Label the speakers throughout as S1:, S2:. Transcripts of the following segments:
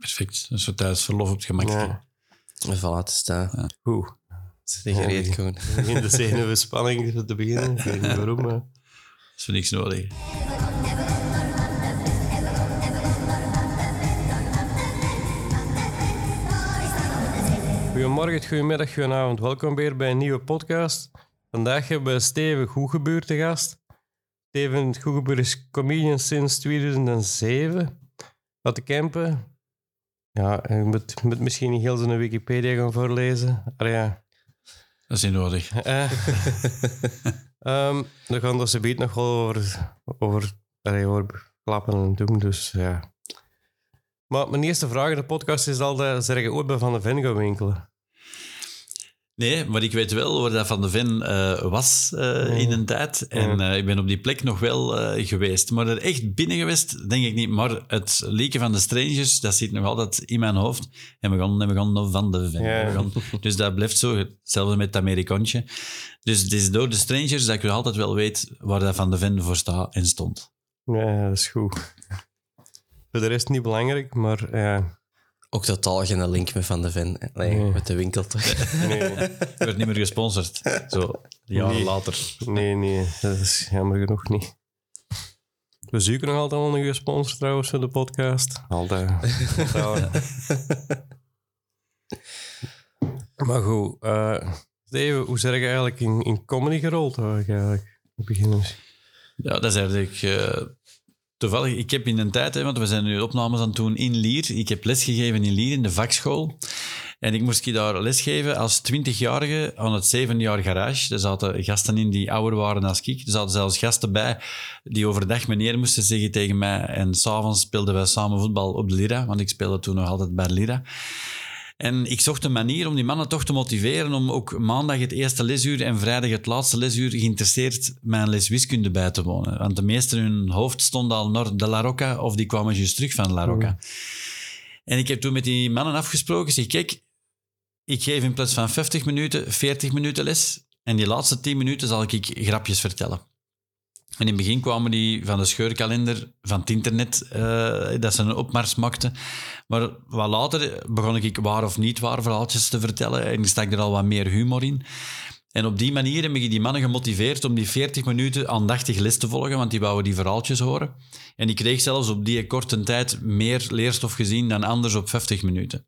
S1: Perfect. Een soort thuisverlof op het gemak.
S2: Ja.
S3: En voilà, te staan.
S2: Oeh.
S3: Zeg gereed gewoon.
S2: In de zenuwenspanning te beginnen. Ik weet niet waarom, maar...
S1: Dat is voor niks nodig.
S2: Goedemorgen, goedemiddag, goedenavond. Welkom weer bij een nieuwe podcast. Vandaag hebben we Steven Goegebuur te gast. Steven Goegebuur is comedian sinds 2007. Uit de Kempen. Ja, je moet, moet misschien niet heel zijn Wikipedia gaan voorlezen. Ah, ja.
S1: Dat is niet nodig.
S2: Eh. Ehm, we gaan er zometeen nog wel over, over, allee, over klappen en doen, dus ja. Maar mijn eerste vraag in de podcast is altijd, zeg je ooit bij Van de Ven gaan winkelen?
S1: Nee, maar ik weet wel waar dat Van de Ven eh, was eh, in een tijd. En eh, ik ben op die plek nog wel geweest. Maar er echt binnen geweest, denk ik niet. Maar het leken van de strangers, dat zit nog altijd in mijn hoofd. En we gaan, en we gaan Van de Ven. Gaan- dus dat blijft zo. Hetzelfde met het Amerikantje. Dus het is door de strangers dat ik nog altijd wel weet waar dat Van de Ven voor staat en stond.
S2: Ja, dat is goed. Voor de rest niet belangrijk, maar ja.
S3: Ook totaal geen link met Van de Ven. Nee,
S2: Nee.
S3: met de winkel toch?
S2: Nee,
S1: werd niet meer gesponsord. Zo, jaren
S2: Nee.
S1: later.
S2: nee, nee, dat is jammer genoeg niet. We zoeken nog altijd wel een goede sponsor trouwens voor de podcast. Altijd. Maar goed, eh Steven, hoe zeg je eigenlijk in, in comedy gerold eigenlijk? Beginners.
S1: Ja, dat is eigenlijk eh, toevallig. Ik heb in een tijd, hè, want we zijn nu opnames aan het doen in Lier. Ik heb lesgegeven in Lier in de vakschool. En ik moest daar lesgeven als twintigjarige aan het zevenjaar garage. Er zaten gasten in die ouder waren als ik. Er zaten zelfs gasten bij die overdag meneer moesten zeggen tegen mij. En s'avonds speelden wij samen voetbal op de Lira, want ik speelde toen nog altijd bij Lira. En ik zocht een manier om die mannen toch te motiveren om ook maandag het eerste lesuur en vrijdag het laatste lesuur geïnteresseerd mijn les wiskunde bij te wonen. Want de meesten hun hoofd stond al naar de La Rocca of die kwamen juist terug van La Rocca. En ik heb toen met die mannen afgesproken, zeg, kijk, ik geef in plaats van 50 minuten, 40 minuten les. En die laatste 10 minuten zal ik grapjes vertellen. En in het begin kwamen die van de scheurkalender van het internet, eh, dat ze een opmars maakten. Maar wat later begon ik waar of niet waar verhaaltjes te vertellen en stak er al wat meer humor in. En op die manier heb ik die mannen gemotiveerd om die 40 minuten aandachtig les te volgen, want die wouden die verhaaltjes horen. En ik kreeg zelfs op die korte tijd meer leerstof gezien dan anders op 50 minuten.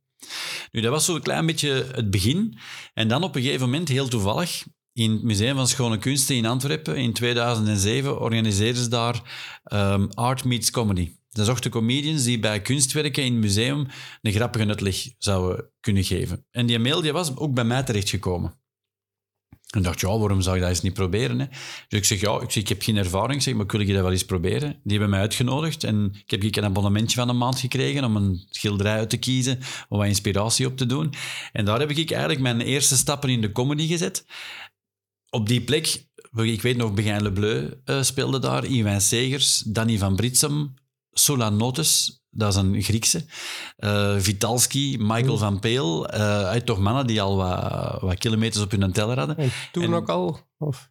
S1: Nu, dat was zo'n klein beetje het begin. En dan op een gegeven moment, heel toevallig, in het Museum van Schone Kunsten in Antwerpen in 2007 organiseerden ze daar ehm, Art Meets Comedy. Ze zochten comedians die bij kunstwerken in het museum een grappige uitleg zouden kunnen geven. En die mail was ook bij mij terechtgekomen. En ik dacht, ja, waarom zou ik dat eens niet proberen? Hè? Dus ik zeg, ja, ik, zeg, ik heb geen ervaring, ik zeg, maar wil je dat wel eens proberen? Die hebben mij uitgenodigd en ik heb een abonnementje van een maand gekregen om een schilderij uit te kiezen, om wat inspiratie op te doen. En daar heb ik eigenlijk mijn eerste stappen in de comedy gezet. Op die plek, ik weet nog, Begijn Le Bleu eh, speelde daar, Iwijn Segers, Danny van Britsem, Solanotis, dat is een Griekse, eh, Vitalski, Michael van Peel, eh uit toch mannen die al wat, wat kilometers op hun teller hadden.
S2: En toen
S1: En-
S2: ook al? Of?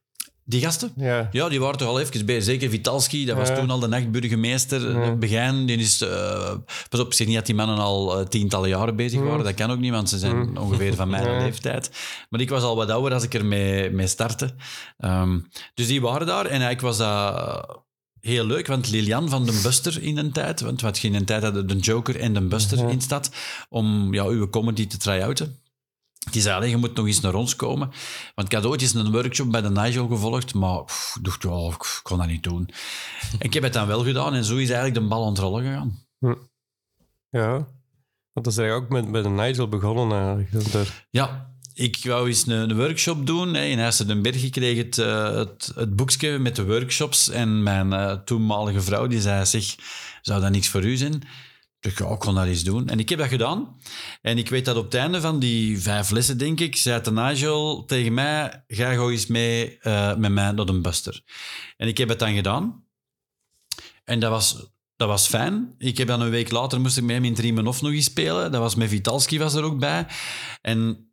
S1: Die gasten?
S2: Ja.
S1: Ja, die waren toch al even bij. Zeker Vitalski, dat was
S2: Ja.
S1: toen al de nachtburgemeester.
S2: Ja.
S1: Begijn, die is... eh, pas op, ik zeg niet dat die mannen al eh, tientallen jaren bezig
S2: Ja.
S1: waren. Dat kan ook niet, want ze zijn
S2: Ja.
S1: ongeveer van mijn
S2: Ja.
S1: leeftijd. Maar ik was al wat ouder als ik ermee mee startte. Ehm, dus die waren daar. En eigenlijk was dat heel leuk, want Lilian van den Buster in een tijd, want wat je in een tijd hadden de Joker en de Buster
S2: Ja.
S1: in stad, om ja, uw comedy te try-outen. Die zei, "Allee, je moet nog eens naar ons komen. Want ik had ooit eens een workshop bij de Nigel gevolgd, maar pff, ik dacht, ja, ik kon dat niet doen. en ik heb het dan wel gedaan en zo is eigenlijk de bal aan het rollen gegaan.
S2: Ja. Want dat is eigenlijk ook met, met de Nigel begonnen eigenlijk.
S1: Ja, ik wou eens een, een workshop doen. hè. In Huizen den Berg ik kreeg het, eh, het, het boekje met de workshops. En mijn eh, toenmalige vrouw die zei, zeg, zou dat niks voor u zijn? Ik ja, ik kon dat eens doen. En ik heb dat gedaan. En ik weet dat op het einde van die vijf lessen, denk ik, zei de Nigel tegen mij, ga gewoon eens mee eh, met mij naar een buster. En ik heb het dan gedaan. En dat was, dat was fijn. Ik heb dan een week later moest ik met hem in Trimenov nog eens spelen. Dat was met Vitalski was er ook bij. En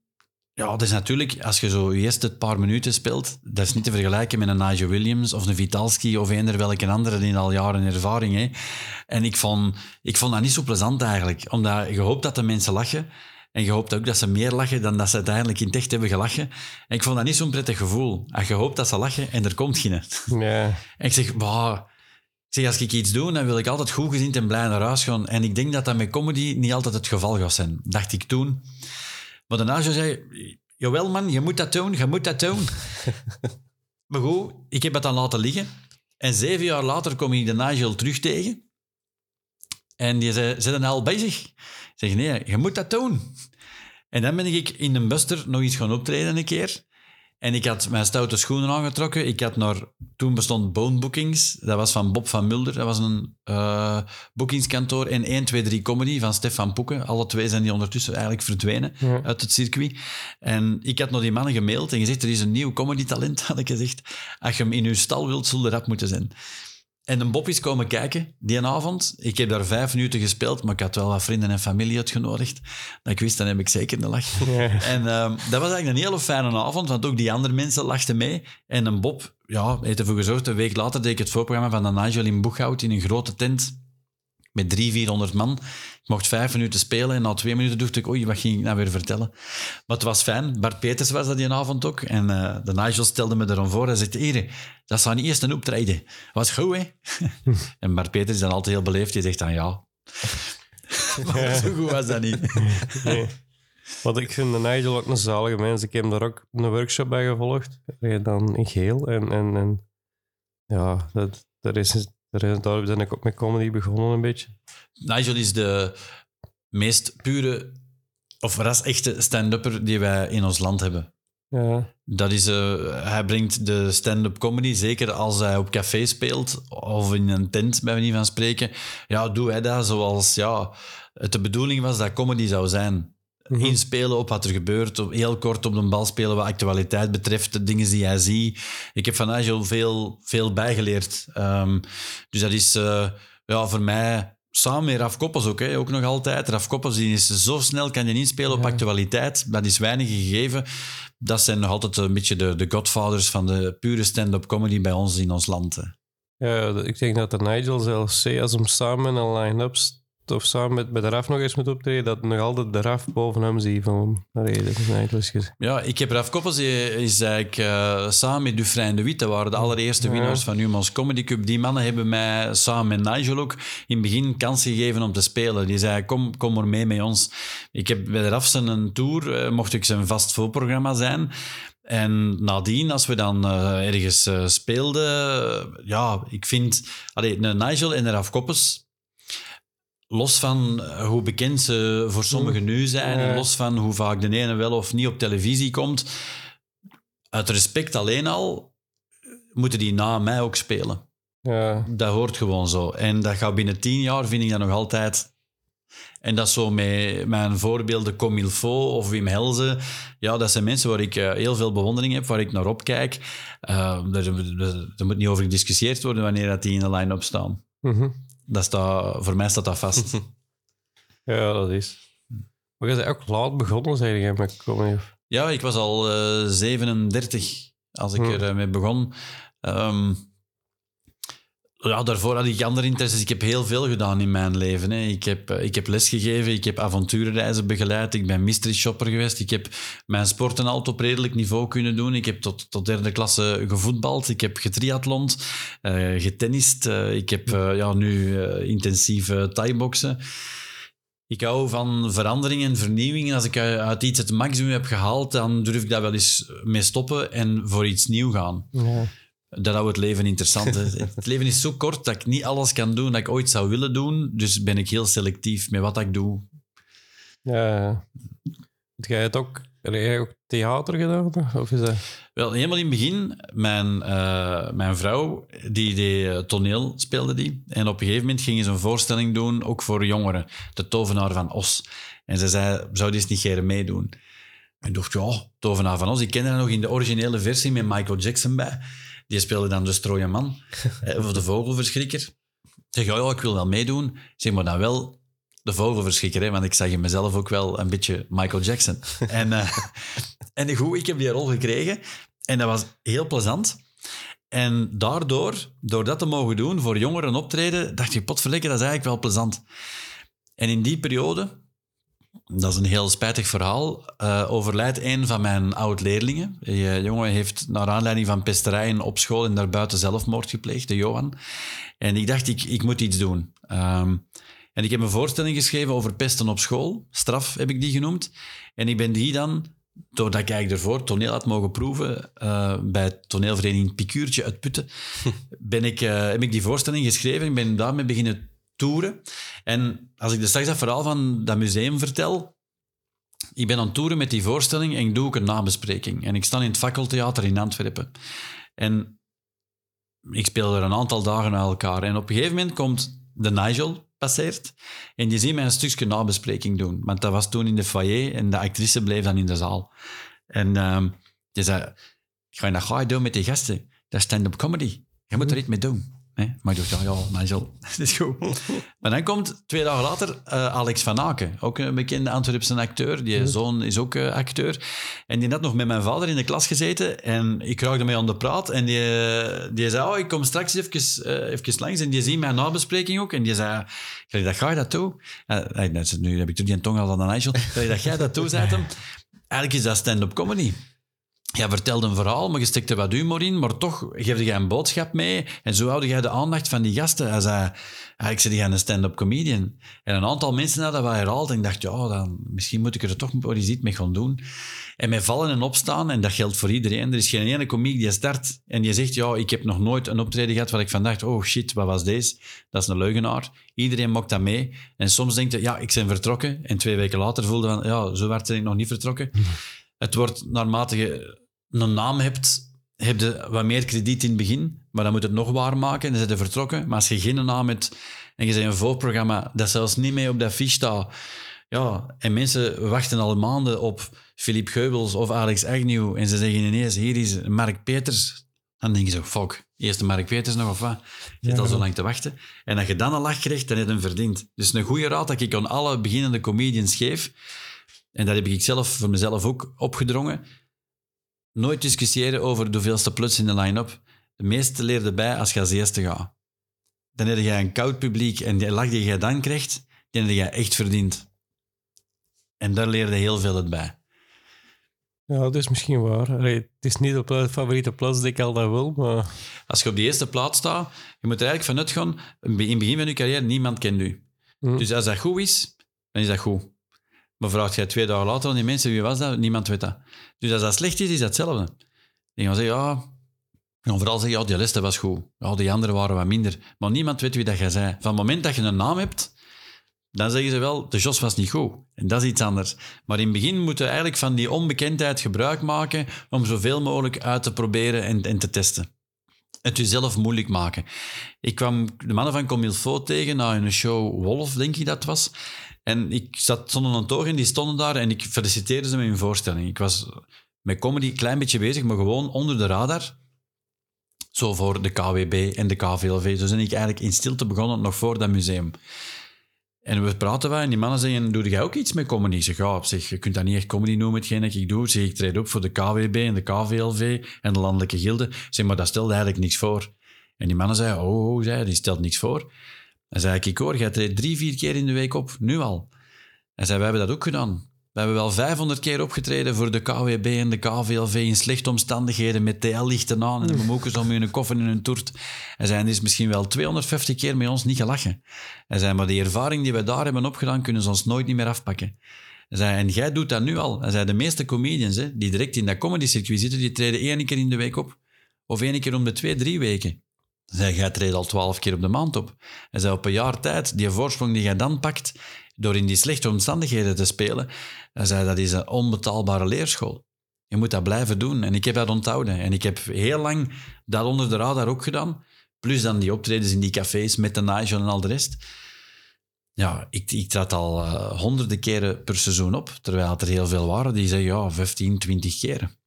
S1: ja, dat is natuurlijk, als je zo je eerste paar minuten speelt, dat is niet te vergelijken met een Nigel Williams of een Vitalski of eender welke andere die al jaren ervaring heeft. En ik vond, ik vond dat niet zo plezant eigenlijk, omdat je hoopt dat de mensen lachen. En je hoopt ook dat ze meer lachen dan dat ze uiteindelijk in het echt hebben gelachen. En ik vond dat niet zo'n prettig gevoel. Als je hoopt dat ze lachen en er komt geen.
S2: Ja.
S1: En ik zeg, bah, ik zeg, als ik iets doe, dan wil ik altijd goed gezind en blij naar huis gaan. En ik denk dat dat met comedy niet altijd het geval gaat zijn. Dacht ik toen. Maar daarna zo zei jawel man, je moet dat doen, je moet dat doen. maar goed, ik heb het dan laten liggen. En zeven jaar later kom ik de Nigel terug tegen. En die zei, zijn al bezig? Ik zeg, nee, je moet dat doen. En dan ben ik in een buster nog eens gaan optreden een keer. En ik had mijn stoute schoenen aangetrokken. Ik had naar, toen bestond Bone Bookings. Dat was van Bob van Mulder. Dat was een uh, boekingskantoor. En 1, 2, 3 Comedy van Stefan Poeken. Alle twee zijn die ondertussen eigenlijk verdwenen
S2: Ja.
S1: uit het circuit. En ik had naar die mannen gemaild en gezegd, er is een nieuw comedy-talent, had ik gezegd. Als je hem in uw stal wilt, zul je rap moeten zijn. En een Bob is komen kijken die avond. Ik heb daar vijf minuten gespeeld, maar ik had wel wat vrienden en familie uitgenodigd. Dat ik wist, dan heb ik zeker een lach. En ehm, dat was eigenlijk een hele fijne avond, want ook die andere mensen lachten mee. En een Bob ja, heeft ervoor gezorgd. Een week later deed ik het voorprogramma van de Nigel in Boeghout in een grote tent met 300, 400 man. Ik mocht vijf minuten spelen en na twee minuten dacht ik, oei, wat ging ik nou weer vertellen? Maar het was fijn. Bart Peters was dat die avond ook. En eh, de Nigel stelde me erom voor. Hij zegt, hier, dat zou niet eerst een optreden. Was goed, hè? en Bart Peters is dan altijd heel beleefd. Die zegt dan ja. maar zo goed was dat niet.
S2: Nee. Want ik vind de Nigel ook een zalige mens. Ik heb daar ook een workshop bij gevolgd. eh, Dan in geel. En, en, en ja, dat, daar, is, daar, ben ik ook met comedy begonnen een beetje.
S1: Nigel is de meest pure, of ras echte stand-upper die wij in ons land hebben.
S2: Ja,
S1: Dat is, eh, hij brengt de stand-up comedy, zeker als hij op café speelt of in een tent, bij manier van spreken. Ja, doe hij dat zoals ja, het de bedoeling was dat comedy zou zijn.
S2: Mhm.
S1: Inspelen op wat er gebeurt, heel kort op de bal spelen wat actualiteit betreft, de dingen die hij ziet. Ik heb van Nigel veel, veel bijgeleerd. Ehm, dus dat is eh, ja, voor mij samen met Raf Koppels ook, hè, ook nog altijd. Raf Koppels die is zo snel kan je inspelen op
S2: Ja.
S1: actualiteit. Dat is weinig gegeven. Dat zijn nog altijd een beetje de, de godfathers van de pure stand-up comedy bij ons in ons land. hè.
S2: ja, ik denk dat de Nigel zelfs zei, als hem samen met een line-up of samen met, met de Raf nog eens moet optreden, dat nog altijd de Raf boven hem zie van gezegd.
S1: Ja, ik heb Raf Koppels, die is eigenlijk eh, samen met Dufresne de Witte, waren de allereerste
S2: Ja.
S1: winnaars van Humans Comedy Cup. Die mannen hebben mij samen met Nigel ook in het begin kans gegeven om te spelen. Die zei, kom, kom maar mee met ons. Ik heb bij Raf zijn een tour, eh, mocht ik zijn vast voorprogramma zijn. En nadien, als we dan eh, ergens eh, speelden, eh, ja, ik vind... Allee, Nigel en Raf Koppes, los van eh, hoe bekend ze voor sommigen nu zijn, en los van hoe vaak de ene wel of niet op televisie komt, uit respect alleen al, moeten die na mij ook spelen.
S2: Ja,
S1: Dat hoort gewoon zo. En dat gaat binnen tien jaar, vind ik dat nog altijd. En dat zo met mijn voorbeelden Comilfo of Wim Helze. Ja, dat zijn mensen waar ik eh, heel veel bewondering heb, waar ik naar opkijk. Eh er, moet niet over gediscussieerd worden wanneer dat die in de line-up staan.
S2: Mhm.
S1: Dat staat, voor mij staat dat vast.
S2: ja dat is. Maar je bent ook laat begonnen, zei je, met comedy.
S1: Ja, ik was al eh 37 als ik
S2: Hm.
S1: ermee mee begon. Ehm, ja, daarvoor had ik andere interesses. Ik heb heel veel gedaan in mijn leven. Hè. Ik, heb, eh, ik heb lesgegeven, ik heb avonturenreizen begeleid, ik ben mystery shopper geweest. Ik heb mijn sporten altijd op redelijk niveau kunnen doen. Ik heb tot, tot derde klasse gevoetbald, ik heb getriathlond, eh getennist. eh, ik heb ja, nu intensief uh, thai-boksen. Ik hou van verandering en vernieuwing. Als ik uit iets het maximum heb gehaald, dan durf ik daar wel eens mee stoppen en voor iets nieuw gaan. Dat houdt het leven interessant. het leven is zo kort dat ik niet alles kan doen dat ik ooit zou willen doen. Dus ben ik heel selectief met wat ik doe.
S2: Ja. Heb jij het ook, heb jij ook theater gedaan? Of is dat...
S1: Wel, helemaal in het begin, mijn, eh, mijn vrouw, die deed eh, toneel, speelde die. En op een gegeven moment ging ze een voorstelling doen, ook voor jongeren. De Tovenaar van Os. En ze zei, zou die eens niet geren meedoen? En ik dacht, ja, Tovenaar van Os. Ik kende dat nog in de originele versie met Michael Jackson bij. Die speelde dan de strooie man, eh, of de vogelverschrikker. Ik zeg, ja, ja, ik wil wel meedoen. Zeg maar dan wel de vogelverschikker, hè, want ik zag in mezelf ook wel een beetje Michael Jackson. en, eh, en goed, ik heb die rol gekregen en dat was heel plezant. En daardoor, door dat te mogen doen, voor jongeren optreden, dacht ik, potverlikker, dat is eigenlijk wel plezant. En in die periode, dat is een heel spijtig verhaal, uh, overlijdt een van mijn oud-leerlingen. Die jongen heeft naar aanleiding van pesterijen op school en daarbuiten zelfmoord gepleegd, de Johan. En ik dacht, ik, ik moet iets doen. Um, en ik heb een voorstelling geschreven over pesten op school. Straf heb ik die genoemd. En ik ben die dan, doordat ik eigenlijk ervoor toneel had mogen proeven, uh, bij toneelvereniging Pikuurtje uit Putten, ben ik, uh, heb ik die voorstelling geschreven. Ik ben daarmee beginnen toeren. En als ik dus straks dat verhaal van dat museum vertel, ik ben aan het toeren met die voorstelling en ik doe ook een nabespreking. En ik sta in het Fakkeltheater in Antwerpen. En ik speel er een aantal dagen naar elkaar. En op een gegeven moment komt de Nigel, passeert. En je ziet mij een stukje nabespreking doen. Want dat was toen in de foyer en de actrice bleef dan in de zaal. En um, zei, ga je ga je doen met die gasten? Dat is stand-up comedy. Je moet er iets mee doen. Nee? Maar ik dacht, ja, ja, Nigel, dat is goed. maar dan komt twee dagen later uh, Alex van Aken, ook een bekende Antwerpse acteur. Die zoon is ook uh, acteur. En die had nog met mijn vader in de klas gezeten en ik raakte mee aan de praat. En die, die zei, oh, ik kom straks even, uh, even langs. En die ziet mijn nabespreking ook. En die zei, dat ga je dat toe? nu heb ik toen die tong al aan de Nigel. dat jij dat toe, zei hem. Eigenlijk is dat stand-up comedy. Jij vertelde een verhaal, maar je stikte wat humor in, maar toch geefde jij een boodschap mee. En zo houden jij de aandacht van die gasten. Hij zei, ah, ik zei, jij een stand-up comedian. En een aantal mensen hadden dat wel herhaald. En ik dacht, ja, dan, misschien moet ik er toch wel iets mee gaan doen. En met vallen en opstaan, en dat geldt voor iedereen. Er is geen ene komiek die start en die zegt, ja, ik heb nog nooit een optreden gehad waar ik van dacht, oh shit, wat was deze? Dat is een leugenaar. Iedereen mokt dat mee. En soms denkt je, ja, ik ben vertrokken. En twee weken later voelde van, ja, zo werd ik nog niet vertrokken. Het wordt naarmate je een naam hebt, heb je wat meer krediet in het begin, maar dan moet het nog waarmaken en dan zijn vertrokken. Maar als je geen naam hebt en je bent een voorprogramma dat zelfs niet mee op dat fiche staat, ja, en mensen wachten al maanden op Philippe Geubels of Alex Agnew en ze zeggen ineens, hier is Mark Peters. Dan denk je zo, fuck, eerst de Mark Peters nog of wat? Je zit ja, al zo lang te wachten. En als je dan een lach krijgt, dan heb je hem verdiend. Dus een goede raad dat ik aan alle beginnende comedians geef, en dat heb ik zelf voor mezelf ook opgedrongen, nooit discussiëren over de hoeveelste plus in de line-up. De meeste leerde bij als je als eerste gaat. Dan heb je een koud publiek en die lach die je dan krijgt, die heb je echt verdiend. En daar leerde heel veel het bij.
S2: Ja, dat is misschien waar. het is niet op de favoriete plaats dat ik al dat wil, maar...
S1: Als je op die eerste plaats staat, je moet er eigenlijk vanuit gaan, in het begin van je carrière, niemand kent u. Hm. Dus als dat goed is, dan is dat goed. Maar vraagt jij twee dagen later aan die mensen, wie was dat? Niemand weet dat. Dus als dat slecht is, is dat hetzelfde. Die gaan zeggen, ja... En vooral zeggen, ja, die liste was goed. Ja, die anderen waren wat minder. Maar niemand weet wie dat jij zei. Van het moment dat je een naam hebt, dan zeggen ze wel, de Jos was niet goed. En dat is iets anders. Maar in het begin moeten we eigenlijk van die onbekendheid gebruik maken om zoveel mogelijk uit te proberen en, en te testen. Het jezelf moeilijk maken. Ik kwam de mannen van Comilfo tegen na een show Wolf, denk ik dat was. En ik zat zonder een toog en die stonden daar en ik feliciteerde ze met hun voorstelling. Ik was met comedy een klein beetje bezig, maar gewoon onder de radar. Zo voor de KWB en de KVLV. Zo ben ik eigenlijk in stilte begonnen, nog voor dat museum. En we praten wij en die mannen zeggen, doe jij ook iets met comedy? Ik zeg, op zich, je kunt dat niet echt comedy noemen, hetgeen dat ik doe. Zeg, ik treed op voor de KWB en de KVLV en de landelijke gilde. Zeg, maar dat stelt eigenlijk niks voor. En die mannen zeiden, oh, oh zei, die stelt niks voor. En zei ik, ik hoor, jij treedt drie, vier keer in de week op, nu al. En zei, we hebben dat ook gedaan. We hebben wel 500 keer opgetreden voor de KWB en de KVLV in slechte omstandigheden met TL-lichten aan en de bemoekers om hun koffer in hun toert. En er is misschien wel 250 keer met ons niet gelachen. En zei, maar die ervaring die we daar hebben opgedaan, kunnen ze ons nooit niet meer afpakken. En, zei, en jij doet dat nu al. En zei, de meeste comedians hè, die direct in dat comedy-circuit zitten, die treden één keer in de week op. Of één keer om de twee, drie weken. Zij, jij treedt al twaalf keer op de maand op. En zij op een jaar tijd, die voorsprong die jij dan pakt, door in die slechte omstandigheden te spelen, dan zei dat is een onbetaalbare leerschool. Je moet dat blijven doen. En ik heb dat onthouden. En ik heb heel lang dat onder de radar ook gedaan. Plus dan die optredens in die cafés met de Nigel en al de rest. Ja, ik, ik trad al uh, honderden keren per seizoen op. Terwijl er heel veel waren die zeggen, ja, 15, 20 keren.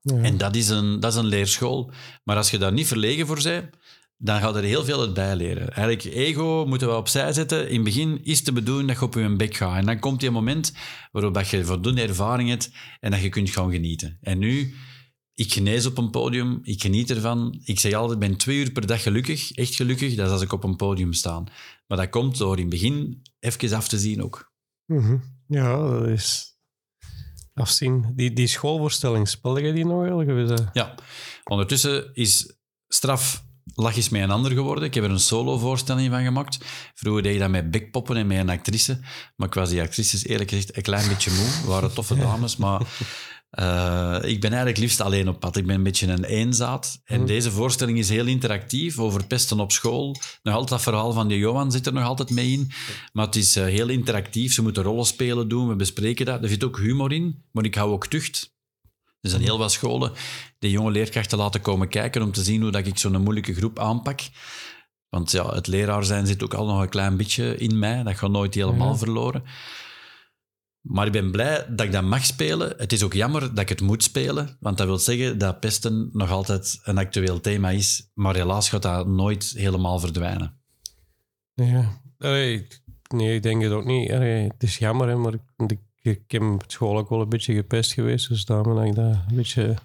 S1: Ja. En dat is, een, dat is een leerschool. Maar als je daar niet verlegen voor bent, dan gaat er heel veel uit bijleren. Eigenlijk, ego moeten we opzij zetten. In het begin is te bedoelen dat je op je bek gaat. En dan komt die een moment waarop dat je voldoende ervaring hebt en dat je kunt gaan genieten. En nu, ik genees op een podium, ik geniet ervan. Ik zeg altijd, ik ben twee uur per dag gelukkig, echt gelukkig, dat is als ik op een podium sta. Maar dat komt door in het begin even af te zien ook.
S2: Mhm. Ja, dat is afzien. Die, die schoolvoorstelling, speelde je die nog is dat-
S1: Ja, ondertussen is straf lachjes met een ander geworden. Ik heb er een solo-voorstelling van gemaakt. Vroeger deed ik dat met bekpoppen en met een actrice. Maar ik was die actrices eerlijk gezegd een klein beetje moe. Waren toffe dames, maar eh, ik ben eigenlijk liefst alleen op pad. Ik ben een beetje een eenzaad. En
S2: Mhm.
S1: deze voorstelling is heel interactief over pesten op school. Nog altijd dat verhaal van die Johan zit er nog altijd mee in. Maar het is eh, heel interactief. Ze moeten rollen spelen doen. We bespreken dat. Er zit ook humor in, maar ik hou ook tucht. Er zijn heel wat scholen die jonge leerkrachten laten komen kijken om te zien hoe dat ik zo'n moeilijke groep aanpak. Want ja, het leraar zijn zit ook al nog een klein beetje in mij. Dat gaat nooit helemaal verloren. Maar ik ben blij dat ik dat mag spelen. Het is ook jammer dat ik het moet spelen. Want dat wil zeggen dat pesten nog altijd een actueel thema is. Maar helaas gaat dat nooit helemaal verdwijnen.
S2: Ja. Nee, ik denk het ook niet. Het is jammer, hè, maar ik, ik, ik school ook wel een beetje gepest geweest. Dus daarom dat ik dat een beetje...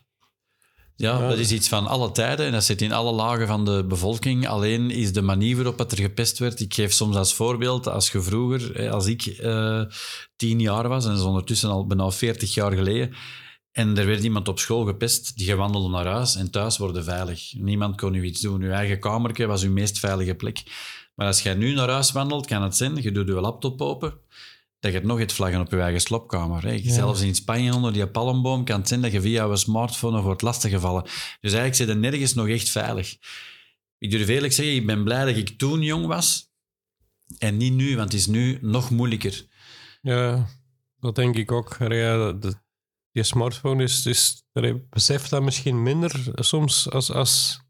S1: Ja,
S2: Ja.
S1: dat is iets van alle tijden en dat zit in alle lagen van de bevolking. Alleen is de manier waarop het er gepest werd. Ik geef soms als voorbeeld, als je vroeger, als ik eh, tien jaar was, en dat is ondertussen al bijna veertig jaar geleden, en er werd iemand op school gepest, die wandelde naar huis en thuis worden veilig. Niemand kon u iets doen. Uw eigen kamertje was uw meest veilige plek. Maar als jij nu naar huis wandelt, kan het zijn, je doet je laptop open, dat je het nog hebt vlaggen op je eigen slopkamer.
S2: Ja.
S1: Zelfs in Spanje onder die palmboom kan het zijn dat je via je smartphone nog wordt lastiggevallen. Dus eigenlijk zit je nergens nog echt veilig. Ik durf eerlijk zeggen, ik ben blij dat ik toen jong was en niet nu, want het is nu nog moeilijker.
S2: Ja, dat denk ik ook. Ja, je smartphone is... is beseft dat misschien minder soms als, als,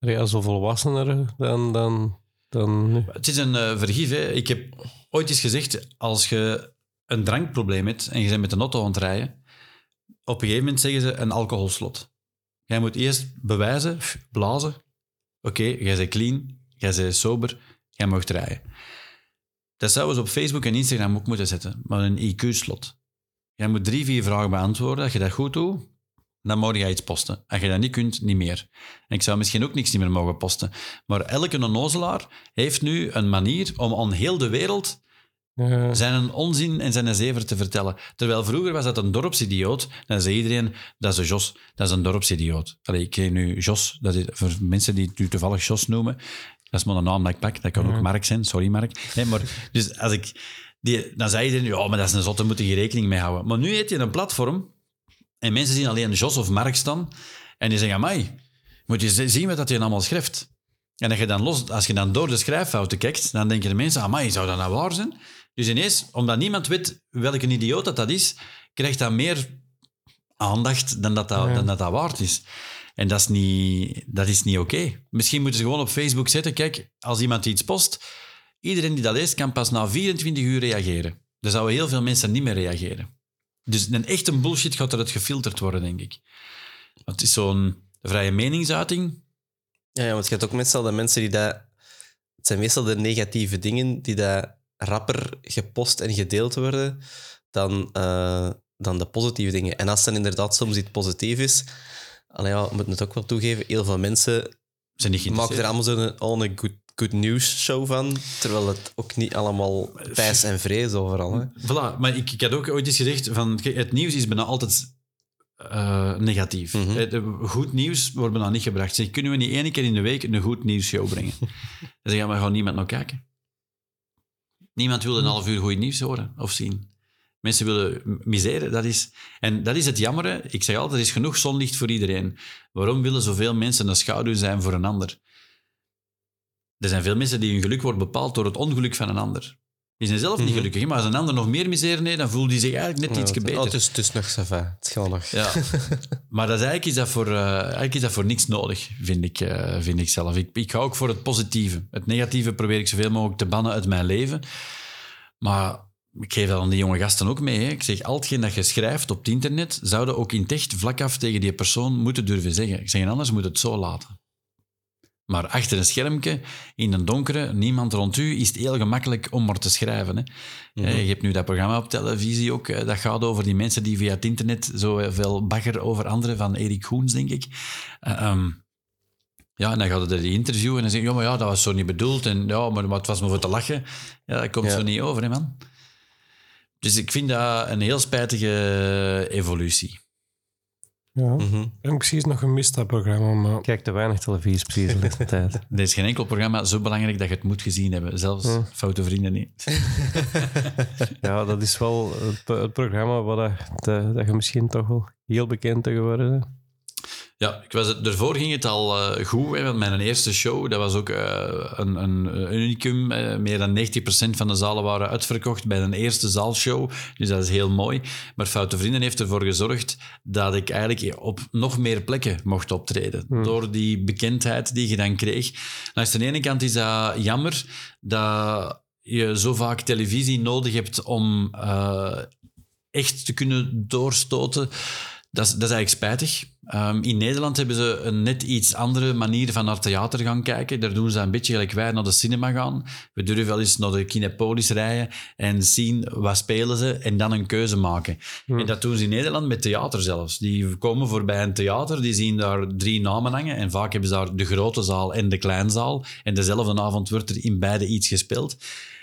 S2: als een volwassener dan... dan, dan nu.
S1: Het is een eh, vergif. Hè. Ik heb ooit eens gezegd, als je een drankprobleem hebt en je bent met een auto aan het rijden, op een gegeven moment zeggen ze een alcoholslot. Jij moet eerst bewijzen, blazen. Oké, jij bent clean, jij bent sober, jij mag rijden. Dat zouden ze op Facebook en Instagram ook moeten zetten, maar een IQ-slot. Jij moet drie, vier vragen beantwoorden. Als je dat goed doet, dan mag je iets posten. Als je dat niet kunt, niet meer. En ik zou misschien ook niks niet meer mogen posten. Maar elke onnozelaar heeft nu een manier om aan heel de wereld
S2: Ja,
S1: zijn onzin en zijn zever te vertellen. Terwijl vroeger was dat een dorpsidioot. Dan zei iedereen, dat is een Jos, dat is een dorpsidioot. Allee, ik ken nu Jos, dat is voor mensen die het nu toevallig Jos noemen. Dat is maar een naam dat ik pak. Dat kan ook. Mark zijn, sorry Mark. Nee, maar, dus als ik, die, dan zei iedereen, ja, maar dat is een zot, daar moet je rekening mee houden. Maar nu heet je een platform en mensen zien alleen Jos of Mark staan en die zeggen, amai, moet je zien wat dat je allemaal schrijft. En als je, dan los, als je dan door de schrijffouten kijkt, dan denken de mensen, amai, zou dat nou waar zijn? Dus ineens, omdat niemand weet welke idioot dat, dat is, krijgt dat meer aandacht dan dat dat,
S2: Ja.
S1: dan dat, dat waard is. En dat is niet, dat is niet oké. Misschien moeten ze gewoon op Facebook zetten, kijk, als iemand iets post, iedereen die dat leest kan pas na 24 uur reageren. Er zouden heel veel mensen niet meer reageren. Dus een echte bullshit gaat eruit gefilterd worden, denk ik. Want het is zo'n vrije meningsuiting.
S3: Ja, ja, want je hebt ook meestal de mensen die dat... Het zijn meestal de negatieve dingen die dat rapper gepost en gedeeld worden dan, eh, dan de positieve dingen. En als dan inderdaad soms iets positief is... Allee, ja, we moeten het ook wel toegeven, heel veel mensen
S1: Zijn niet
S3: maken er allemaal zo'n al een good, good news show van, terwijl het ook niet allemaal pijs en vrees overal. Hè.
S1: Voilà, maar ik, ik had ook ooit eens gezegd, van, het nieuws is bijna altijd eh, negatief. De- Goed nieuws wordt bijna niet gebracht. Zeg, kunnen we niet één keer in de week een goed nieuwsshow brengen? Dan je, maar gaat niemand naar kijken. Niemand wil een half uur goed nieuws horen of zien. Mensen willen miseren, dat is... En dat is het jammere. Ik zeg altijd, er is genoeg zonlicht voor iedereen. Waarom willen zoveel mensen een schaduw zijn voor een ander? Er zijn veel mensen die hun geluk wordt bepaald door het ongeluk van een ander. Die zijn zelf niet
S3: Mhm.
S1: gelukkig, maar als een ander nog meer miseren heeft, dan voelt hij zich eigenlijk net iets beter.
S3: oh, het, is, het is nog va. Het gaat nog.
S1: Ja. maar dat is eigenlijk, is dat voor, eh, eigenlijk is dat voor niks nodig, vind ik, eh, vind ik zelf. Ik, ik hou ook voor het positieve. Het negatieve probeer ik zoveel mogelijk te bannen uit mijn leven. Maar ik geef dat aan die jonge gasten ook mee. Hè. Ik zeg, al hetgeen dat je schrijft op het internet, zouden ook in het echt vlak af tegen die persoon moeten durven zeggen. Ik zeg, anders moet het zo laten. Maar achter een schermpje, in een donkere, niemand rond u, is het heel gemakkelijk om maar te schrijven. Hè.
S3: Mhm.
S1: Eh, Je hebt nu dat programma op televisie ook, eh, dat gaat over die mensen die via het internet zoveel bagger over anderen, van Erik Goens, denk ik. Eh, ehm, ja, en dan gaat hij die interviewen en dan zeg je, ja, maar ja, dat was zo niet bedoeld. En ja, maar, maar het was maar voor te lachen. Ja, dat komt
S3: Ja.
S1: zo niet over, hè, man. Dus ik vind dat een heel spijtige evolutie.
S2: Ja.
S3: Mhm.
S2: Ik heb precies nog gemist, dat programma, maar... Kijk te weinig televisie precies in deze tijd.
S1: Er is geen enkel programma zo belangrijk dat je het moet gezien hebben. Zelfs
S2: Ja.
S1: foute vrienden niet.
S2: Ja, dat is wel het, het programma waar dat, dat, dat je misschien toch wel heel bekend te geworden bent.
S1: Ja, ik was, het- daarvoor ging het al eh, goed. Hè, want mijn eerste show, dat was ook eh, een, een, een unicum. Eh, meer dan 90% van de zalen waren uitverkocht bij een eerste zaalshow. Dus dat is heel mooi. Maar Foute Vrienden heeft ervoor gezorgd dat ik eigenlijk op nog meer plekken mocht optreden. Door die bekendheid die je dan kreeg. Langs de ene kant is dat jammer dat je zo vaak televisie nodig hebt om echt te kunnen doorstoten. Dat is, dat is eigenlijk spijtig. Ehm, in Nederland hebben ze een net iets andere manier van naar theater gaan kijken. Daar doen ze een beetje gelijk wij naar de cinema gaan. We durven wel eens naar de Kinepolis rijden en zien wat spelen ze en dan een keuze maken. En dat doen ze in Nederland met theater zelfs. Die komen voorbij een theater, die zien daar drie namen hangen en vaak hebben ze daar de grote zaal en de kleinzaal. En dezelfde avond wordt er in beide iets gespeeld.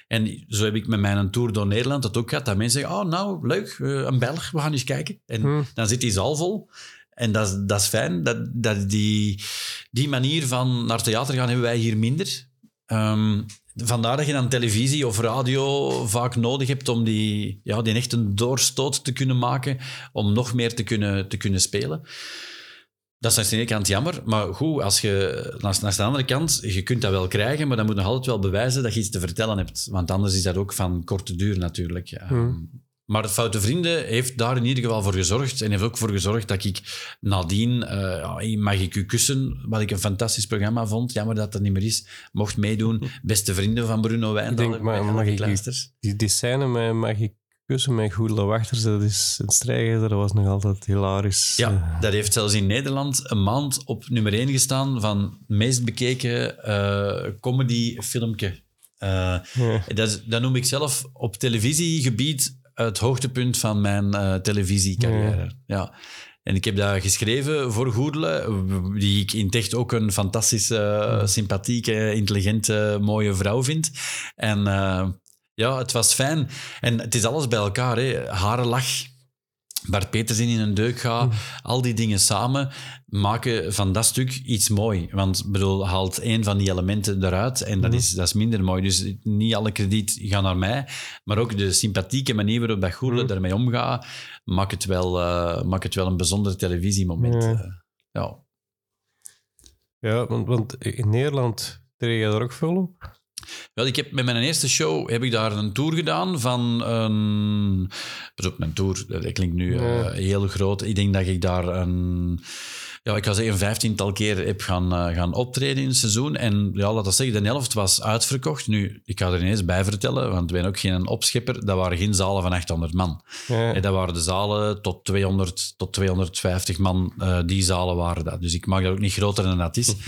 S1: En zo heb ik met mijn tour door Nederland het ook gehad. Dat mensen zeggen, oh nou, leuk, eh, een Belg, we gaan eens kijken. En
S2: Hmm.
S1: dan zit die zaal vol. En dat, is- dat fijn. Dat, dat die, die manier van naar theater gaan hebben wij hier minder. Ehm, vandaar dat je dan televisie of radio vaak nodig hebt om die, ja, die echt een doorstoot te kunnen maken, om nog meer te kunnen, te kunnen spelen. Dat is aan de ene kant jammer, maar goed, als je, naast de andere kant, je kunt dat wel krijgen, maar dan moet je nog altijd wel bewijzen dat je iets te vertellen hebt. Want anders is dat ook van korte duur natuurlijk. Ehm, Maar het Foute Vrienden heeft daar in ieder geval voor gezorgd. En heeft ook voor gezorgd dat ik nadien eh, in Mag ik u kussen, wat ik een fantastisch programma vond, jammer dat dat niet meer is, mocht meedoen. Beste vrienden van Bruno Wijndal.
S2: denk, maar Mag ik u- Die, die scène met Mag ik kussen met Goedele Wachters, dat is een strijger, dat was nog altijd hilarisch.
S1: Ja, dat heeft zelfs in Nederland een maand op nummer 1 gestaan van meest bekeken eh comedy-filmpje. Eh,
S2: Ja.
S1: dat, dat noem ik zelf op televisiegebied het hoogtepunt van mijn eh, televisiecarrière. Ja. En ik heb dat geschreven voor Goedele, die ik in echt ook een fantastische, sympathieke, intelligente, mooie vrouw vind. En eh, ja, het was fijn. En het is alles bij elkaar. Hè. Hare lach, Bart Petersen in een deuk gaat, al die dingen samen maken van dat stuk iets mooi. Want ik bedoel, haalt één van die elementen eruit en dat, is, dat is minder mooi. Dus niet alle krediet gaat naar mij, maar ook de sympathieke manier waarop dat Goerle daarmee omgaat, maakt het wel, eh, maakt het wel een bijzonder televisiemoment.
S2: Ja.
S1: eh. ja.
S2: Ja, want, want in Nederland treed je daar ook veel op.
S1: Wel, ik heb met mijn eerste show heb ik daar een tour gedaan van een... Pas op, mijn tour, dat klinkt nu eh,
S2: Ja.
S1: heel groot. Ik denk dat ik daar een... Ja, ik ga zeggen, een vijftiental keer heb gaan, eh, gaan optreden in het seizoen. En ja, laat dat zeggen, de helft was uitverkocht. Nu, ik ga er ineens bij vertellen, want ik ben ook geen opschipper. Dat waren geen zalen van 800 man.
S2: Ja.
S1: Eh, Dat waren de zalen tot 200 tot 250 man. eh, die zalen waren dat. Dus ik mag dat ook niet groter dan dat is.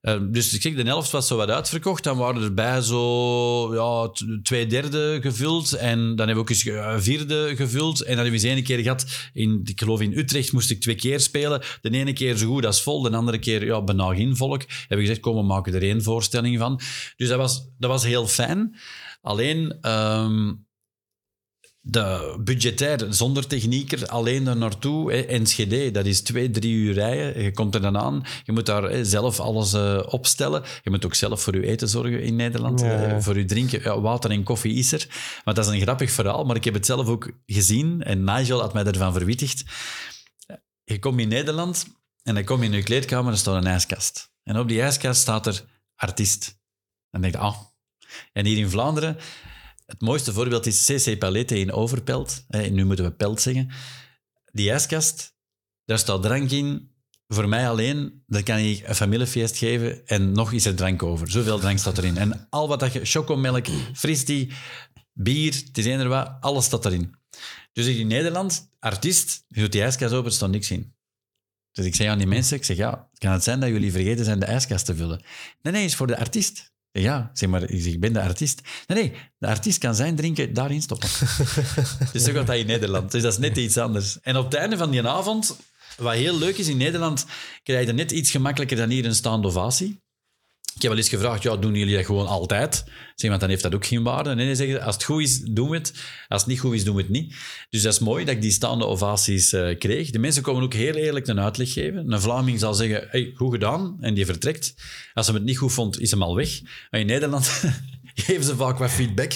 S1: Eh, dus ik zeg, de helft was zo wat uitverkocht. Dan waren er bij zo ja, twee derde gevuld. En dan hebben we ook eens eh, een vierde gevuld. En dan hebben we eens één keer gehad. In, ik geloof in Utrecht moest ik twee keer spelen. De ene keer zo goed als vol. De andere keer ja, bijna geen volk. Hebben we gezegd, kom, we maken er één voorstelling van. Dus dat was, dat was heel fijn. Alleen... ehm, de budgetair, zonder technieker, alleen daar naartoe. Enschede, dat is twee, drie uur rijden. Je komt er dan aan. Je moet daar hè, zelf alles eh, opstellen. Je moet ook zelf voor je eten zorgen in Nederland.
S2: Ja.
S1: Eh, voor je drinken. Ja, water en koffie is er. Maar dat is een grappig verhaal. Maar ik heb het zelf ook gezien. En Nigel had mij ervan verwittigd. Je komt in Nederland en dan kom je in je kleedkamer en er staat een ijskast. En op die ijskast staat er artiest. Dan denk je, ah. En hier in Vlaanderen, het mooiste voorbeeld is CC Palette in Overpelt. Nu moeten we Pelt zeggen. Die ijskast, daar staat drank in. Voor mij alleen, dan kan ik een familiefeest geven en nog is er drank over. Zoveel drank staat erin. En al wat dat je... Chocomelk, fristie, bier, het is wat, alles staat erin. Dus in Nederland, artiest, je doet die ijskast open, er staat niks in. Dus ik zei aan die mensen, ik zeg, ja, kan het zijn dat jullie vergeten zijn de ijskast te vullen? Nee, nee, is voor de artiest. Ja, zeg maar, ik, zeg, ik ben de artiest. Nee, nee, de artiest kan zijn drinken daarin stoppen. dus zo gaat dat in Nederland. Dus dat is net iets anders. En op het einde van die avond, wat heel leuk is, in Nederland krijg je net iets gemakkelijker dan hier een staande ovatie. Ik heb wel eens gevraagd, ja, doen jullie dat gewoon altijd? Want dan heeft dat ook geen waarde. Nee, nee, zeggen, als het goed is, doen we het. Als het niet goed is, doen we het niet. Dus dat is mooi dat ik die staande ovaties eh, kreeg. De mensen komen ook heel eerlijk een uitleg geven. Een Vlaming zal zeggen, hey, goed gedaan, en die vertrekt. Als hij het niet goed vond, is hem al weg. Maar in Nederland geven ze vaak wat feedback.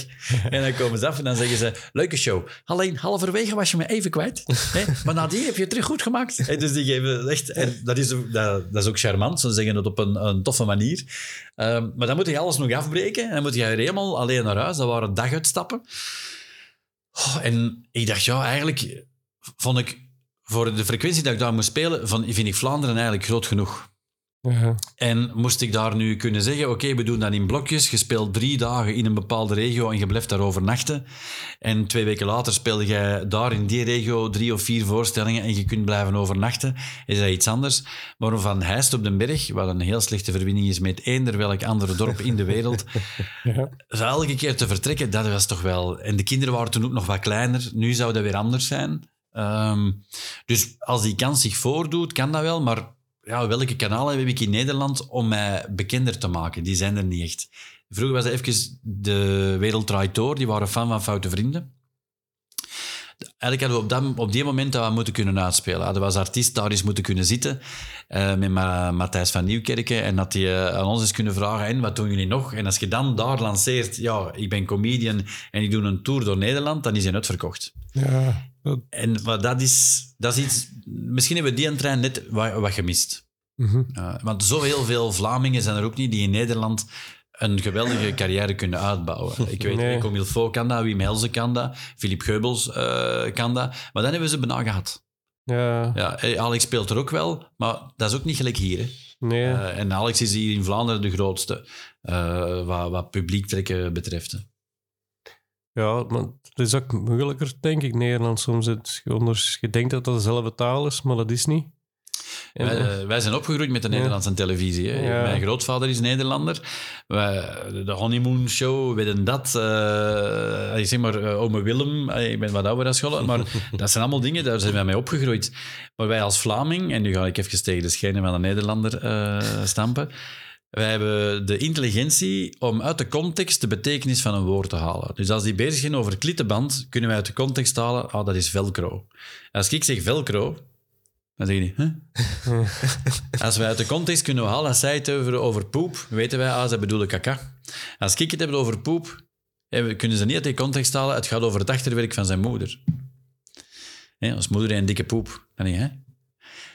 S1: En dan komen ze af en dan zeggen ze, leuke show. Alleen halverwege was je me even kwijt. Hè? Maar nadien heb je het terug goed gemaakt. Dus die geven echt... En dat, is, dat, dat is ook charmant. Ze zeggen het op een, een toffe manier. Ehm, maar dan moet je alles nog afbreken. En dan moet je weer helemaal alleen naar huis. Dat waren daguitstappen. Oh, en ik dacht, ja, eigenlijk vond ik... Voor de frequentie dat ik daar moest spelen, van, vind ik Vlaanderen eigenlijk groot genoeg. En moest ik daar nu kunnen zeggen, oké, we doen dat in blokjes. Je speelt drie dagen in een bepaalde regio en je blijft daar overnachten. En twee weken later speelde jij daar in die regio drie of vier voorstellingen en je kunt blijven overnachten. Is dat iets anders? Maar van Heist op den Berg, wat een heel slechte verbinding is met eender welk andere dorp in de wereld,
S2: Ja.
S1: elke keer te vertrekken, dat was toch wel... En de kinderen waren toen ook nog wat kleiner. Nu zou dat weer anders zijn. Ehm, dus als die kans zich voordoet, kan dat wel. Maar ja, welke kanalen heb ik in Nederland om mij bekender te maken? Die zijn er niet echt. Vroeger was het even de Wereld. Die waren fan van Foute Vrienden. Eigenlijk hadden we op, dat, op die moment dat we moeten kunnen uitspelen. Hadden we als artiest daar eens moeten kunnen zitten eh, met Ma- Matthijs van Nieuwkerken en dat hij eh, aan ons eens kunnen vragen, en wat doen jullie nog? En als je dan daar lanceert, ja, ik ben comedian en ik doe een tour door Nederland, dan is hij uitverkocht.
S2: Ja,
S1: En wat dat is, dat is iets... Misschien hebben we die trein net wat, wat gemist.
S2: mhm.
S1: Uh, want zoveel veel Vlamingen zijn er ook niet die in Nederland een geweldige carrière kunnen uitbouwen. Ik weet,
S2: Nee.
S1: Comil Fo kan dat, Wim Helze kan dat, Philippe Geubels eh, kan dat. Maar dan hebben we ze bijna gehad.
S2: ja,
S1: Ja, eh, Alex speelt er ook wel, maar dat is ook niet gelijk hier. Hè.
S2: nee.
S1: Eh, en Alex is hier in Vlaanderen de grootste, eh, wat, wat publiek trekken betreft.
S2: Ja, maar het is ook moeilijker, denk ik, Nederlands. Soms het, je, denkt dat dat dezelfde taal is, maar dat is niet. En,
S1: Wij, eh, wij zijn opgegroeid met de
S2: Ja.
S1: Nederlandse televisie. Hè.
S2: Ja.
S1: Mijn grootvader is Nederlander. Wij, de honeymoon show, weet en dat. ik zeg maar, eh, ome Willem. ik ben wat ouder dan scholen. Maar dat zijn allemaal dingen, daar zijn wij mee opgegroeid. Maar wij als Vlaming, en nu ga ik even tegen de schijnen van een Nederlander stampen. Wij hebben de intelligentie om uit de context de betekenis van een woord te halen. Dus als die bezig zijn over klittenband, kunnen wij uit de context halen, ah, dat is velcro. Als ik zeg velcro, dan zeg je niet, huh? Als wij uit de context kunnen halen, als zij het over, over poep, weten wij, ah, ze bedoelen kaka. Als ik het heb over poep, kunnen ze niet uit die context halen, het gaat over het achterwerk van zijn moeder. Als moeder een dikke poep, dan niet, hè?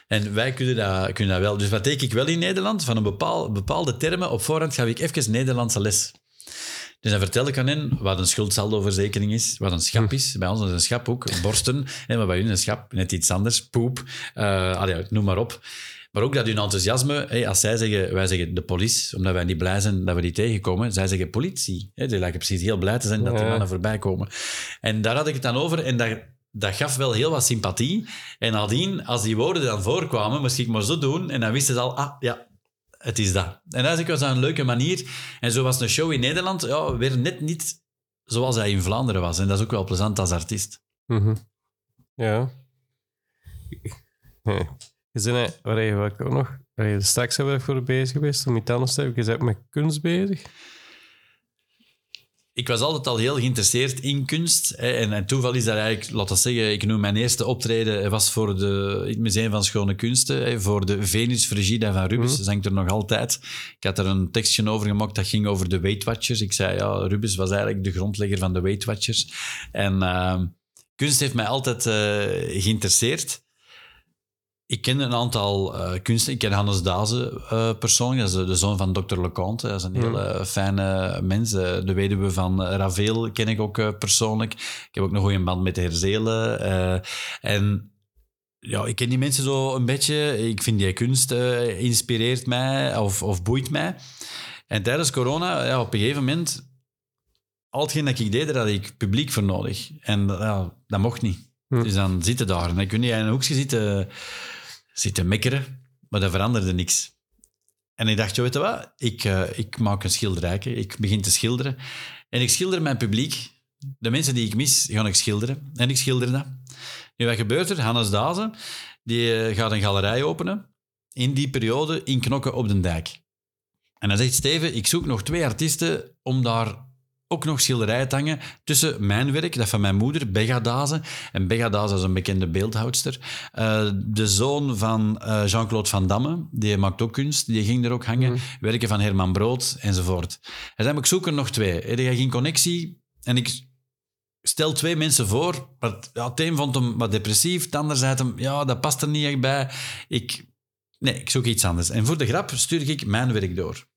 S1: En wij kunnen dat, kunnen dat wel. Dus wat deed ik wel in Nederland? Van een bepaal, bepaalde termen op voorhand gaf ik even Nederlandse les. Dus dan vertel ik aan hen wat een schuldsaldoverzekering is, wat een schap is. Bij ons is een schap ook, borsten. Maar bij hun een schap, net iets anders. Poep, eh allee, noem maar op. Maar ook dat hun enthousiasme, als zij zeggen, wij zeggen de politie, omdat wij niet blij zijn dat we die tegenkomen, zij zeggen politie. Die lijken precies heel blij te zijn dat die
S2: Ja.
S1: mannen voorbij komen. En daar had ik het dan over en dat, dat gaf wel heel wat sympathie. En nadien, als die woorden dan voorkwamen, moest ik maar zo doen en dan wisten ze al, ah ja, het is dat. En dat was een leuke manier. En zo was een show in Nederland ja, weer net niet zoals hij in Vlaanderen was. En dat is ook wel plezant als artiest.
S2: Mhm. Ja. Nee. Eh, waar je ook nog... waar je straks hebben we voor bezig geweest, om iets anders te hebben. Je bent met kunst bezig.
S1: Ik was altijd al heel geïnteresseerd in kunst. hè, En, en toeval is dat eigenlijk, laten we zeggen, ik noem mijn eerste optreden was voor de, het Museum van Schone Kunsten, hè, voor de Venus Frigida van Rubens.
S2: Mhm.
S1: Dat hangt er nog altijd. Ik had er een tekstje over gemaakt dat ging over de Weight Watchers. Ik zei, ja, Rubens was eigenlijk de grondlegger van de Weight Watchers. En ehm, kunst heeft mij altijd eh, geïnteresseerd. Ik ken een aantal eh kunsten. Ik ken Hannes Daze eh, persoonlijk. Dat is de, de zoon van Dr. Leconte. Dat is een
S2: Hmm.
S1: hele fijne mens. Eh, de weduwe van Ravel ken ik ook persoonlijk. Ik heb ook nog een goede band met de Herzelen. en ja, ik ken die mensen zo een beetje. Ik vind die kunst inspireert mij of, of boeit mij. En tijdens corona, ja, op een gegeven moment... Al hetgeen dat ik deed, daar had ik publiek voor nodig. En ja, dat mocht niet.
S2: Hm.
S1: Dus dan zitten daar. En dan kun je in een hoekje zitten zitten mekkeren, maar dat veranderde niks. En ik dacht, joh, weet je wat, ik, eh, ik maak een schilderijke, ik begin te schilderen. En ik schilder mijn publiek, de mensen die ik mis, ga ik schilderen. En ik schilder dat. Nu, wat gebeurt er? Hannes Dazen, die eh, gaat een galerij openen, in die periode in Knokken op den Dijk. En dan zegt Steven, ik zoek nog twee artiesten om daar ook nog schilderijen hangen tussen mijn werk, dat van mijn moeder, Bega Dazen. En Bega Dazen is een bekende beeldhoudster. Uh, de zoon van uh, Jean-Claude Van Damme, die maakt ook kunst, die ging er ook hangen.
S2: Mhm.
S1: Werken van Herman Brood, enzovoort. En dan ik zoek er nog twee. Heb jij geen connectie? En ik stel twee mensen voor. Maar, ja, het een vond hem wat depressief, het ander zei hem, ja, dat past er niet echt bij. Ik, nee, ik zoek iets anders. En voor de grap stuur ik mijn werk door.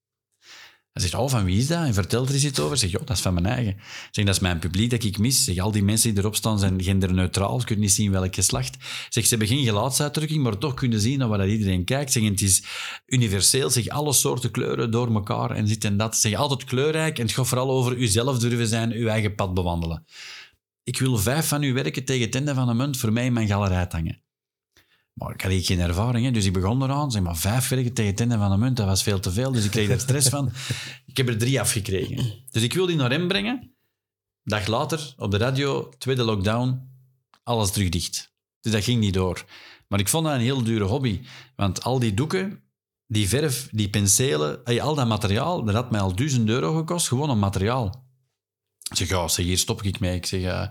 S1: Hij zegt, oh, van wie is dat? En vertelt er iets over. Zeg, joh, dat is van mijn eigen. Zeg, dat is mijn publiek dat ik mis. Al die mensen die erop staan zijn genderneutraal. Ze kunnen niet zien welk geslacht. Zeg, ze hebben geen gelaatsuitdrukking, maar toch kunnen zien naar waar iedereen kijkt. Zeg, het is universeel. Zeg, alle soorten kleuren door elkaar en dit en dat. Zeg, altijd kleurrijk. En het gaat vooral over uzelf durven zijn, uw eigen pad bewandelen. Ik wil vijf van uw werken tegen het einde van de munt voor mij in mijn galerij hangen. Maar ik had hier geen ervaring, hè, dus ik begon eraan. Zeg maar, vijf werken tegen van de munt, dat was veel te veel. Dus ik kreeg daar stress van. Ik heb er drie afgekregen. Dus ik wil die naar hem brengen. Dag later, op de radio, tweede lockdown, alles terug dicht. Dus dat ging niet door. Maar ik vond dat een heel dure hobby. Want al die doeken, die verf, die penselen, al dat materiaal, dat had mij al duizend euro gekost, gewoon om materiaal. Ik zeg, ja, hier stop ik mee. Ik zeg, uh,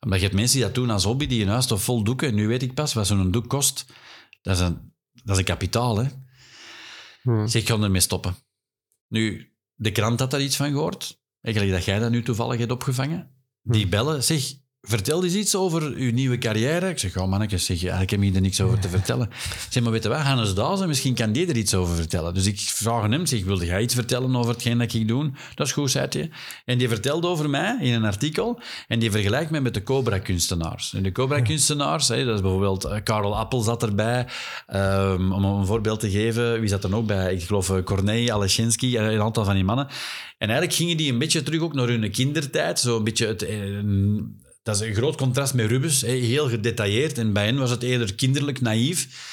S1: omdat je hebt mensen die dat doen als hobby, die een huis toch vol doeken. En nu weet ik pas wat zo'n doek kost. Dat is een, dat is een kapitaal, hè.
S2: Hmm.
S1: Zeg, ik ga ermee stoppen. Nu, de krant had daar iets van gehoord. Eigenlijk dat jij dat nu toevallig hebt opgevangen. Die bellen, zeg, vertel eens iets over uw nieuwe carrière. Ik zeg, oh manneke, zeg, ik heb hier er niks over te vertellen. Ik zeg, maar weet je wat, Hannes Dazen, misschien kan die er iets over vertellen. Dus ik vraag hem, zeg, wilde jij iets vertellen over hetgeen dat ik doe? Dat is goed, zei hij. En die vertelde over mij in een artikel en die vergelijkt mij met de Cobra-kunstenaars. En de Cobra-kunstenaars, hè, dat is bijvoorbeeld eh, Karel Appel zat erbij. Um, om een voorbeeld te geven, wie zat er ook bij? Ik geloof uh, Corneille, Aleszinski, uh, een aantal van die mannen. En eigenlijk gingen die een beetje terug ook naar hun kindertijd, zo een beetje het... eh, dat is een groot contrast met Rubens, heel gedetailleerd. En bij hen was het eerder kinderlijk naïef.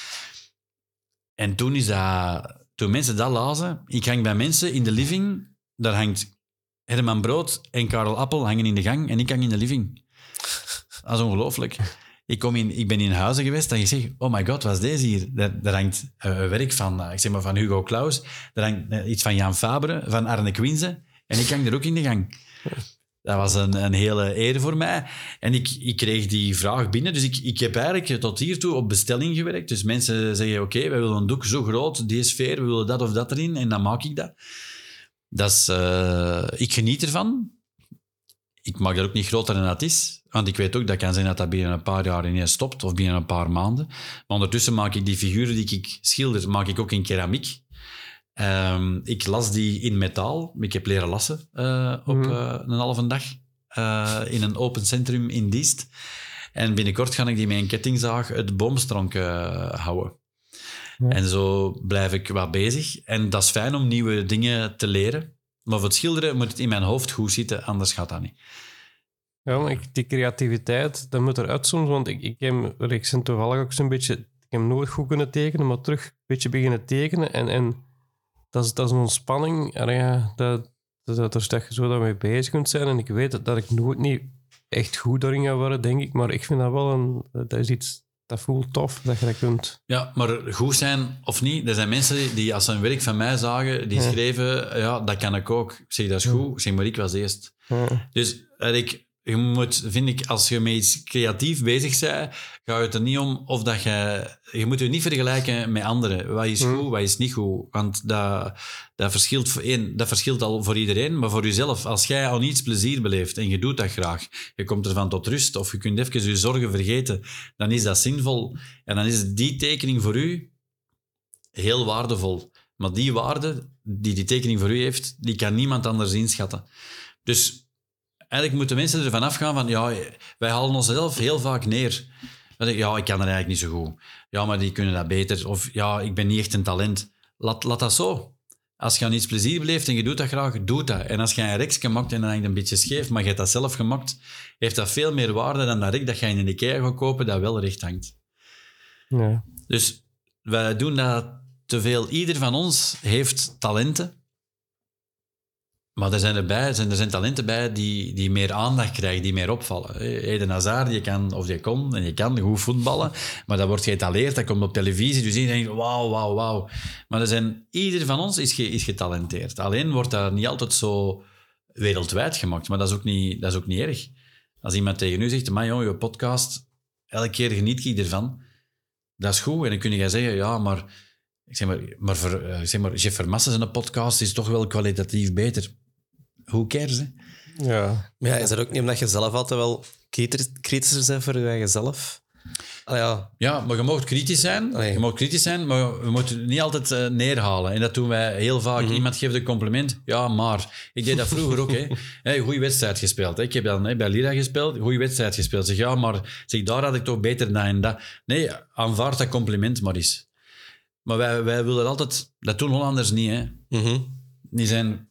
S1: En toen is dat... Toen mensen dat lazen... Ik hang bij mensen in de living. Daar hangt Herman Brood en Karel Appel hangen in de gang. En ik hang in de living. Dat is ongelooflijk. Ik, kom in, ik ben in huizen geweest en je zegt, oh my god, wat is deze hier? Daar, hangt uh, werk van, uh, ik zeg maar van Hugo Claus. Daar hangt uh, iets van Jan Fabre, van Arne Quinze. En ik hang er ook in de gang. Dat was een, een hele eer voor mij. En ik, ik kreeg die vraag binnen. Dus ik, ik heb eigenlijk tot hiertoe op bestelling gewerkt. Dus mensen zeggen, oké, okay, we willen een doek zo groot, die sfeer, we willen dat of dat erin. En dan maak ik dat. dat is, uh, ik geniet ervan. Ik maak dat ook niet groter dan dat is. Want ik weet ook, dat kan zijn dat dat binnen een paar jaar ineens stopt. Of binnen een paar maanden. Maar ondertussen maak ik die figuren die ik schilder, maak ik ook in keramiek. Um, ik las die in metaal. Ik heb leren lassen uh, op mm. uh, een halve dag uh, in een open centrum in Diest. En binnenkort ga ik die met een kettingzaag het boomstronk houden. En zo blijf ik wat bezig. En dat is fijn om nieuwe dingen te leren. Maar voor het schilderen moet het in mijn hoofd goed zitten, anders gaat dat niet.
S2: Ja, maar ik, die creativiteit, dat moet eruit soms. Want ik, ik, heb, ben toevallig ook zo'n beetje... Ik heb nooit goed kunnen tekenen, maar terug een beetje beginnen tekenen. En... en dat is, dat is een ontspanning. En ja, dat, dat, dat, dat je zo daarmee bezig kunt zijn. En ik weet dat, dat ik nooit niet echt goed daarin ga worden, denk ik. Maar ik vind dat wel een... Dat is iets... Dat voelt tof, dat je dat kunt.
S1: Ja, maar goed zijn of niet, er zijn mensen die als ze een werk van mij zagen, die ja. schreven, ja, dat kan ik ook. Ik zeg, dat is goed. Ik zeg, maar ik was eerst.
S2: Ja.
S1: Dus ik, je moet, vind ik, als je met iets creatief bezig bent, gaat het er niet om of dat je... Je moet je niet vergelijken met anderen. Wat is goed, wat is niet goed. Want dat, dat, verschilt voor één, dat verschilt al voor iedereen, maar voor jezelf. Als jij aan iets plezier beleeft en je doet dat graag, je komt ervan tot rust of je kunt even je zorgen vergeten, dan is dat zinvol. En dan is die tekening voor u heel waardevol. Maar die waarde die die tekening voor u heeft, die kan niemand anders inschatten. Dus eigenlijk moeten mensen ervan afgaan van, ja, wij halen onszelf heel vaak neer. Ja, ik kan er eigenlijk niet zo goed. Ja, maar die kunnen dat beter. Of ja, ik ben niet echt een talent. Laat, laat dat zo. Als je aan iets plezier beleeft en je doet dat graag, doe dat. En als je een reksje maakt en dan hangt een beetje scheef, maar je hebt dat zelf gemaakt, heeft dat veel meer waarde dan dat rek dat je in een Ikea gaat kopen dat wel recht hangt.
S2: Ja.
S1: Dus wij doen dat te veel. Ieder van ons heeft talenten. Maar er zijn, erbij, er zijn, er zijn talenten bij die, die meer aandacht krijgen, die meer opvallen. Eden Hazard, je kan, of je kon en je kan goed voetballen, maar dat wordt geëtaleerd, dat komt op televisie, dus iedereen denkt, wauw, wauw, wauw. Maar er zijn, ieder van ons is, is getalenteerd. Alleen wordt dat niet altijd zo wereldwijd gemaakt, maar dat is ook niet, dat is ook niet erg. Als iemand tegen u zegt, maar joh, je podcast, elke keer geniet ik ervan, dat is goed. En dan kun je zeggen, ja, maar... Ik zeg maar, maar, voor, eh, zeg maar Jeff Vermassen zijn podcast is toch wel kwalitatief beter. Hoe cares, hè?
S2: Ja.
S3: Maar ja, is dat ook niet omdat je zelf altijd wel kritisch- kritischer bent voor je eigen zelf? Ah ja,
S1: Ja, maar je mag kritisch zijn.
S3: Allee.
S1: Je mag kritisch zijn, maar we moeten het niet altijd eh, neerhalen. En dat doen wij heel vaak. Iemand geeft een compliment. Ja, maar. Ik deed dat vroeger ook. Hè. Hey, goeie wedstrijd gespeeld. Hè. Ik heb dan hè, bij Lira gespeeld. Goeie wedstrijd gespeeld. Zeg, ja, maar zeg, daar had ik toch beter dat en dat. Nee, aanvaard dat compliment maar eens. Maar wij, wij willen altijd... Dat doen Hollanders niet, hè.
S3: mhm.
S1: Die zijn...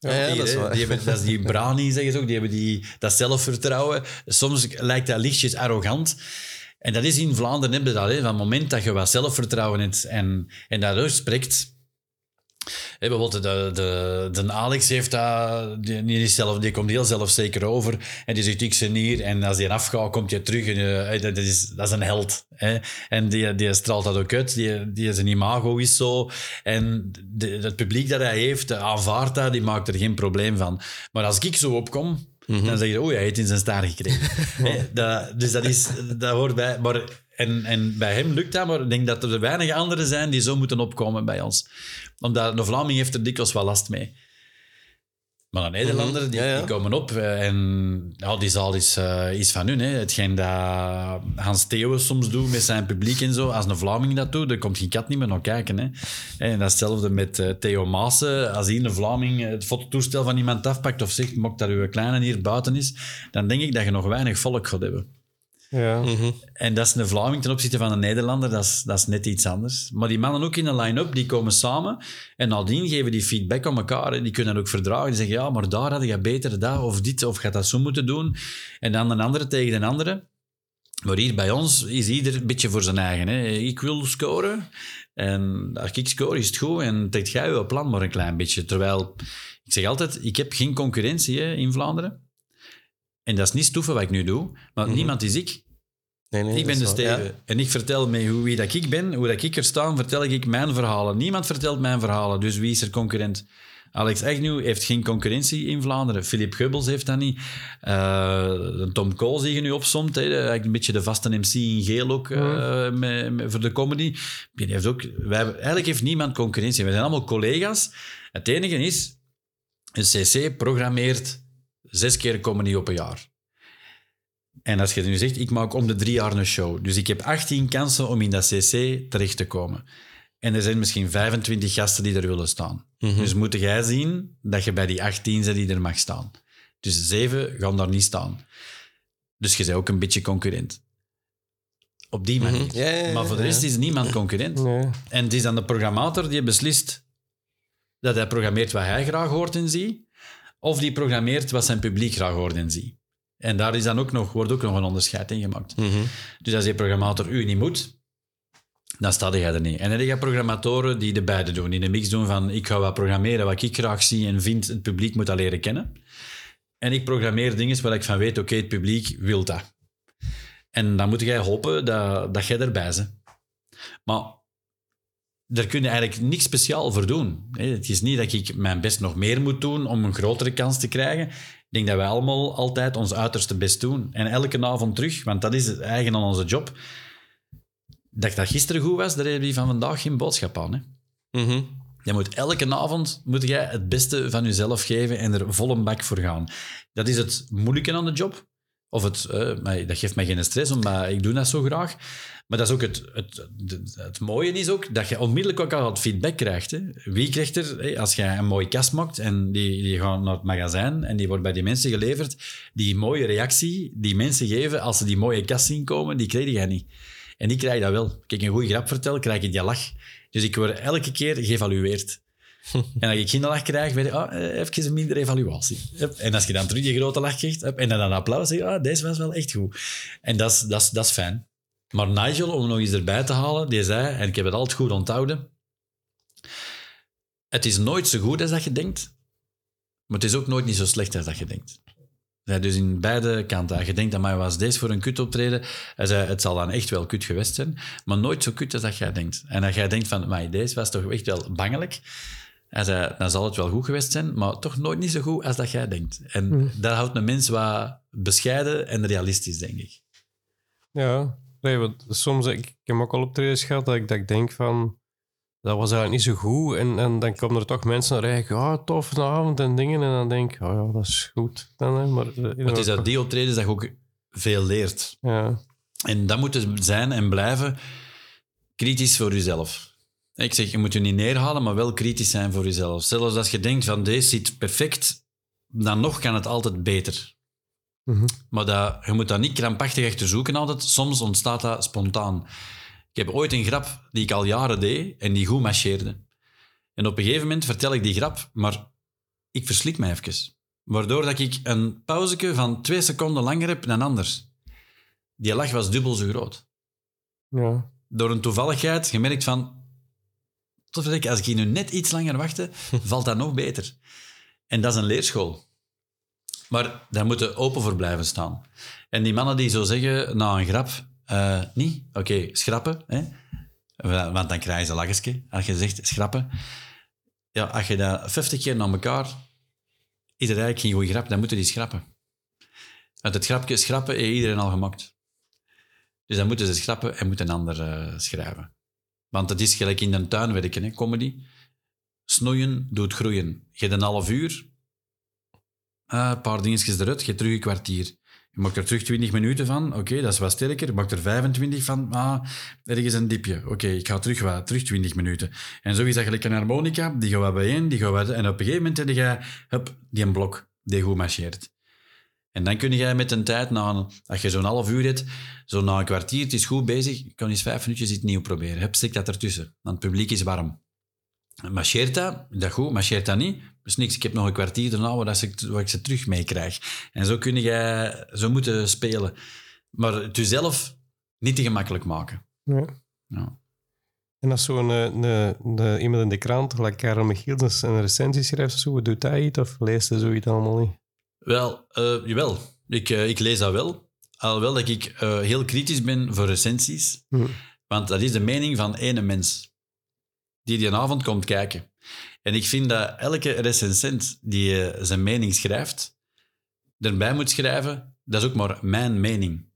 S3: Ja, dat is waar.
S1: Die hebben, dat is die brani, zeggen ze ook. Die hebben die, dat zelfvertrouwen. Soms lijkt dat lichtjes arrogant. En dat is in Vlaanderen, heb je dat. Hè. Van het moment dat je wat zelfvertrouwen hebt en, en dat uitspreekt... Bijvoorbeeld de, de, de Alex heeft dat... Die, zelf, die komt heel zelfzeker over. En die zegt, ik ben hier. En als die afgaat, komt je terug. En, eh, dat, is, dat is een held. Hè. En die, die straalt dat ook uit. Die, die zijn imago is zo. En de, het publiek dat hij heeft, aanvaardt dat. Die maakt er geen probleem van. Maar als ik zo opkom... Dan zeg je, oh, hij heeft in zijn staart gekregen. Dat, dus dat, is, dat hoort bij. Maar, en, en bij hem lukt dat, maar ik denk dat er weinig anderen zijn die zo moeten opkomen bij ons. Omdat de Vlaming heeft er dikwijls wel last mee. Maar de Nederlanders, die,
S3: Ja, ja.
S1: die komen op eh, en ja, die zaal is, eh, is van hun. Hè. Hetgeen dat Hans Theeuwen soms doet met zijn publiek en zo. Als een Vlaming dat doet, dan komt geen kat niet meer naar kijken. Hè. En dat is hetzelfde met eh, Theo Maassen. Als hier een Vlaming het fototoestel van iemand afpakt of zegt, mok dat uw kleine hier buiten is, dan denk ik dat je nog weinig volk gaat hebben.
S2: Ja.
S3: Mhm.
S1: En dat is een Vlaming ten opzichte van een Nederlander, dat is, dat is net iets anders. Maar die mannen ook in de line-up, die komen samen en nadien geven die feedback aan elkaar. hè. Die kunnen dat ook verdragen. Die zeggen, ja, maar daar had je beter dat of dit, of gaat dat zo moeten doen. En dan een andere tegen een andere. Maar hier bij ons is ieder een beetje voor zijn eigen. Hè. Ik wil scoren. En als ik score, is het goed. En trekt jij je plan maar een klein beetje. Terwijl, ik zeg altijd, ik heb geen concurrentie hè, in Vlaanderen. En dat is niet stoeven wat ik nu doe. Maar niemand is ik.
S3: Nee, nee,
S1: Ik ben de. Steven. En ik vertel met hoe, wie dat ik ben, hoe dat ik er sta, vertel ik mijn verhalen. Niemand vertelt mijn verhalen, dus wie is er concurrent? Alex Agnew heeft geen concurrentie in Vlaanderen. Philip Gubbels heeft dat niet. Eh, Tom Cole zie je nu opzomt. Hè. Eigenlijk Een beetje de vaste MC in geel ook eh, met- met- voor de comedy. Die heeft ook, wij, eigenlijk heeft niemand concurrentie. We zijn allemaal collega's. Het enige is, een CC programmeert zes keer comedy op een jaar. En als je nu zegt, ik maak om de drie jaar een show. Dus ik heb 18 kansen om in dat CC terecht te komen. En er zijn misschien 25 gasten die er willen staan. Dus moet jij zien dat je bij die 18 zit die er mag staan. Dus zeven gaan daar niet staan. Dus je bent ook een beetje concurrent. Op die manier.
S3: Mhm. Ja, ja, ja,
S1: maar voor de rest is niemand concurrent. En het is dan de programmator die beslist dat hij programmeert wat hij graag hoort en ziet, of die programmeert wat zijn publiek graag hoort en ziet. En daar is dan ook nog, wordt ook nog een onderscheid in gemaakt.
S3: Mhm.
S1: Dus als die programmator u niet moet, dan staat jij er niet. En dan heb je programmatoren die de beide doen. Die de mix doen van ik ga wat programmeren wat ik graag zie en vind, het publiek moet dat leren kennen. En ik programmeer dingen waar ik van weet, oké, het publiek wil dat. En dan moet jij hopen dat, dat jij erbij bent. Maar daar kun je eigenlijk niks speciaal voor doen. Het is niet dat ik mijn best nog meer moet doen om een grotere kans te krijgen. Ik denk dat wij allemaal altijd ons uiterste best doen. En elke avond terug, want dat is het eigen aan onze job. Dat dat gisteren goed was, daar heb je van vandaag geen boodschap aan. Hè.
S3: Mhm.
S1: Je moet elke avond moet jij het beste van jezelf geven en er vol een bak voor gaan. Dat is het moeilijke aan de job. Of het, eh, maar dat geeft mij geen stress, omdat ik doe dat zo graag. Maar dat is ook het, het, het, mooie is ook dat je onmiddellijk ook al het feedback krijgt. Hè. Wie krijgt er, als jij een mooie kast maakt en die, die gaan naar het magazijn en die wordt bij die mensen geleverd, die mooie reactie die mensen geven als ze die mooie kast zien komen, die krijg jij niet. En die krijg je dat wel. Ik een goede grap vertel, krijg ik die lach. Dus ik word elke keer geëvalueerd. En als ik geen lach krijg, weet je, ah, eh, even een minder evaluatie. En als je dan terug die grote lach krijgt, en dan een applaus, zeg je, ah, deze was wel echt goed. En dat is, dat is, dat is fijn. Maar Nigel, om nog eens erbij te halen, die zei, en ik heb het altijd goed onthouden, het is nooit zo goed als dat je denkt, maar het is ook nooit niet zo slecht als dat je denkt. Zei dus in beide kanten. Als je denkt, dat mij was deze voor een kut optreden. Hij zei, het zal dan echt wel kut geweest zijn, maar nooit zo kut als dat jij denkt. En als jij denkt van, maar deze was toch echt wel bangelijk. Hij zei, dan zal het wel goed geweest zijn, maar toch nooit niet zo goed als dat jij denkt. En
S2: Hmm.
S1: daar houdt een mens wat bescheiden en realistisch, denk ik.
S2: Ja, nee, want soms, ik, ik heb ook al optredens gehad dat ik, dat ik denk van, dat was eigenlijk niet zo goed. En, en dan komen er toch mensen naar rijden, ah, tof, een avond en dingen. En dan denk ik, oh ja, dat is goed. Dan, hè, maar, eh,
S1: Maar het is uit die optredens dat je ook veel leert.
S2: Ja,
S1: En dat moet het zijn en blijven kritisch voor jezelf. Ik zeg, je moet je niet neerhalen, maar wel kritisch zijn voor jezelf. Zelfs als je denkt van deze zit perfect, dan nog kan het altijd beter.
S2: Mhm.
S1: Maar dat, je moet dat niet krampachtig achter zoeken altijd. Soms ontstaat dat spontaan. Ik heb ooit een grap die ik al jaren deed en die goed marcheerde. En op een gegeven moment vertel ik die grap, maar ik verslik mij even. Waardoor dat ik een pauzeke van twee seconden langer heb dan anders. Die lach was dubbel zo groot.
S2: ja.
S1: Door een toevalligheid gemerkt van... Tot als ik hier nu net iets langer wachtte, valt dat nog beter. En dat is een leerschool. Maar daar moeten open voor blijven staan. En die mannen die zo zeggen, na een grap, eh, niet, oké, schrappen. Hè? Want dan krijg je ze lachesje. Als je zegt schrappen. Ja, als je dat 50 keer naar elkaar, is er eigenlijk geen goede grap, dan moeten die schrappen. Want het grapje schrappen heeft iedereen al gemaakt. Dus dan moeten ze schrappen en moet een ander eh, schrijven. Want het is gelijk in de tuin werken, hè, comedy. Snoeien doet groeien. Je hebt een half uur, ah, een paar dingetjes eruit, je terug een kwartier. Je maakt er terug 20 minuten van, oké, dat is wat sterker. Je maakt er 25 van, ah, ergens een dipje. Oké, ik ga terug, wat, terug 20 minuten. En zo is dat gelijk een harmonica, die gaat wat bijeen, die gaat wat... En op een gegeven moment heb je, hup, die een blok, die goed marcheert. En dan kun je met een tijd, na een, als je zo'n half uur hebt, zo na een kwartier, het is goed bezig, je kan eens vijf minuutjes iets nieuw proberen. Hup, stik dat ertussen, want het publiek is warm. Marcheert dat? Dat goed. Marcheert dat niet? Dus niks, ik heb nog een kwartier daarna waar, ik, waar ik ze terug mee krijg. En zo kun je zo moeten spelen. Maar het jezelf niet te gemakkelijk maken.
S2: ja.
S1: Ja.
S2: En als zo'n een- iemand in de krant, gelijk Karel Michiels, een recensie schrijft zo, doet hij iets of leest hij zoiets allemaal niet?
S1: Wel, eh, jawel. Ik, eh, ik lees dat wel. Alhoewel dat ik eh, heel kritisch ben voor recensies.
S2: Hm.
S1: Want dat is de mening van ene mens die die avond komt kijken. En ik vind dat elke recensent die zijn mening schrijft, erbij moet schrijven, dat is ook maar mijn mening.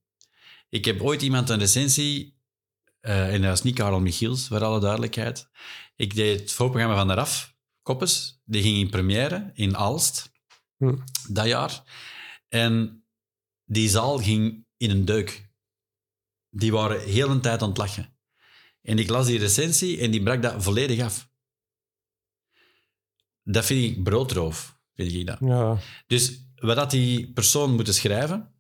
S1: Ik heb ooit iemand een recensie, en dat was niet Karel Michiels, voor alle duidelijkheid. Ik deed het voorprogramma van de RAF, Koppes, die ging in première in Aalst,
S2: Hm.
S1: dat jaar. En die zaal ging in een deuk. Die waren heel een tijd aan het lachen. En ik las die recensie en die brak dat volledig af. Dat vind ik broodroof, vind ik dat.
S2: Ja,
S1: Dus wat had die persoon moeten schrijven?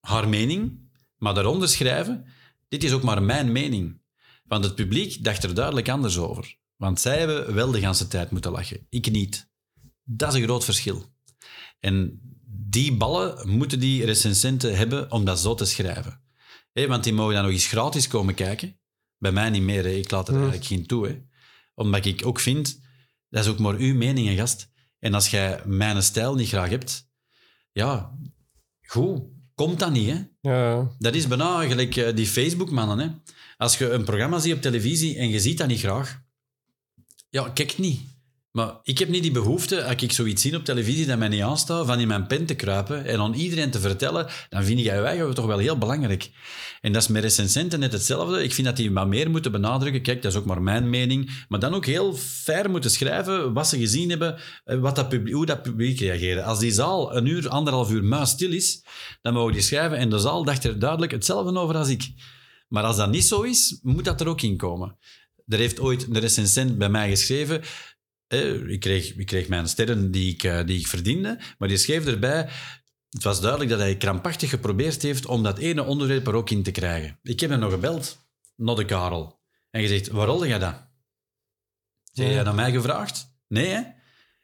S1: Haar mening, maar daaronder schrijven, dit is ook maar mijn mening. Want het publiek dacht er duidelijk anders over. Want zij hebben wel de hele tijd moeten lachen. Ik niet. Dat is een groot verschil. En die ballen moeten die recensenten hebben om dat zo te schrijven. Hé, want die mogen dan nog eens gratis komen kijken. Bij mij niet meer, hè. ik laat er eigenlijk geen toe. Hè. Omdat ik ook vind, dat is ook maar uw mening, gast. En als jij mijn stijl niet graag hebt, ja, goed, komt dat niet. Hè.
S2: ja,
S1: Dat is bijna gelijk eh, die Facebook-mannen. Hè. Als je een programma ziet op televisie en je ziet dat niet graag, ja, kijk niet. Maar ik heb niet die behoefte, als ik zoiets zie op televisie dat mij niet aanstaat, van in mijn pen te kruipen en aan iedereen te vertellen, dan vind ik je eigen toch wel heel belangrijk. En dat is met recensenten net hetzelfde. Ik vind dat die wat meer moeten benadrukken. Kijk, dat is ook maar mijn mening. Maar dan ook heel fair moeten schrijven wat ze gezien hebben, eh, wat dat publiek, hoe dat publiek reageert. Als die zaal een uur, anderhalf uur muisstil is, dan mogen die schrijven en de zaal dacht er duidelijk hetzelfde over als ik. Maar als dat niet zo is, moet dat er ook in komen. Er heeft ooit een recensent bij mij geschreven. Ik, kreeg, ik kreeg mijn sterren die ik, eh, die ik verdiende, maar die schreef erbij. Het was duidelijk dat hij krampachtig geprobeerd heeft om dat ene onderwerp er ook in te krijgen. Ik heb hem nog gebeld, naar de Karel, en gezegd: Waar rolde jij dat? Zeg jij dat mij gevraagd? Nee, hè?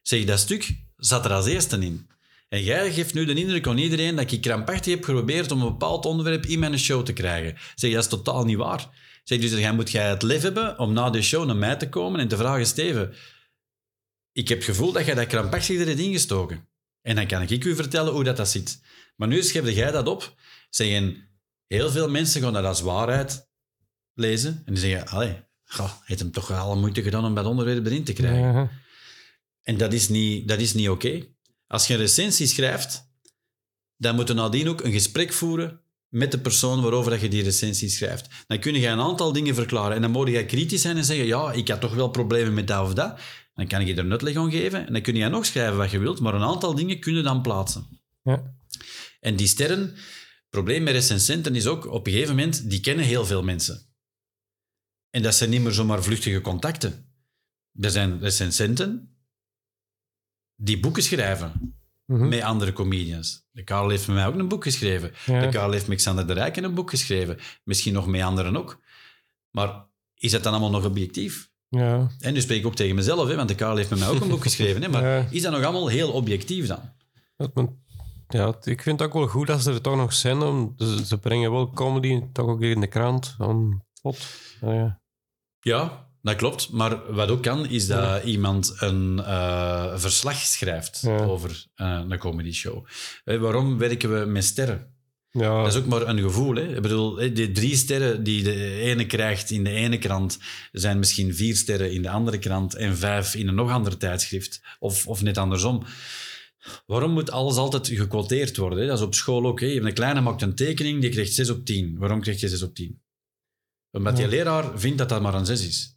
S1: Zeg, dat stuk zat er als eerste in. En jij geeft nu de indruk aan iedereen dat ik krampachtig heb geprobeerd om een bepaald onderwerp in mijn show te krijgen. Zeg, dat is totaal niet waar. Zeg, dus jij moet jij het lef hebben om na de show naar mij te komen en te vragen, Steven, ik heb het gevoel dat jij dat krampachtig erin ingestoken. En dan kan ik u vertellen hoe dat, dat zit. Maar nu schrijf jij dat op. Zeggen, heel veel mensen gaan dat als waarheid lezen. En die zeggen, allee, goh, heeft hem toch alle moeite gedaan om dat onderwerp erin te krijgen.
S2: Ja.
S1: En dat is niet, dat is niet oké. Als je een recensie schrijft, dan moet je nadien ook een gesprek voeren met de persoon waarover dat je die recensie schrijft. Dan kun je een aantal dingen verklaren. En dan moet je kritisch zijn en zeggen, ja, ik had toch wel problemen met dat of dat. Dan kan ik je er een uitleg aan geven. En dan kun je nog schrijven wat je wilt, maar een aantal dingen kun je dan plaatsen.
S2: Ja.
S1: En die sterren, het probleem met recensenten is ook, op een gegeven moment, die kennen heel veel mensen. En dat zijn niet meer zomaar vluchtige contacten. Er zijn recensenten die boeken schrijven
S2: Mhm.
S1: met andere comedians. De Karel heeft met mij ook een boek geschreven.
S2: Ja.
S1: De Karel heeft met Xander de Rijken een boek geschreven. Misschien nog met anderen ook. Maar is dat dan allemaal nog objectief?
S2: Ja.
S1: En nu spreek ik ook tegen mezelf, hè, want de Karel heeft met mij ook een boek geschreven. Hè, maar
S2: Ja.
S1: is dat nog allemaal heel objectief dan?
S2: Ja, ik vind het ook wel goed dat ze er toch nog zijn. Om, ze, ze brengen wel comedy toch ook in de krant. Om, pot. Ja, ja.
S1: Ja, dat klopt. Maar wat ook kan, is dat iemand een eh, verslag schrijft
S2: Ja.
S1: over eh, een comedy show. Eh, waarom werken we met sterren?
S2: Ja.
S1: Dat is ook maar een gevoel. Hè? Ik bedoel, die drie sterren die de ene krijgt in de ene krant, zijn misschien vier sterren in de andere krant en vijf in een nog ander tijdschrift. Of, of net andersom. Waarom moet alles altijd gequoteerd worden? Hè? Dat is op school ook. Hè? Je hebt een kleine maakt een tekening, die krijgt 6 op 10. Waarom krijg je 6 op 10? Omdat die
S2: Ja.
S1: leraar vindt dat dat maar een 6 is.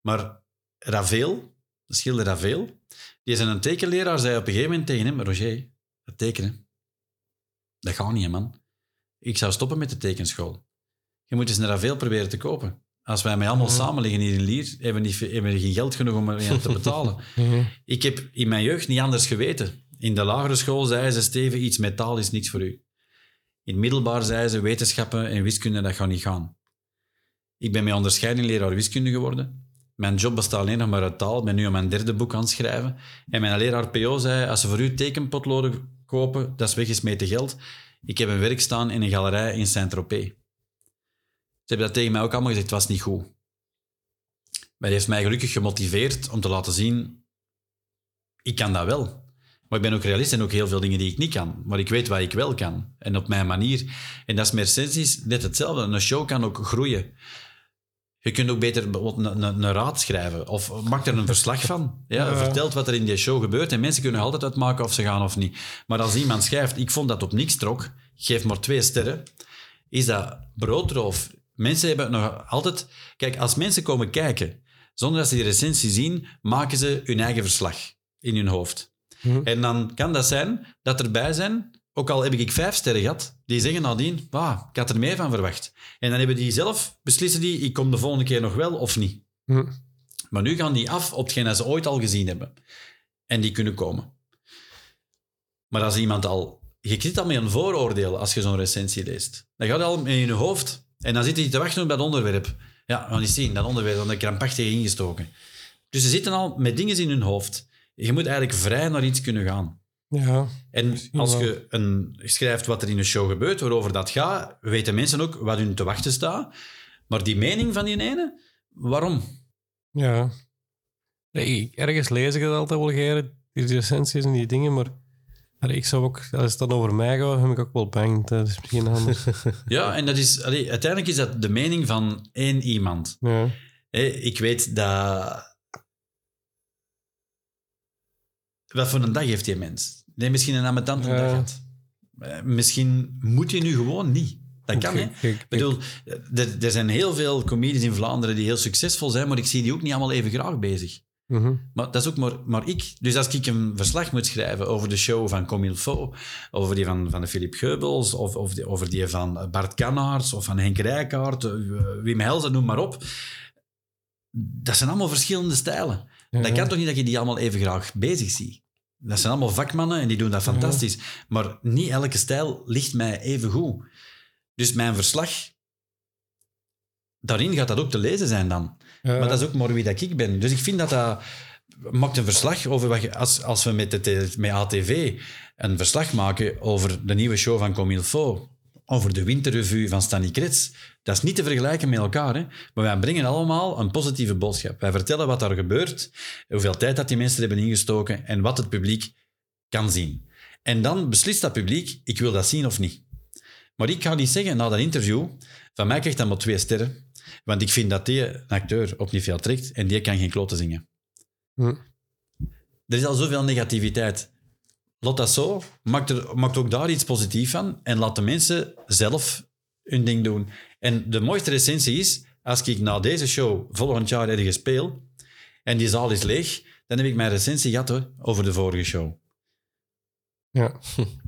S1: Maar Ravel, de schilder Ravel, die zijn een tekenleraar, zei op een gegeven moment tegen hem, Roger, dat tekenen, dat gaat niet, man. Ik zou stoppen met de tekenschool. Je moet eens een Ravel proberen te kopen. Als wij met allemaal
S2: Mhm.
S1: samen liggen hier in Lier, hebben we, niet, hebben we geen geld genoeg om er te betalen.
S2: Mhm.
S1: Ik heb in mijn jeugd niet anders geweten. In de lagere school zeiden ze, Steven, iets met taal is niks voor u. In het middelbaar zeiden ze, wetenschappen en wiskunde, dat gaat niet gaan. Ik ben met onderscheiding leraar wiskunde geworden. Mijn job bestaat alleen nog maar uit taal. Ik ben nu aan mijn derde boek aan het schrijven. En mijn leraar PO zei, als ze voor u tekenpotloden kopen, dat is weggesmeten geld. Ik heb een werk staan in een galerij in Saint-Tropez. Ze hebben dat tegen mij ook allemaal gezegd, het was niet goed. Maar die heeft mij gelukkig gemotiveerd om te laten zien, ik kan dat wel. Maar ik ben ook realist en ook heel veel dingen die ik niet kan. Maar ik weet wat ik wel kan. En op mijn manier. En dat is met net hetzelfde. Een show kan ook groeien. Je kunt ook beter een, een, een raad schrijven. Of maak er een verslag van. Ja,
S2: Ja.
S1: Vertelt wat er in die show gebeurt. En mensen kunnen altijd uitmaken of ze gaan of niet. Maar als iemand schrijft, ik vond dat op niks trok, geef maar twee sterren, is dat broodroof. Mensen hebben nog altijd... Kijk, als mensen komen kijken, zonder dat ze die recensie zien, maken ze hun eigen verslag in hun hoofd.
S2: Mhm.
S1: En dan kan dat zijn dat erbij zijn, ook al heb ik vijf sterren gehad, die zeggen nadien, ah, ik had er meer van verwacht. En dan hebben die zelf, beslissen die, ik kom de volgende keer nog wel of niet.
S2: Mhm.
S1: Maar nu gaan die af op hetgeen dat ze ooit al gezien hebben. En die kunnen komen. Maar als iemand al... Je zit al met een vooroordeel als je zo'n recensie leest. Dan gaat al in je hoofd. En dan zit hij te wachten op dat onderwerp. Ja, we gaan eens zien, dat onderwerp, dan de krampachtig ingestoken. Dus ze zitten al met dingen in hun hoofd. Je moet eigenlijk vrij naar iets kunnen gaan.
S2: Ja.
S1: En als je een, schrijft wat er in een show gebeurt, waarover dat gaat, weten mensen ook wat hun te wachten staat. Maar die mening van die ene, waarom?
S2: Ja. Nee, ergens lees ik het altijd wel geren, die recensies en die dingen, maar ik zou ook, als het dan over mij gaat, ben ik ook wel bang. Dat is misschien anders.
S1: Ja, en dat is, allee, uiteindelijk is dat de mening van één iemand.
S2: ja.
S1: Ik weet dat... Wat voor een dag heeft die mens? Nee, misschien een amatante
S2: Ja.
S1: dag gehad. Eh, Misschien moet hij nu gewoon niet. Dat kan, hè?
S2: Ik-
S1: bedoel, er, er zijn heel veel comedies in Vlaanderen die heel succesvol zijn, maar ik zie die ook niet allemaal even graag bezig.
S2: Mhm.
S1: Maar dat is ook maar, maar ik. Dus als ik een verslag moet schrijven over de show van Comilfo, over die van, van de Philip Geubels, of, of die, over die van Bart Kannaerts, of van Henk Rijkaard, eh, Wim Helsen, noem maar op. Dat zijn allemaal verschillende stijlen.
S2: Ja.
S1: Dat kan toch niet dat je die allemaal even graag bezig ziet? Dat zijn allemaal vakmannen en die doen dat fantastisch. Maar niet elke stijl ligt mij even goed. Dus mijn verslag, daarin gaat dat ook te lezen zijn dan.
S2: Ja.
S1: Maar dat is ook maar wie dat ik ben. Dus ik vind dat dat... Maakt een verslag over wat je... Als, als we met, de, met ATV een verslag maken over de nieuwe show van Comilfo, over de winterrevue van Stanley Krets. Dat is niet te vergelijken met elkaar. Hè? Maar wij brengen allemaal een positieve boodschap. Wij vertellen wat daar gebeurt, hoeveel tijd dat die mensen hebben ingestoken en wat het publiek kan zien. En dan beslist dat publiek, ik wil dat zien of niet. Maar ik ga niet zeggen na dat interview, van mij krijgt dat maar twee sterren. Want ik vind dat die een acteur op niet veel trekt en die kan geen kloten zingen.
S2: Hm.
S1: Er is al zoveel negativiteit. Laat dat zo. Maak, er, maak ook daar iets positiefs van. En laat de mensen zelf hun ding doen. En de mooiste recensie is, als ik na deze show volgend jaar ergens speel en die zaal is leeg, dan heb ik mijn recensie gehad hoor, over de vorige show.
S2: Ja.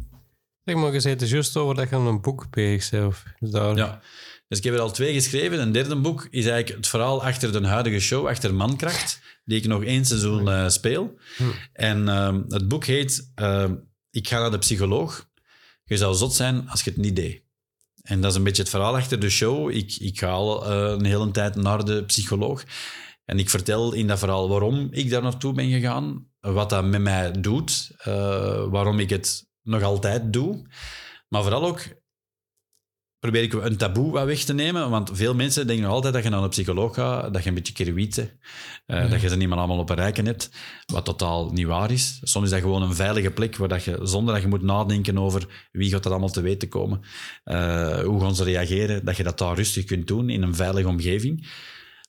S2: Zeg maar, je zei het juist over dat je aan een boek bezig zelf. Dus daar...
S1: Ja. Dus ik heb er al twee geschreven. Een derde boek is eigenlijk het verhaal achter de huidige show, achter Mankracht, die ik nog één seizoen eh, speel.
S2: Hm.
S1: En ehm, het boek heet ehm, Ik ga naar de psycholoog. Je zou zot zijn als je het niet deed. En dat is een beetje het verhaal achter de show. Ik, ik ga al eh, een hele tijd naar de psycholoog. En ik vertel in dat verhaal waarom ik daar naartoe ben gegaan, wat dat met mij doet, eh, waarom ik het nog altijd doe. Maar vooral ook probeer ik een taboe wat weg te nemen, want veel mensen denken nog altijd dat je naar een psycholoog gaat, dat je een beetje keroïet hebt, eh, dat je ze niet meer allemaal op een rijken hebt, wat totaal niet waar is. Soms is dat gewoon een veilige plek waar dat je, zonder dat je moet nadenken over wie gaat er allemaal te weten komen, eh, hoe gaan ze reageren, dat je dat daar rustig kunt doen in een veilige omgeving.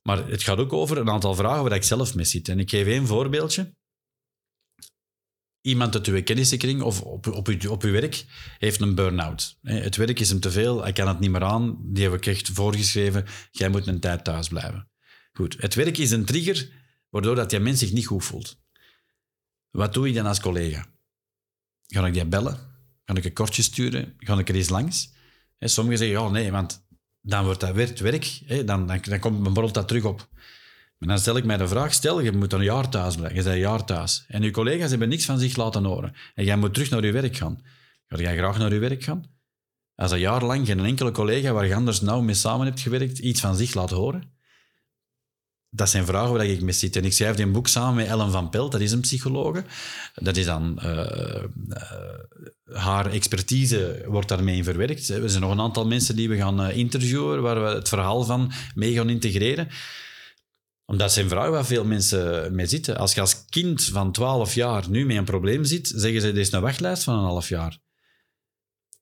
S1: Maar het gaat ook over een aantal vragen waar ik zelf mee zit. En ik geef één voorbeeldje. Iemand uit uw kennissenkring of op, op, uw, op uw werk heeft een burn-out. Het werk is hem te veel, hij kan het niet meer aan. Die hebben we echt voorgeschreven, jij moet een tijd thuis blijven. Goed, het werk is een trigger waardoor dat die mens zich niet goed voelt. Wat doe ik dan als collega? Ga ik die bellen? Ga ik een kortje sturen? Ga ik er eens langs? Sommigen zeggen, oh nee, want dan wordt dat weer het werk. Dan, dan, dan komt, borrelt dat terug op. Maar dan stel ik mij de vraag, stel, je moet een jaar thuis blijven. Je bent een jaar thuis. En je collega's hebben niks van zich laten horen. En jij moet terug naar je werk gaan. Ga jij graag naar je werk gaan? Als een jaar lang geen enkele collega waar je anders nauw mee samen hebt gewerkt, iets van zich laat horen? Dat zijn vragen waar ik mee zit. En ik schrijf een boek samen met Ellen van Pelt, dat is een psychologe. Dat is dan... eh, eh, haar expertise wordt daarmee verwerkt. Er zijn nog een aantal mensen die we gaan eh, interviewen, waar we het verhaal van mee gaan integreren omdat zijn vrouw waar veel mensen mee zitten. Als je als kind van 12 jaar nu met een probleem zit, zeggen ze, er is een wachtlijst van een half jaar.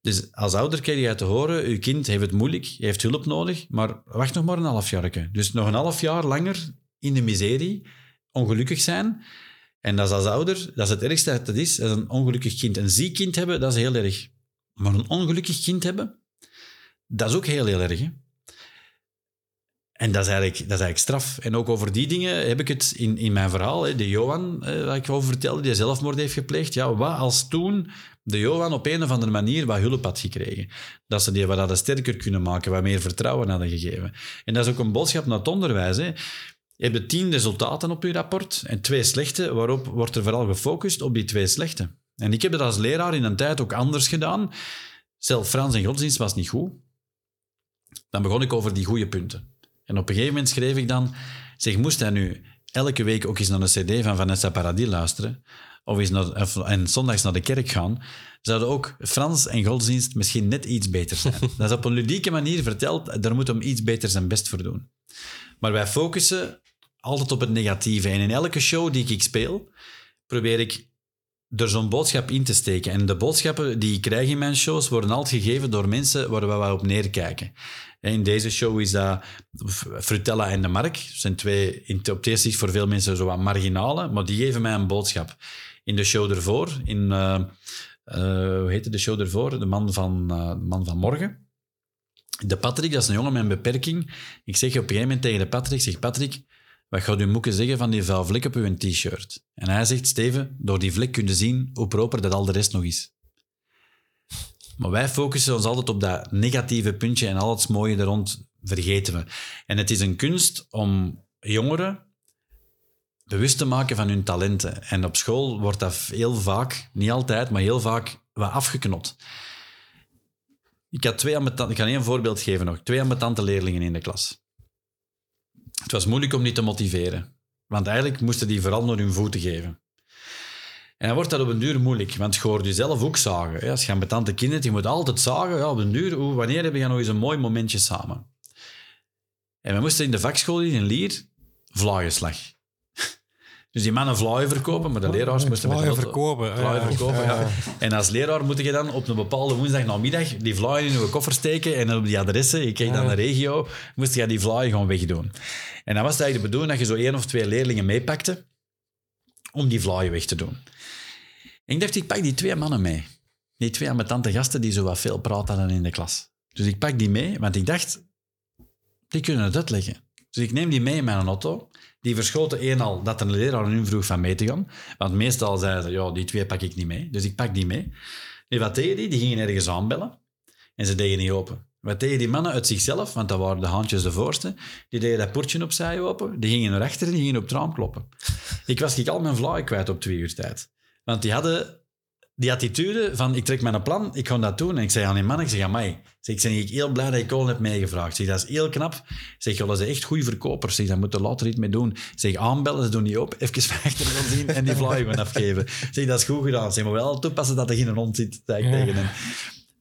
S1: Dus als ouder krijg je te horen, je kind heeft het moeilijk, heeft hulp nodig, maar wacht nog maar een half jaar. Dus nog een half jaar langer in de miserie, ongelukkig zijn. En dat is als ouder, dat is het ergste dat het is, een ongelukkig kind. Een ziek kind hebben, dat is heel erg. Maar een ongelukkig kind hebben, dat is ook heel, heel erg. En dat is, eigenlijk, dat is eigenlijk straf. En ook over die dingen heb ik het in, in mijn verhaal. Hè, de Johan, eh, waar ik over vertelde, die zelfmoord heeft gepleegd. Ja, wat als toen de Johan op een of andere manier wat hulp had gekregen? Dat ze die wat hadden sterker kunnen maken, wat meer vertrouwen hadden gegeven. En dat is ook een boodschap naar het onderwijs. Hè. Je hebt tien resultaten op je rapport en twee slechte. Waarop wordt er vooral gefocust op die twee slechte? En ik heb het als leraar in een tijd ook anders gedaan. Zelf Frans en godsdienst was niet goed. Dan begon ik over die goede punten. En op een gegeven moment schreef ik dan, zeg, moest hij nu elke week ook eens naar een cd van Vanessa Paradis luisteren, of eens naar, of- en zondags naar de kerk gaan, zouden ook Frans en godsdienst misschien net iets beter zijn. Dat is op een ludieke manier verteld, daar moet hem iets beter zijn best voor doen. Maar wij focussen altijd op het negatieve. En in elke show die ik speel, probeer ik er zo'n boodschap in te steken. En de boodschappen die ik krijg in mijn shows worden altijd gegeven door mensen waar we op neerkijken. In deze show is dat Frutella en de Mark. Dat zijn twee, op het eerste zicht voor veel mensen zo wat marginale, maar die geven mij een boodschap. In de show ervoor, in, eh, eh, hoe heette de show ervoor? De man van, eh, de man van morgen. De Patrick, dat is een jongen met een beperking. Ik zeg op een gegeven moment tegen de Patrick, zeg Patrick, wat gaat uw moeke zeggen van die vuil vlek op uw t-shirt? En hij zegt, Steven, door die vlek kun je zien hoe proper dat al de rest nog is. Maar wij focussen ons altijd op dat negatieve puntje en al het mooie er rond vergeten we. En het is een kunst om jongeren bewust te maken van hun talenten. En op school wordt dat heel vaak, niet altijd, maar heel vaak wat afgeknot. Ik, had twee ik ga één voorbeeld geven nog. Twee ambetante leerlingen in de klas. Het was moeilijk om die te motiveren. Want eigenlijk moesten die vooral naar hun voeten geven. En dan wordt dat op een duur moeilijk, want je hoort jezelf ook zagen. hè. Als je met tante kinderen, je moet altijd zagen. Ja, op een duur, hoe, wanneer heb je nog eens een mooi momentje samen? En we moesten in de vakschool in Lier vlaaienslag. Dus die mannen vlaaien verkopen, maar de leraars moesten met de
S2: Vlaaien verkopen.
S1: Vlaaien
S2: ja.
S1: verkopen, ja. En als leraar moet je dan op een bepaalde woensdagnamiddag die vlaaien in je koffer steken en op die adressen, je kijkt dan
S2: Ja.
S1: de regio, moest je die vlaaien gewoon wegdoen. En dan was het eigenlijk de bedoeling dat je zo één of twee leerlingen meepakte om die vlaaien weg te doen. En ik dacht, ik pak die twee mannen mee. Die twee ambetante gasten die zo wat veel praten hadden in de klas. Dus ik pak die mee, want ik dacht, die kunnen het uitleggen. Dus ik neem die mee in mijn auto. Die verschoten één al dat een leraar hun vroeg van mee te gaan. Want meestal zeiden ze, ja, die twee pak ik niet mee. Dus ik pak die mee. En wat deden die? Die gingen ergens aanbellen. En ze deden niet open. Wat deden die mannen uit zichzelf? Want dat waren de handjes de voorste. Die deden dat poortje opzij open. Die gingen naar en die gingen op het raam kloppen. Ik was ik al mijn vlaai kwijt op twee uur tijd. Want die hadden die attitude van, ik trek mijn plan, ik ga dat doen. En ik zei aan die man, ik zeg, amai. Ik zeg, ik ben heel blij dat je Colin hebt meegevraagd. Ik zeg, dat is heel knap. Ik zeg, jullie zijn echt goede verkopers. Ik zeg, daar moeten iets mee doen. Ik zeg, aanbellen, ze doen niet op. Even gaan zien en die gewoon afgeven. Ik zeg, dat is goed gedaan. Ik zeg, maar wel toepassen dat er geen hond zit, zei ik
S2: Ja.
S1: tegen hen.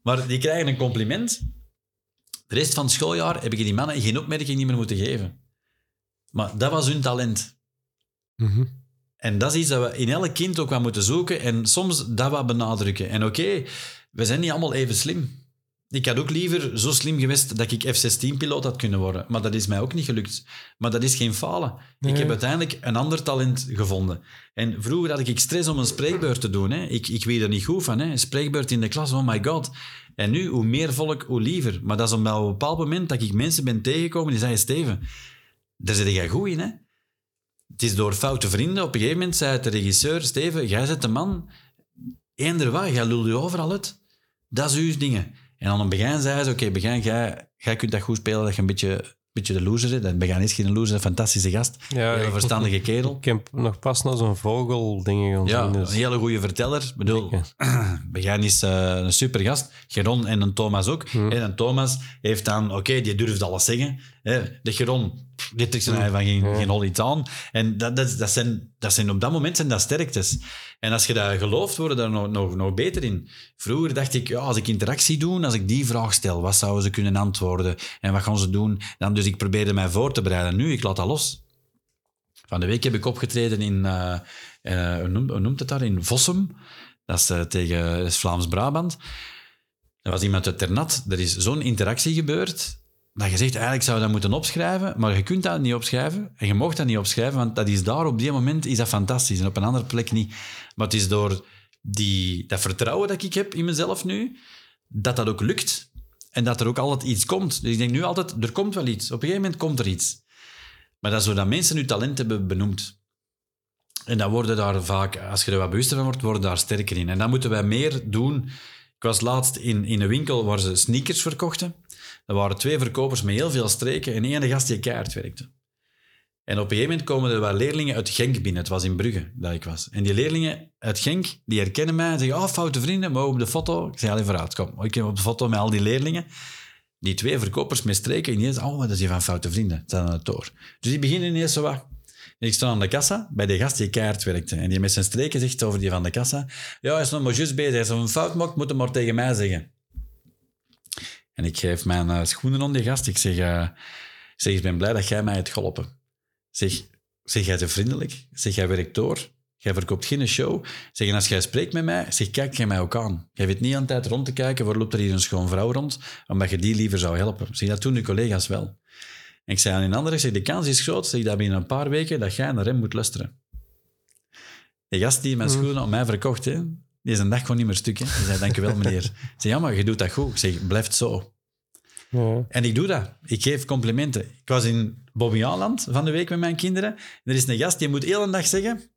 S1: Maar die krijgen een compliment. De rest van het schooljaar heb ik die mannen geen opmerking niet meer moeten geven. Maar dat was hun talent.
S2: Mhm.
S1: En dat is iets dat we in elk kind ook wat moeten zoeken en soms dat wat benadrukken. En oké, we zijn niet allemaal even slim. Ik had ook liever zo slim geweest dat ik F-16-piloot had kunnen worden. Maar dat is mij ook niet gelukt. Maar dat is geen falen.
S2: Nee.
S1: Ik heb uiteindelijk een ander talent gevonden. En vroeger had ik stress om een spreekbeurt te doen. Hè. Ik, ik weet er niet goed van. Hè. Een spreekbeurt in de klas, oh my god. En nu, hoe meer volk, hoe liever. Maar dat is omdat op een bepaald moment dat ik mensen ben tegengekomen die zeiden, Steven, daar zit jij goed in, hè? Het is door foute vrienden. Op een gegeven moment zei de regisseur, Steven, jij zet de man, eender wat, jij lult je overal uit. Dat is uw dingen. En aan het begin zei ze, oké, begin, jij, jij kunt dat goed spelen, dat je een beetje, beetje de loser bent. Begin is geen loser, een fantastische gast.
S2: Ja, ik-
S1: verstandige kerel.
S2: Ik heb nog pas naar zo'n vogel dingen gaan
S1: Ja,
S2: zien.
S1: een
S2: Dus.
S1: hele goede verteller. Ik bedoel, is eh, een super gast. Geron en een Thomas ook.
S2: Hm.
S1: En een Thomas heeft dan, oké, die durft alles zeggen. Hè. De Geron, trekt zijn van geen,
S2: Ja.
S1: geen hol iets aan. En dat, dat, dat, zijn, dat zijn op dat moment zijn dat sterktes. En als je dat gelooft, worden daar nog, nog, nog beter in. Vroeger dacht ik, ja, als ik interactie doe, als ik die vraag stel, wat zouden ze kunnen antwoorden? En wat gaan ze doen? Dan, dus ik probeerde mij voor te bereiden. Nu, ik laat dat los. Van de week heb ik opgetreden in, eh, hoe, noemt, hoe noemt het daar, in Vossum. Dat is eh, tegen is Vlaams-Brabant. Er was iemand uit Ternat. Er is zo'n interactie gebeurd dat je zegt, eigenlijk zou je dat moeten opschrijven, maar je kunt dat niet opschrijven en je mocht dat niet opschrijven, want dat is daar op die moment is dat fantastisch en op een andere plek niet. Maar het is door die, dat vertrouwen dat ik heb in mezelf nu, dat dat ook lukt en dat er ook altijd iets komt. Dus ik denk nu altijd, er komt wel iets. Op een gegeven moment komt er iets. Maar dat is zodat mensen hun talent hebben benoemd. En dan worden daar vaak, als je er wat bewuster van wordt, worden daar sterker in. En dan moeten wij meer doen. Ik was laatst in, in een winkel waar ze sneakers verkochten. Er waren twee verkopers met heel veel streken en één gast die keihard werkte. En op een gegeven moment komen er wat leerlingen uit Genk binnen. Het was in Brugge dat ik was. En die leerlingen uit Genk, die herkennen mij en zeggen, oh, foute vrienden, maar op de foto... Ik zeg, allee, vooruit, kom. Ik heb op de foto met al die leerlingen. Die twee verkopers met streken, ineens, oh, dat is hier van foute vrienden. Het aan het door. Dus die beginnen ineens zo wat... Ik sta aan de kassa bij de gast die keihard werkte. En die met zijn streken zegt over die van de kassa, ja, hij is nog maar juist bezig. Als hij een fout maakt, moet hij maar tegen mij zeggen. En ik geef mijn eh, schoenen aan die gast. Ik zeg, eh, ik zeg, ik ben blij dat jij mij hebt geholpen. Zeg, zeg jij bent vriendelijk. Zeg, jij werkt door. Jij verkoopt geen show. Zeg, en als jij spreekt met mij, zeg, kijk jij mij ook aan. Jij weet niet aan tijd rond te kijken, waar loopt er hier een schoon vrouw rond, omdat je die liever zou helpen. Zeg, dat doen de collega's wel. En ik zei aan een ander, ik zeg, de kans is groot, zeg, dat binnen een paar weken dat jij naar hem moet luisteren. De gast die mijn
S2: Mm.
S1: schoenen aan mij verkocht, hè, die is een dag gewoon niet meer stuk. Hè. Die zei, dankjewel meneer. Ik zeg, ja, maar je doet dat goed. Ik zeg, blijf zo.
S2: Ja.
S1: En ik doe dat. Ik geef complimenten. Ik was in Bobbejaanland van de week met mijn kinderen. Er is een gast die moet heel een dag zeggen...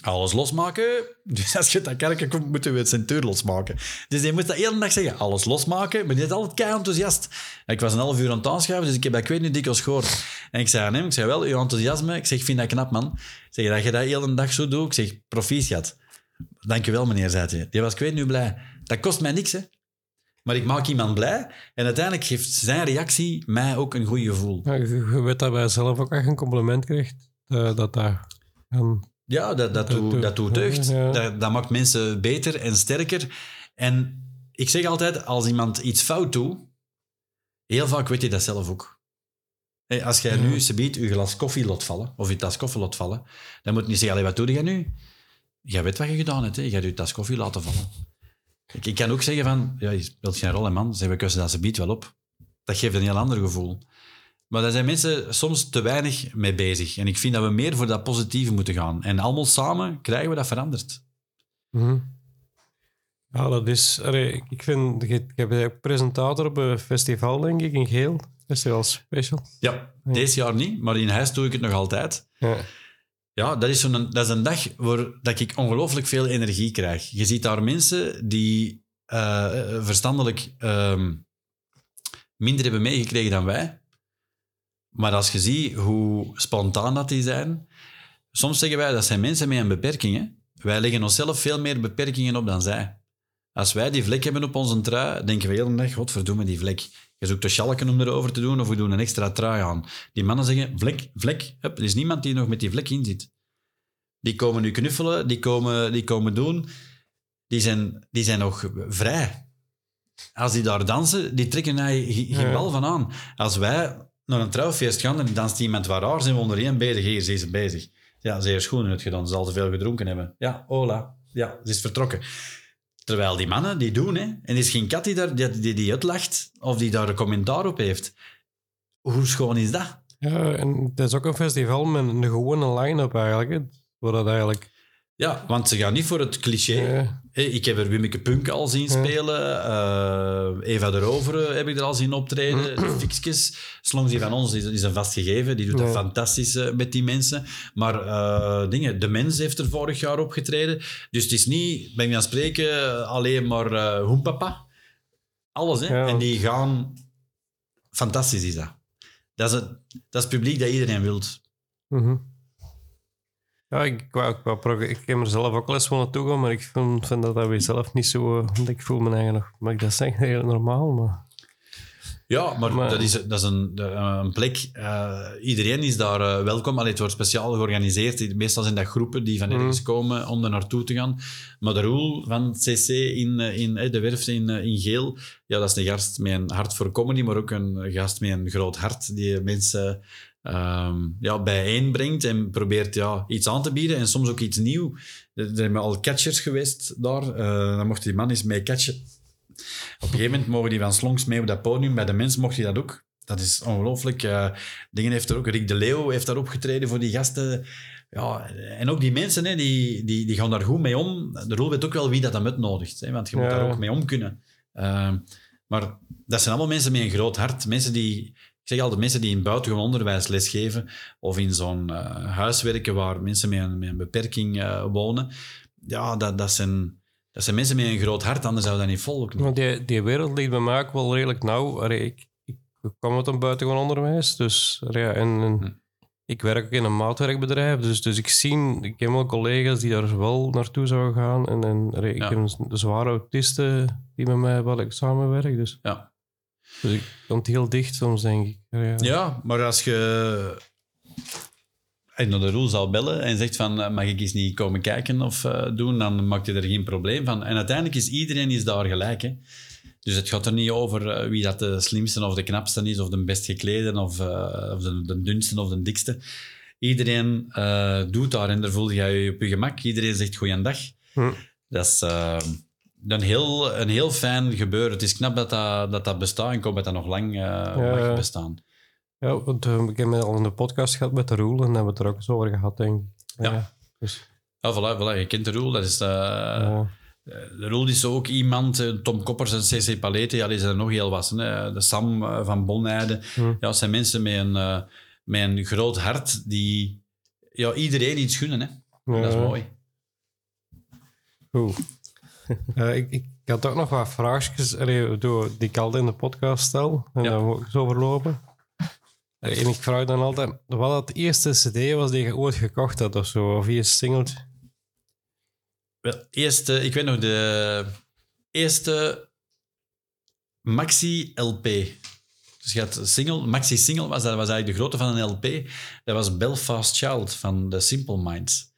S1: Alles losmaken. Dus als je dat kerken komt, moeten we het centuur losmaken. Dus die moet dat heel de dag zeggen. Alles losmaken. Maar die is altijd kei enthousiast. En ik was een half uur aan het aanschuiven, dus ik heb dat ik weet niet dikwijls gehoord. En ik zei aan hem, ik zei wel, uw enthousiasme. Ik zeg, vind dat knap, man. Ik zeg, dat je dat heel de dag zo doet. Ik zeg, proficiat. Dankjewel, meneer, zei hij. Die was, ik weet nu blij. Dat kost mij niks, hè. Maar ik maak iemand blij. En uiteindelijk geeft zijn reactie mij ook een goed gevoel.
S2: Ja, je, weet dat bij jezelf ook echt een compliment krijgt. eh, dat en
S1: Ja, dat, dat, doet, dat doet deugd.
S2: ja.
S1: Dat, dat maakt mensen beter en sterker. En ik zeg altijd, als iemand iets fout doet, heel vaak weet je dat zelf ook. Hé, als jij nu subiet je glas koffie laat vallen, of je tas koffie laat vallen, dan moet je niet zeggen, "Allee, wat doe je nu? Jij weet wat je gedaan hebt, hè? je gaat je tas koffie laten vallen. Ik, ik kan ook zeggen van, ja, je speelt geen rol, hè, man. Zeg, we kussen dat subiet wel op. Dat geeft een heel ander gevoel. Maar daar zijn mensen soms te weinig mee bezig. En ik vind dat we meer voor dat positieve moeten gaan. En allemaal samen krijgen we dat veranderd.
S2: Mhm. Ja, dat is... ik- vind... Ik heb een presentator op een festival, denk ik, in Geel. Festival Special.
S1: Ja, deze jaar niet, maar in huis doe ik het nog altijd.
S2: Ja.
S1: Ja, dat is, zo'n, dat is een dag waar dat ik ongelooflijk veel energie krijg. Je ziet daar mensen die eh, eh, verstandelijk ehm, minder hebben meegekregen dan wij. Maar als je ziet hoe spontaan dat die zijn... Soms zeggen wij, dat zijn mensen met een beperking. Hè? Wij leggen onszelf veel meer beperkingen op dan zij. Als wij die vlek hebben op onze trui, denken we heel de dag, godverdomme, die vlek. Je zoekt een schalken om erover te doen of we doen een extra trui aan. Die mannen zeggen, vlek, vlek. Hup, er is niemand die nog met die vlek in zit. Die komen nu knuffelen, die komen, die komen doen. Die zijn, die zijn nog vrij. Als die daar dansen, die trekken daar geen bal van aan. Als wij naar een trouwfeest gaan en danst iemand waar raar, zijn we onder één bezig. Hier, ze is bezig. Ja, ze heeft schoenen uitgedaan, ze zal te veel gedronken hebben. Ja, hola. Ja, ze is vertrokken. Terwijl die mannen, die doen, hè. En er is geen kat die, daar, die, die, die uitlacht of die daar een commentaar op heeft. Hoe schoon is dat?
S2: Ja, en het is ook een festival met een gewone line-up eigenlijk. hè. Dat eigenlijk...
S1: Ja, want ze gaan niet voor het cliché. Ik heb er Wimmeke Punk al zien
S2: Ja.
S1: spelen. eh, Eva de Rovere heb ik er al zien optreden. De Fixkes. Slongs die van ons is, is een vastgegeven. Die doet
S2: Ja.
S1: het fantastisch eh, met die mensen. Maar eh, dingen, De Mens heeft er vorig jaar opgetreden. Dus het is niet, bij mij aan spreken, alleen maar eh hoempapa. Alles, hè.
S2: Ja.
S1: En die gaan... Fantastisch is dat. Dat is het, dat is het publiek dat iedereen wilt.
S2: Mhm. Ja, ik, ik, heb er zelf ook les van naartoe gaan, maar ik vind, vind dat dat weer zelf niet zo... want ik voel me eigenlijk nog... Mag ik dat zeggen? Heel normaal, maar...
S1: Ja, maar,
S2: Maar-
S1: dat is, dat is een, een plek. eh, iedereen is daar eh, welkom. Allee, het wordt speciaal georganiseerd. Meestal zijn dat groepen die van
S2: Mm.
S1: ergens komen om er naartoe te gaan. Maar de Roel van CC in, eh, in de Werf in, in Geel, ja, dat is een gast met een hart voor comedy, maar ook een gast met een groot hart die mensen ehm, ja, bijeenbrengt en probeert ja, iets aan te bieden en soms ook iets nieuw. Er zijn al catchers geweest daar. Eh, dan mocht die man eens mee catchen. Op een gegeven moment mogen die van Slongs mee op dat podium. Bij de mens mocht hij dat ook. Dat is ongelooflijk. Eh, dingen heeft er ook. Rick de Leeuw heeft daar opgetreden voor die gasten. Ja, en ook die mensen, hè, die, die, die gaan daar goed mee om. De rol weet ook wel wie dat hem uitnodigt. Hè, want je moet
S2: Ja.
S1: daar ook mee om kunnen. Eh, maar dat zijn allemaal mensen met een groot hart. Mensen die, zeg altijd, mensen die in buitengewoon onderwijs lesgeven. Of in zo'n eh, huis werken waar mensen met een, met een beperking eh, wonen. Ja, dat, dat, zijn, dat zijn mensen met een groot hart. Anders zou dat niet volgen.
S2: Die, die wereld ligt bij mij ook wel redelijk nauw. Allee, ik, ik kwam uit een buitengewoon onderwijs, dus ja, en, en
S1: Hm.
S2: ik werk ook in een maatwerkbedrijf, dus, dus ik zie, ik heb wel collega's die daar wel naartoe zouden gaan. En, en allee, ik
S1: Ja.
S2: heb een, de zware autisten die met mij wel ik samenwerk, dus,
S1: Ja.
S2: Dus ik komt heel dicht soms, denk ik. Ja.
S1: Ja, maar als je en naar de Roel zal bellen en zegt van eh, mag ik eens niet komen kijken of eh, doen, dan maakt je er geen probleem van. En uiteindelijk is iedereen is daar gelijk. Hè? Dus het gaat er niet over eh, wie dat de slimste of de knapste is, of de best geklede, of, of de, de dunste of de dikste. Iedereen doet daar en daar voel je je op je gemak. Iedereen zegt goeiedag.
S2: Hm.
S1: Dat is een, heel, een heel fijn gebeuren. Het is knap dat dat, dat, dat bestaat en ik hoop dat dat nog lang eh, mag
S2: ja.
S1: bestaan.
S2: Ja, want eh, ik heb al in de podcast gehad met de Roel en hebben we het er ook eens over gehad, denk ik.
S1: Ja.
S2: dus,
S1: Ja, voilà, voilà, je kent de Roel. Dat is, eh,
S2: ja.
S1: De Roel is ook iemand, Tom Koppers en CC Palete, ja, die zijn er nog heel wat. Hè. De Sam van Bonheide.
S2: Hm.
S1: Ja, het zijn mensen met een, eh, met een groot hart die ja, iedereen iets gunnen. Hè.
S2: Ja.
S1: Dat is mooi.
S2: Goed. Eh, ik, ik had ook nog wat vraagjes allee, door- die ik altijd in de podcast stel. En
S1: Ja.
S2: daar moet ik eens overlopen. Eh, En ik vraag dan altijd, wat het eerste cd was die je ooit gekocht had of zo? Of eerst singeltje?
S1: Wel, eerst, eh, ik weet nog, de eerste Maxi LP. Dus je had single, Maxi Single was, dat was eigenlijk de grootte van een LP. Dat was Belfast Child van The Simple Minds.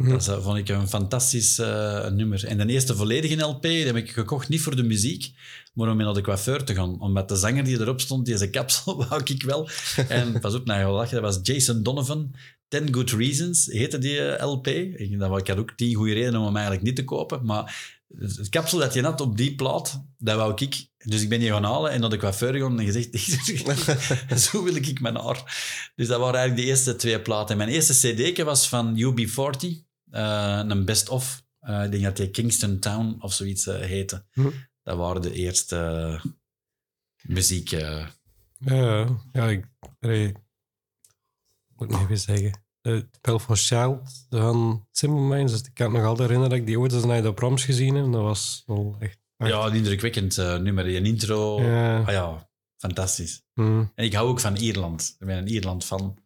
S2: Mhm.
S1: Dat eh, vond ik een fantastisch eh, nummer. En de eerste volledige LP die heb ik gekocht, niet voor de muziek, maar om mee naar de coiffeur te gaan. Omdat de zanger die erop stond, deze kapsel, wou ik wel. En pas op, naar je lachen, dat was Jason Donovan. Ten Good Reasons heette die eh, LP. Ik, dat, ik had ook tien goede redenen om hem eigenlijk niet te kopen. Maar het het kapsel dat je had op die plaat, dat wou ik. Dus ik ben die gaan halen en naar de coiffeur gegaan en gezegd, zo wil ik mijn haar. Dus dat waren eigenlijk de eerste twee platen. Mijn eerste cd was van UB40, eh, een best-of. Eh, ik denk dat die Kingston Town of zoiets eh, heette.
S2: Hm.
S1: Dat waren de eerste muziek...
S2: Ja, ja ik moet nog even zeggen. De Belfast Child van Simple Minds, dus ik kan me nog altijd herinneren dat ik die ooit eens naar de proms gezien heb. Dat was wel echt... echt-
S1: ja, indrukwekkend nummer. Een intro.
S2: Ja.
S1: Ah ja, fantastisch.
S2: hm.
S1: En ik hou ook van Ierland. Ik ben een Ierland fan.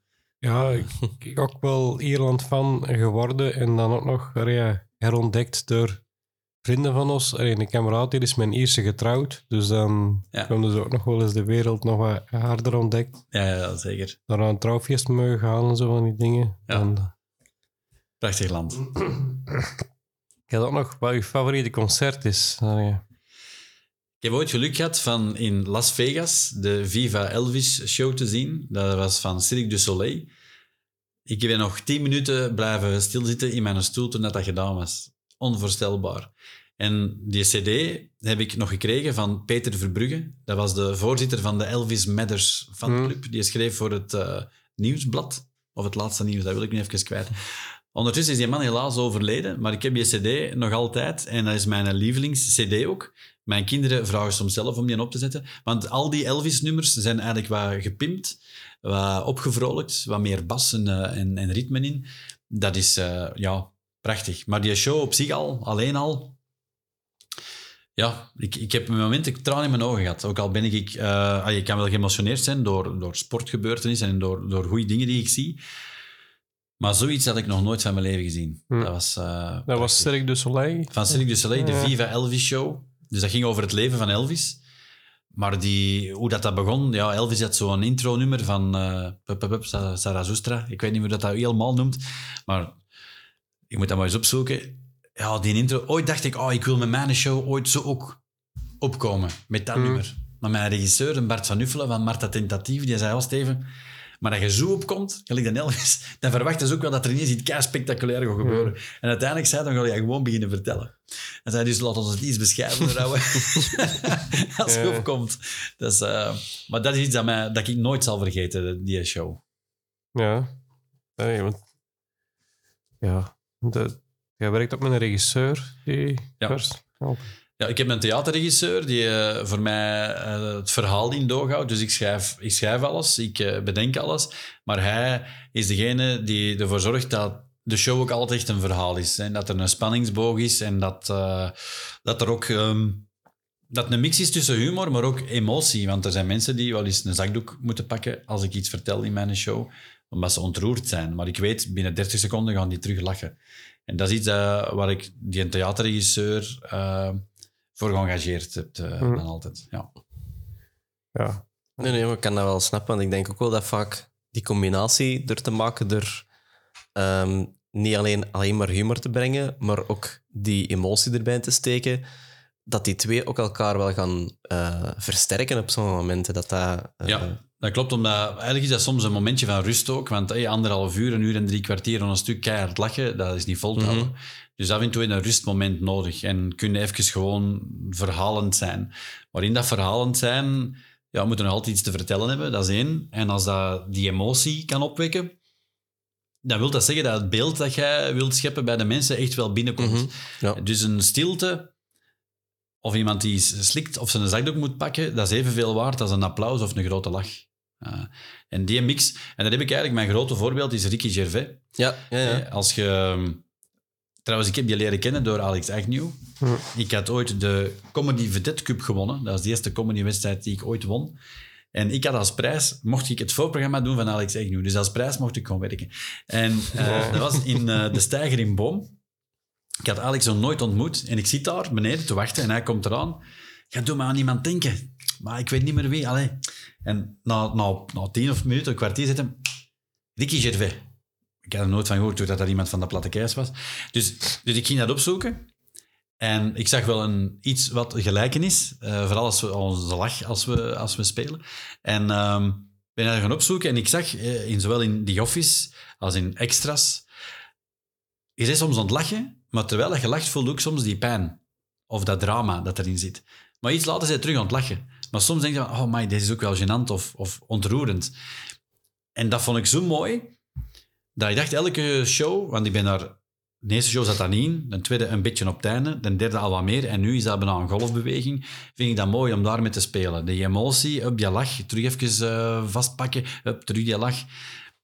S2: Ja, ik, ik ook wel Ierland van geworden en dan ook nog ja, herontdekt door vrienden van ons. Allee, een kameraad die is mijn Ierse getrouwd, dus dan
S1: Ja.
S2: konden ze ook nog wel eens de wereld nog wat harder ontdekt.
S1: Ja, ja zeker.
S2: Daar aan een trouwfeest mogen gaan en zo van die dingen.
S1: Ja.
S2: En,
S1: Prachtig land.
S2: ik had ook nog wat je favoriete concert is. Allee,
S1: Ik heb ooit geluk gehad van in Las Vegas de Viva Elvis show te zien. Dat was van Cirque du Soleil. Ik ben nog tien minuten blijven stilzitten in mijn stoel toen dat, dat gedaan was. Onvoorstelbaar. En die cd heb ik nog gekregen van Peter Verbrugge. Dat was de voorzitter van de Elvis Matters fanclub. Die schreef voor het eh, nieuwsblad. Of het laatste nieuws, dat wil ik nu even kwijt. Ondertussen is die man helaas overleden, maar ik heb die cd nog altijd. En dat is mijn lievelings-cd ook. Mijn kinderen vragen soms zelf om die op te zetten. Want al die Elvis-nummers zijn eigenlijk wat gepimpt, wat opgevrolijkt, wat meer bas en, eh, en, en ritme in. Dat is, eh, ja, prachtig. Maar die show op zich al, alleen al... Ja, ik, ik heb een moment ik tranen in mijn ogen gehad. Ook al ben ik... eh, ah, je kan wel geëmotioneerd zijn door, door sportgebeurtenissen en door, door goede dingen die ik zie. Maar zoiets had ik nog nooit van mijn leven gezien.
S2: Hm.
S1: Dat was... eh,
S2: Dat was Cirque du Soleil.
S1: Van Cirque du Soleil, de. Viva Elvis Show. Dus dat ging over het leven van Elvis. Maar die, hoe dat, dat begon, ja, Elvis had zo'n intro-nummer van eh pup, pup, pup, Sa- Zarathustra. Ik weet niet hoe dat, dat helemaal noemt, maar ik moet dat maar eens opzoeken. Ja, die intro. Ooit dacht ik, oh, ik wil met mijn show ooit zo ook opkomen, met dat
S2: Mm.
S1: nummer. Maar mijn regisseur, Bart van Uffelen van Marta Tentatief, die zei al, Steven, maar dat je zo opkomt, gelijk dan Elvis, dan verwachten ze ook wel dat er ineens iets kei spectaculair gaat gebeuren. En uiteindelijk zei hij, dan ga je gewoon beginnen vertellen. En zei dus, laat ons het iets bescheidener houden als je opkomt. Dus, eh, maar dat is iets dat, mij, dat ik nooit zal vergeten, die show.
S2: Ja. Nee, want... Ja. De, jij werkt ook met een regisseur. Die
S1: Ja.
S2: oh.
S1: Ja, ik heb een theaterregisseur die eh, voor mij eh, het verhaal in doog houdt. Dus ik schrijf, ik schrijf alles, ik eh, bedenk alles. Maar hij is degene die ervoor zorgt dat de show ook altijd echt een verhaal is. En dat er een spanningsboog is en dat, dat er ook... ehm, dat een mix is tussen humor, maar ook emotie. Want er zijn mensen die wel eens een zakdoek moeten pakken als ik iets vertel in mijn show, omdat ze ontroerd zijn. Maar ik weet, binnen 30 seconden gaan die terug lachen. En dat is iets waar ik die theaterregisseur voor geëngageerd heb, eh,
S2: Mm.
S1: dan altijd. Ja.
S2: Ja.
S3: Nee, nee, maar ik kan dat wel snappen. Want ik denk ook wel dat vaak die combinatie er te maken door ehm, niet alleen, alleen maar humor te brengen, maar ook die emotie erbij te steken, dat die twee ook elkaar wel gaan eh, versterken op sommige momenten. Dat dat, eh,
S1: ja, dat klopt. Omdat, eigenlijk is dat soms een momentje van rust ook. Want hey, anderhalf uur, een uur en drie kwartier aan een stuk keihard lachen, dat is niet vol te houden. Dus af en toe is een rustmoment nodig. En kun je even gewoon verhalend zijn. Maar in dat verhalend zijn ja, moet er nog altijd iets te vertellen hebben. Dat is één. En als dat die emotie kan opwekken, dan wil dat zeggen dat het beeld dat jij wilt scheppen bij de mensen echt wel binnenkomt.
S3: Mhm. Ja.
S1: Dus een stilte, of iemand die slikt of zijn zakdoek moet pakken, dat is evenveel waard als een applaus of een grote lach. Uh, en die mix, en dat heb ik eigenlijk, mijn grote voorbeeld is Ricky Gervais.
S3: Ja, ja, ja.
S1: Eh, Als je... Trouwens, ik heb die leren kennen door Alex Agnew.
S2: Hm.
S1: Ik had ooit de Comedy Vedette Cup gewonnen. Dat was de eerste comedywedstrijd die ik ooit won. En ik had als prijs, mocht ik het voorprogramma doen van Alex Agnew. Dus als prijs mocht ik gewoon werken. En uh, dat was in uh, De Steiger in Boom. Ik had Alex nog nooit ontmoet. En ik zit daar beneden te wachten en hij komt eraan. Ja, doe maar aan iemand denken. Maar ik weet niet meer wie. Allee. En na, na, na tien of minuten, een kwartier zit hem... Ricky Gervais. Ik had er nooit van gehoord dat dat iemand van de platte keis was. Dus, dus ik ging dat opzoeken. En ik zag wel een, iets wat gelijkenis, uh, vooral als we onze lach als we, als we spelen. En um, ben daar gaan opzoeken en ik zag, uh, in, zowel in The Office als in Extras, je is soms aan het lachen, maar terwijl je lacht, voelt ook soms die pijn. Of dat drama dat erin zit. Maar iets later zijn terug aan het lachen. Maar soms denk je van, oh my, deze is ook wel gênant of, of ontroerend. En dat vond ik zo mooi, dat ik dacht, elke show, want ik ben daar... De eerste show zat daar niet in, de tweede een beetje op het einde, de derde al wat meer, en nu is dat bijna een golfbeweging. Vind ik dat mooi om daarmee te spelen. Die emotie, op die lach, terug even uh, vastpakken, up, terug die lach.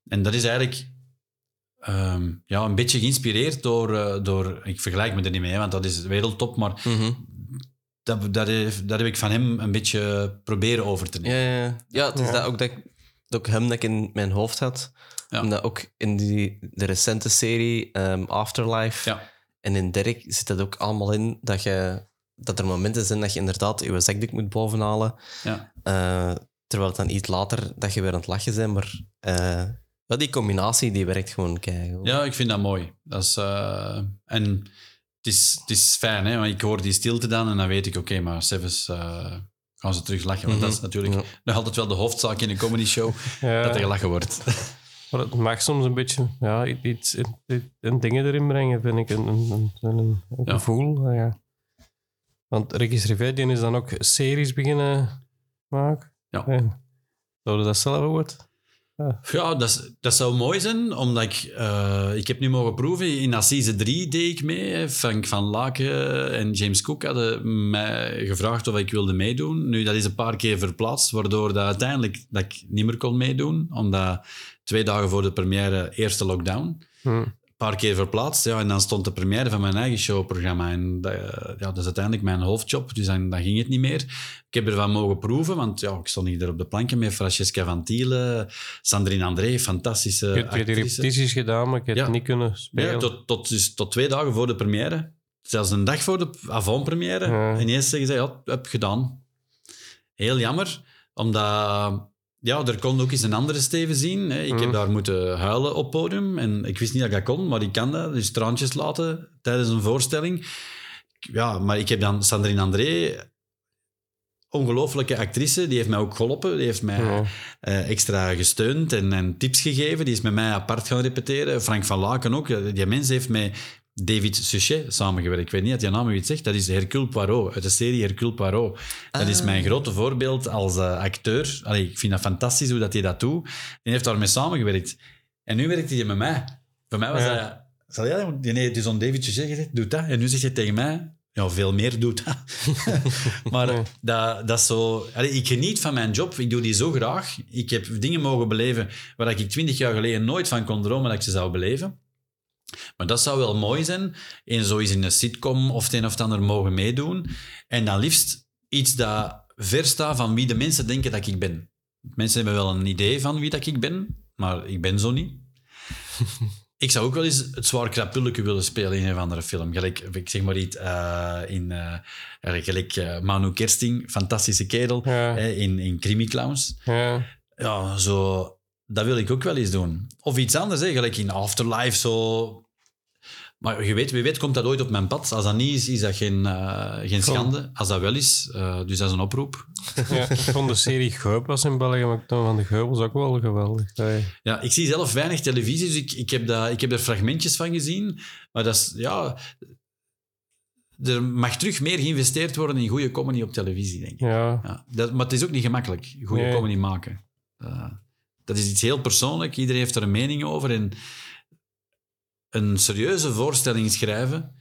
S1: En dat is eigenlijk um, ja, een beetje geïnspireerd door, uh, door... Ik vergelijk me er niet mee, want dat is wereldtop, maar mm -hmm. dat, dat, dat, heb ik van hem een beetje proberen over te nemen.
S3: Ja, ja. ja het is ja. Dat ook dat, dat ook hem dat ik in mijn hoofd had. Ja. Omdat ook in die, de recente serie um, Afterlife
S1: ja.
S3: en in Derek zit dat ook allemaal in dat, je, dat er momenten zijn dat je inderdaad je zakdoek moet bovenhalen.
S1: Ja.
S3: Uh, terwijl het dan iets later dat je weer aan het lachen bent. Maar uh, ja, die combinatie die werkt gewoon keihard.
S1: Ja, ik vind dat mooi. Dat is, uh, en het is, het is fijn, hè? want ik hoor die stilte dan en dan weet ik, oké, okay, maar Sevens gaan ze terug lachen. Want mm -hmm. dat is natuurlijk nog altijd wel de hoofdzaak in een comedy show, ja. dat er gelachen wordt.
S2: Maar het mag soms een beetje ja, iets, een dingen erin brengen, vind ik. Een, een, een, een ja. gevoel. Ja. Want Ricky Rivedian is dan ook series beginnen maken.
S1: Ja.
S2: ja. Zou dat zelf wordt?
S1: Ja, ja dat, dat zou mooi zijn, omdat ik... Uh, ik heb nu mogen proeven, in Assise 3 deed ik mee. Frank van Laken en James Cook hadden mij gevraagd of ik wilde meedoen. Nu, dat is een paar keer verplaatst, waardoor dat uiteindelijk dat ik niet meer kon meedoen, omdat twee dagen voor de première eerste lockdown.
S2: Hmm.
S1: Paar keer verplaatst, ja, en dan stond de première van mijn eigen showprogramma. En dat, ja, dat is uiteindelijk mijn hoofdjob, dus dan, dan ging het niet meer. Ik heb ervan mogen proeven, want ja, ik stond hier op de planken met Francesca Van Tiele, Sandrine André, fantastische
S2: Je hebt die repetities gedaan, maar ik heb
S1: ja.
S2: niet kunnen spelen.
S1: Ja, tot, tot, dus, tot twee dagen voor de première. Zelfs een dag voor de avant-première.
S2: Ja.
S1: Ineens zeggen ze, ja, heb gedaan. Heel jammer, omdat ja, er kon ook eens een andere Steven zien. Hè. Ik heb
S2: Mm.
S1: daar moeten huilen op podium. En ik wist niet dat ik dat kon, maar ik kan dat. Dus traantjes laten tijdens een voorstelling. Ja, maar ik heb dan Sandrine André, ongelooflijke actrice, die heeft mij ook geholpen. Die heeft mij
S2: Ja.
S1: eh, extra gesteund en, en tips gegeven. Die is met mij apart gaan repeteren. Frank van Laken ook. Die mens heeft met David Suchet samengewerkt. Ik weet niet of je naam u iets zegt. Dat is Hercule Poirot, uit de serie Hercule Poirot. Dat is
S3: Ah.
S1: mijn grote voorbeeld als eh, acteur. Allee, ik vind dat fantastisch hoe dat hij dat doet. Die heeft daarmee samengewerkt. En nu werkt hij met mij. Voor mij was
S2: Ja.
S1: dat... Zal jij, nee, het is aan David Suchet gezegd, doe dat. En nu zeg je tegen mij, ja, veel meer doet dat. maar dat, dat zo... Allee, ik geniet van mijn job. Ik doe die zo graag. Ik heb dingen mogen beleven waar ik twintig jaar geleden nooit van kon dromen dat ik ze zou beleven. Maar dat zou wel mooi zijn. En zoiets in een sitcom of het een of het ander mogen meedoen. En dan liefst iets dat ver staat van wie de mensen denken dat ik ben. Mensen hebben wel een idee van wie dat ik ben, maar ik ben zo niet. ik zou ook wel eens het zwaar krapulletje willen spelen in een of andere film. Gelijk, ik zeg maar iets, eh, in, eh, gelijk eh, Manu Kersting, fantastische kerel,
S2: Ja.
S1: in, in Crimi Clowns
S2: Ja.
S1: ja, zo, dat wil ik ook wel eens doen. Of iets anders, hè, gelijk in Afterlife, zo. Maar je weet, wie weet komt dat ooit op mijn pad. Als dat niet is, is dat geen, eh, geen schande. Als dat wel is, eh, dus dat is een oproep.
S2: ja. Ik vond de serie Geupels in België, maar ik vond van de Geupels ook wel geweldig. Hey.
S1: Ja, ik zie zelf weinig televisie, dus ik, ik, heb, dat, ik heb er fragmentjes van gezien. Maar dat is, ja... Er mag terug meer geïnvesteerd worden in goede comedy op televisie, denk ik.
S2: Ja.
S1: Ja, dat, maar het is ook niet gemakkelijk, goede
S2: Nee.
S1: comedy maken. Uh, dat is iets heel persoonlijk. Iedereen heeft er een mening over. En een serieuze voorstelling schrijven...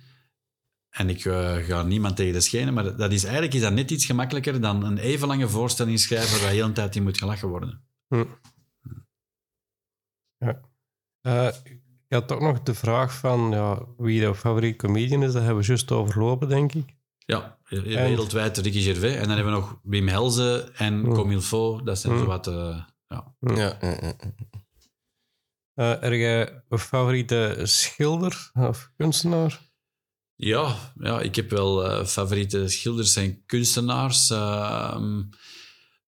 S1: En ik uh, ga niemand tegen de schenen, maar dat is, eigenlijk is dat net iets gemakkelijker dan een even lange voorstelling schrijven waar heel een tijd in moet gelachen worden.
S2: Hm. Ja. Uh, ik had toch nog de vraag van ja, wie jouw favoriete comedian is. Dat hebben we juist overlopen, denk ik.
S1: Ja, wereldwijd Ricky Gervais. En dan hebben we nog Wim Helze en
S2: Hm.
S1: Comilfo. Dat zijn
S2: Hm.
S1: zo wat... Uh, ja.
S3: Ja.
S2: Uh, heb jij een favoriete schilder of kunstenaar?
S1: Ja, ja ik heb wel uh, favoriete schilders en kunstenaars. Uh,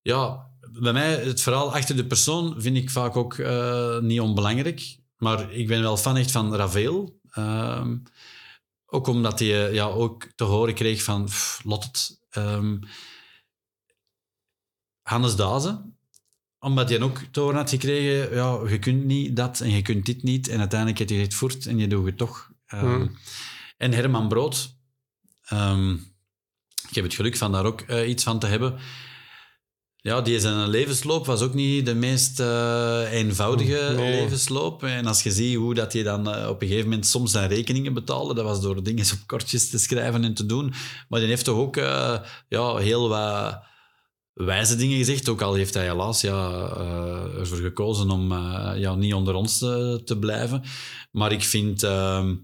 S1: ja, bij mij, het verhaal achter de persoon vind ik vaak ook uh, niet onbelangrijk. maar ik ben wel fan echt van Ravel. Ehm, ook omdat hij ja, ook te horen kreeg van pff, lot het. Ehm, Hannes Dazen, omdat hij ook te horen had gekregen, ja, je kunt niet dat en je kunt dit niet. En uiteindelijk heb je het voort en je doet het toch. Ehm,
S2: Hmm.
S1: En Herman Brood. ehm, ik heb het geluk van daar ook eh, iets van te hebben. Ja, die zijn levensloop was ook niet de meest eh, eenvoudige
S2: Nee.
S1: levensloop. En als je ziet hoe dat je dan eh, op een gegeven moment soms zijn rekeningen betaalde, dat was door dingen op kortjes te schrijven en te doen. Maar die heeft toch ook ja, heel wat wijze dingen gezegd. Ook al heeft hij helaas ja, eh, ervoor gekozen om eh, ja, niet onder ons te, te blijven. Maar ik vind ehm,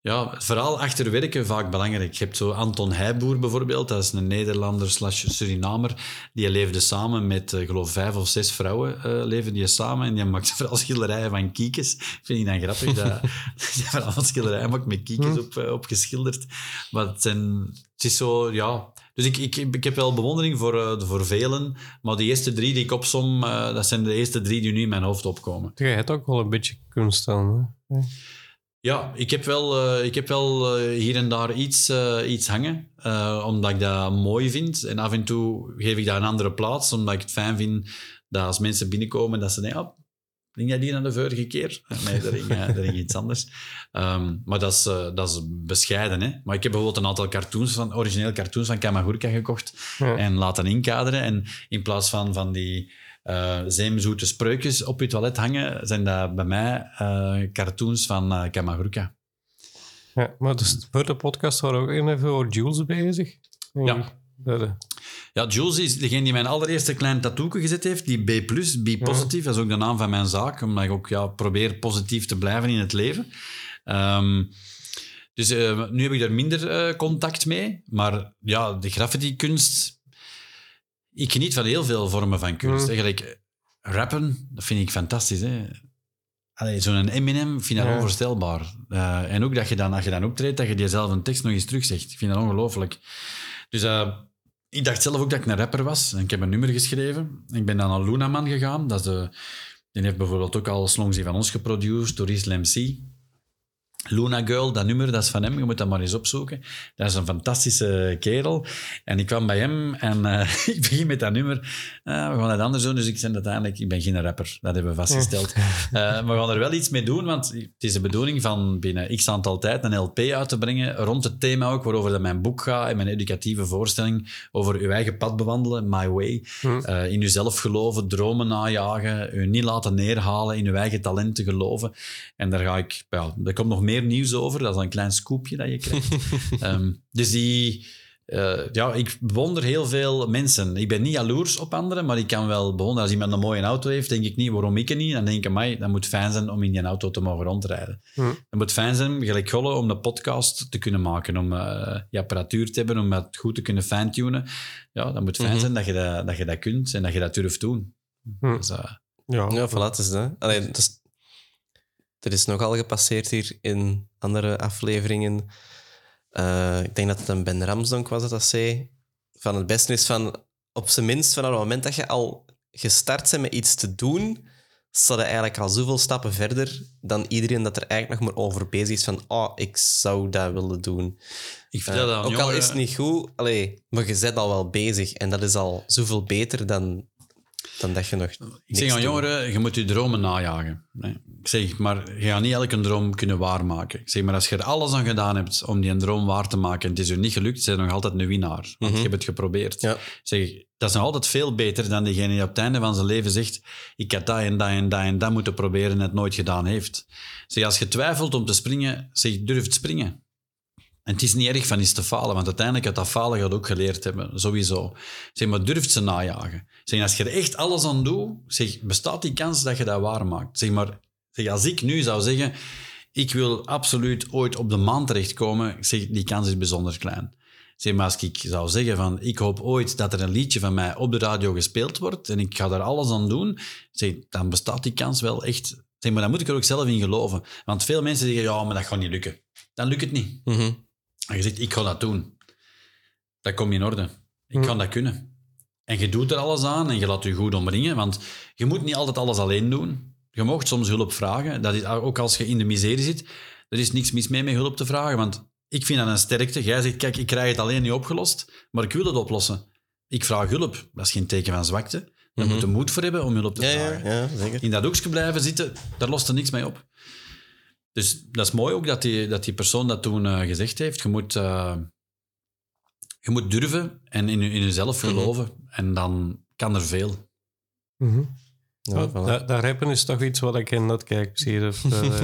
S1: ja, het verhaal achter werken vaak belangrijk. Je hebt zo Anton Heijboer bijvoorbeeld, dat is een Nederlander slash Surinamer. Die leefde samen met, eh, geloof vijf of zes vrouwen leven die samen. En die maakte vooral schilderijen van kiekjes. Vind ik dan grappig dat die vooral schilderijen maakt met kiekjes
S2: Hm.
S1: op, opgeschilderd. Maar het, zijn, het is zo, ja... Dus ik, ik, ik heb wel bewondering voor, eh, voor velen. Maar de eerste drie die ik opsom, eh, dat zijn de eerste drie die nu in mijn hoofd opkomen.
S2: Jij hebt ook wel een beetje kunst dan. Hè?
S1: Ja, ik heb wel, eh, ik heb wel hier en daar iets, iets hangen, omdat ik dat mooi vind. En af en toe geef ik dat een andere plaats, omdat ik het fijn vind dat als mensen binnenkomen, dat ze denken, oh, ging jij die aan de vorige keer? Nee, dat ging, eh, dat ging iets anders. Ehm, maar dat is, eh, dat is bescheiden. Hè? Maar ik heb bijvoorbeeld een aantal cartoons van, origineel cartoons van Kamagurka gekocht
S2: Ja.
S1: en laten inkaderen. En in plaats van van die eh zeemzoete spreukjes op je toilet hangen, zijn dat bij mij cartoons van eh Kamagurka.
S2: Ja, maar dus voor de podcast waren we ook even over Jules bezig.
S1: Ja.
S2: Eh,
S1: Ja, Jules is degene die mijn allereerste klein tattoo gezet heeft, die B+, B positief. Dat is ook de naam van mijn zaak, omdat ik ook ja, probeer positief te blijven in het leven. Ehm, dus eh, nu heb ik daar minder eh, contact mee. Maar ja, de graffiti-kunst... Ik geniet van heel veel vormen van kunst.
S2: Mm.
S1: Eigenlijk rappen, dat vind ik fantastisch. Zo'n Eminem vind ik
S2: Ja.
S1: onvoorstelbaar. Eh, en ook dat je dan, als je dan optreedt, dat je diezelfde tekst nog eens terugzegt. Ik vind dat ongelooflijk. Dus eh, ik dacht zelf ook dat ik een rapper was. En ik heb een nummer geschreven. Ik ben dan naar Lunaman gegaan. Dat die heeft bijvoorbeeld ook al songs van ons geproduceerd, door Islam C. Luna Girl, dat nummer, dat is van hem. Je moet dat maar eens opzoeken. Dat is een fantastische kerel. En ik kwam bij hem en eh, ik begin met dat nummer. Eh, we gaan het anders doen. Dus ik zei uiteindelijk, ik ben geen rapper. Dat hebben we vastgesteld. Eh, maar we gaan er wel iets mee doen, want het is de bedoeling van binnen x aantal tijd een LP uit te brengen, rond het thema ook, waarover dat mijn boek gaat en mijn educatieve voorstelling over uw eigen pad bewandelen, My Way.
S2: Hm.
S1: Eh, in uzelf geloven, dromen najagen, u niet laten neerhalen, in uw eigen talenten geloven. En daar ga ik, ja, er komt nog meer nieuws over, dat is een klein scoopje dat je krijgt. Ehm, dus die... eh, ja, ik bewonder heel veel mensen. Ik ben niet jaloers op anderen, maar ik kan wel bewonderen. Als iemand een mooie auto heeft, denk ik niet waarom ik het niet. Dan denk ik, amai, dat moet fijn zijn om in die auto te mogen rondrijden.
S2: Hm.
S1: Het moet fijn zijn, gelijk Golle, om de podcast te kunnen maken, om eh je apparatuur te hebben, om het goed te kunnen fine-tunen. Ja, dat moet fijn
S3: Mhm.
S1: zijn dat je dat, dat je dat kunt en dat je dat durft doen.
S2: Hm.
S1: Dus, eh,
S2: ja.
S3: Ja, voilà, het is dat. Het is- er is nogal gepasseerd hier in andere afleveringen. Eh, ik denk dat het een Ben Ramsdonk was dat dat zei. Van het beste is van, op zijn minst, van het moment dat je al gestart bent met iets te doen, sta je eigenlijk al zoveel stappen verder dan iedereen dat er eigenlijk nog maar over bezig is van, oh, ik zou dat willen doen.
S1: ik
S3: Eh,
S1: dat aan
S3: ook al is het niet goed, allee, maar je bent al wel bezig. En dat is al zoveel beter dan, dan dat je nog
S1: Ik zeg aan jongeren, je moet je dromen najagen. Nee. Ik zeg, maar je gaat niet elke droom kunnen waarmaken. Ik zeg, maar als je er alles aan gedaan hebt om die een droom waar te maken en het is je niet gelukt, zijn je nog altijd een winnaar. Want
S3: Mhm.
S1: je hebt het geprobeerd.
S3: Ja.
S1: Ik Zeg, dat is nog altijd veel beter dan diegene die op het einde van zijn leven zegt ik had dat en dat en dat en dat moeten proberen en het nooit gedaan heeft. Zeg, als je twijfelt om te springen, zeg, durf springen. En het is niet erg van iets te falen, want uiteindelijk uit dat falen gaat ook geleerd hebben, sowieso. Zeg, maar durf ze najagen. Zeg, als je er echt alles aan doet, zeg, bestaat die kans dat je dat waarmaakt. Zeg maar, zeg, als ik nu zou zeggen, ik wil absoluut ooit op de maan terechtkomen, zeg, die kans is bijzonder klein. Zeg, maar als ik zou zeggen van, ik hoop ooit dat er een liedje van mij op de radio gespeeld wordt en ik ga daar alles aan doen, zeg, dan bestaat die kans wel echt. Zeg, maar dan moet ik er ook zelf in geloven. Want veel mensen zeggen, ja, maar dat gaat niet lukken. Dan lukt het niet.
S3: Mhm.
S1: En je zegt, ik ga dat doen. Dat komt in orde. Ik
S2: Hm.
S1: kan dat kunnen. En je doet er alles aan en je laat je goed omringen, want je moet niet altijd alles alleen doen. Je mocht soms hulp vragen. Dat is, ook als je in de miserie zit, er is niks mis mee met hulp te vragen. Want ik vind dat een sterkte. Jij zegt, kijk, ik krijg het alleen niet opgelost, maar ik wil het oplossen. Ik vraag hulp. Dat is geen teken van zwakte. Je
S3: Mhm.
S1: moet er moed voor hebben om hulp te
S3: Ja,
S1: vragen.
S3: ja, ja, zeker.
S1: In dat hoekje blijven zitten, daar lost er niks mee op. Dus dat is mooi ook dat die, dat die persoon dat toen eh, gezegd heeft. Je moet, eh, je moet durven en in, in jezelf
S3: Mhm.
S1: geloven. En dan kan er veel.
S3: Ja,
S2: Ja,
S3: voilà.
S2: dat, dat rappen is toch iets wat ik in dat kijk zie. Dus, eh,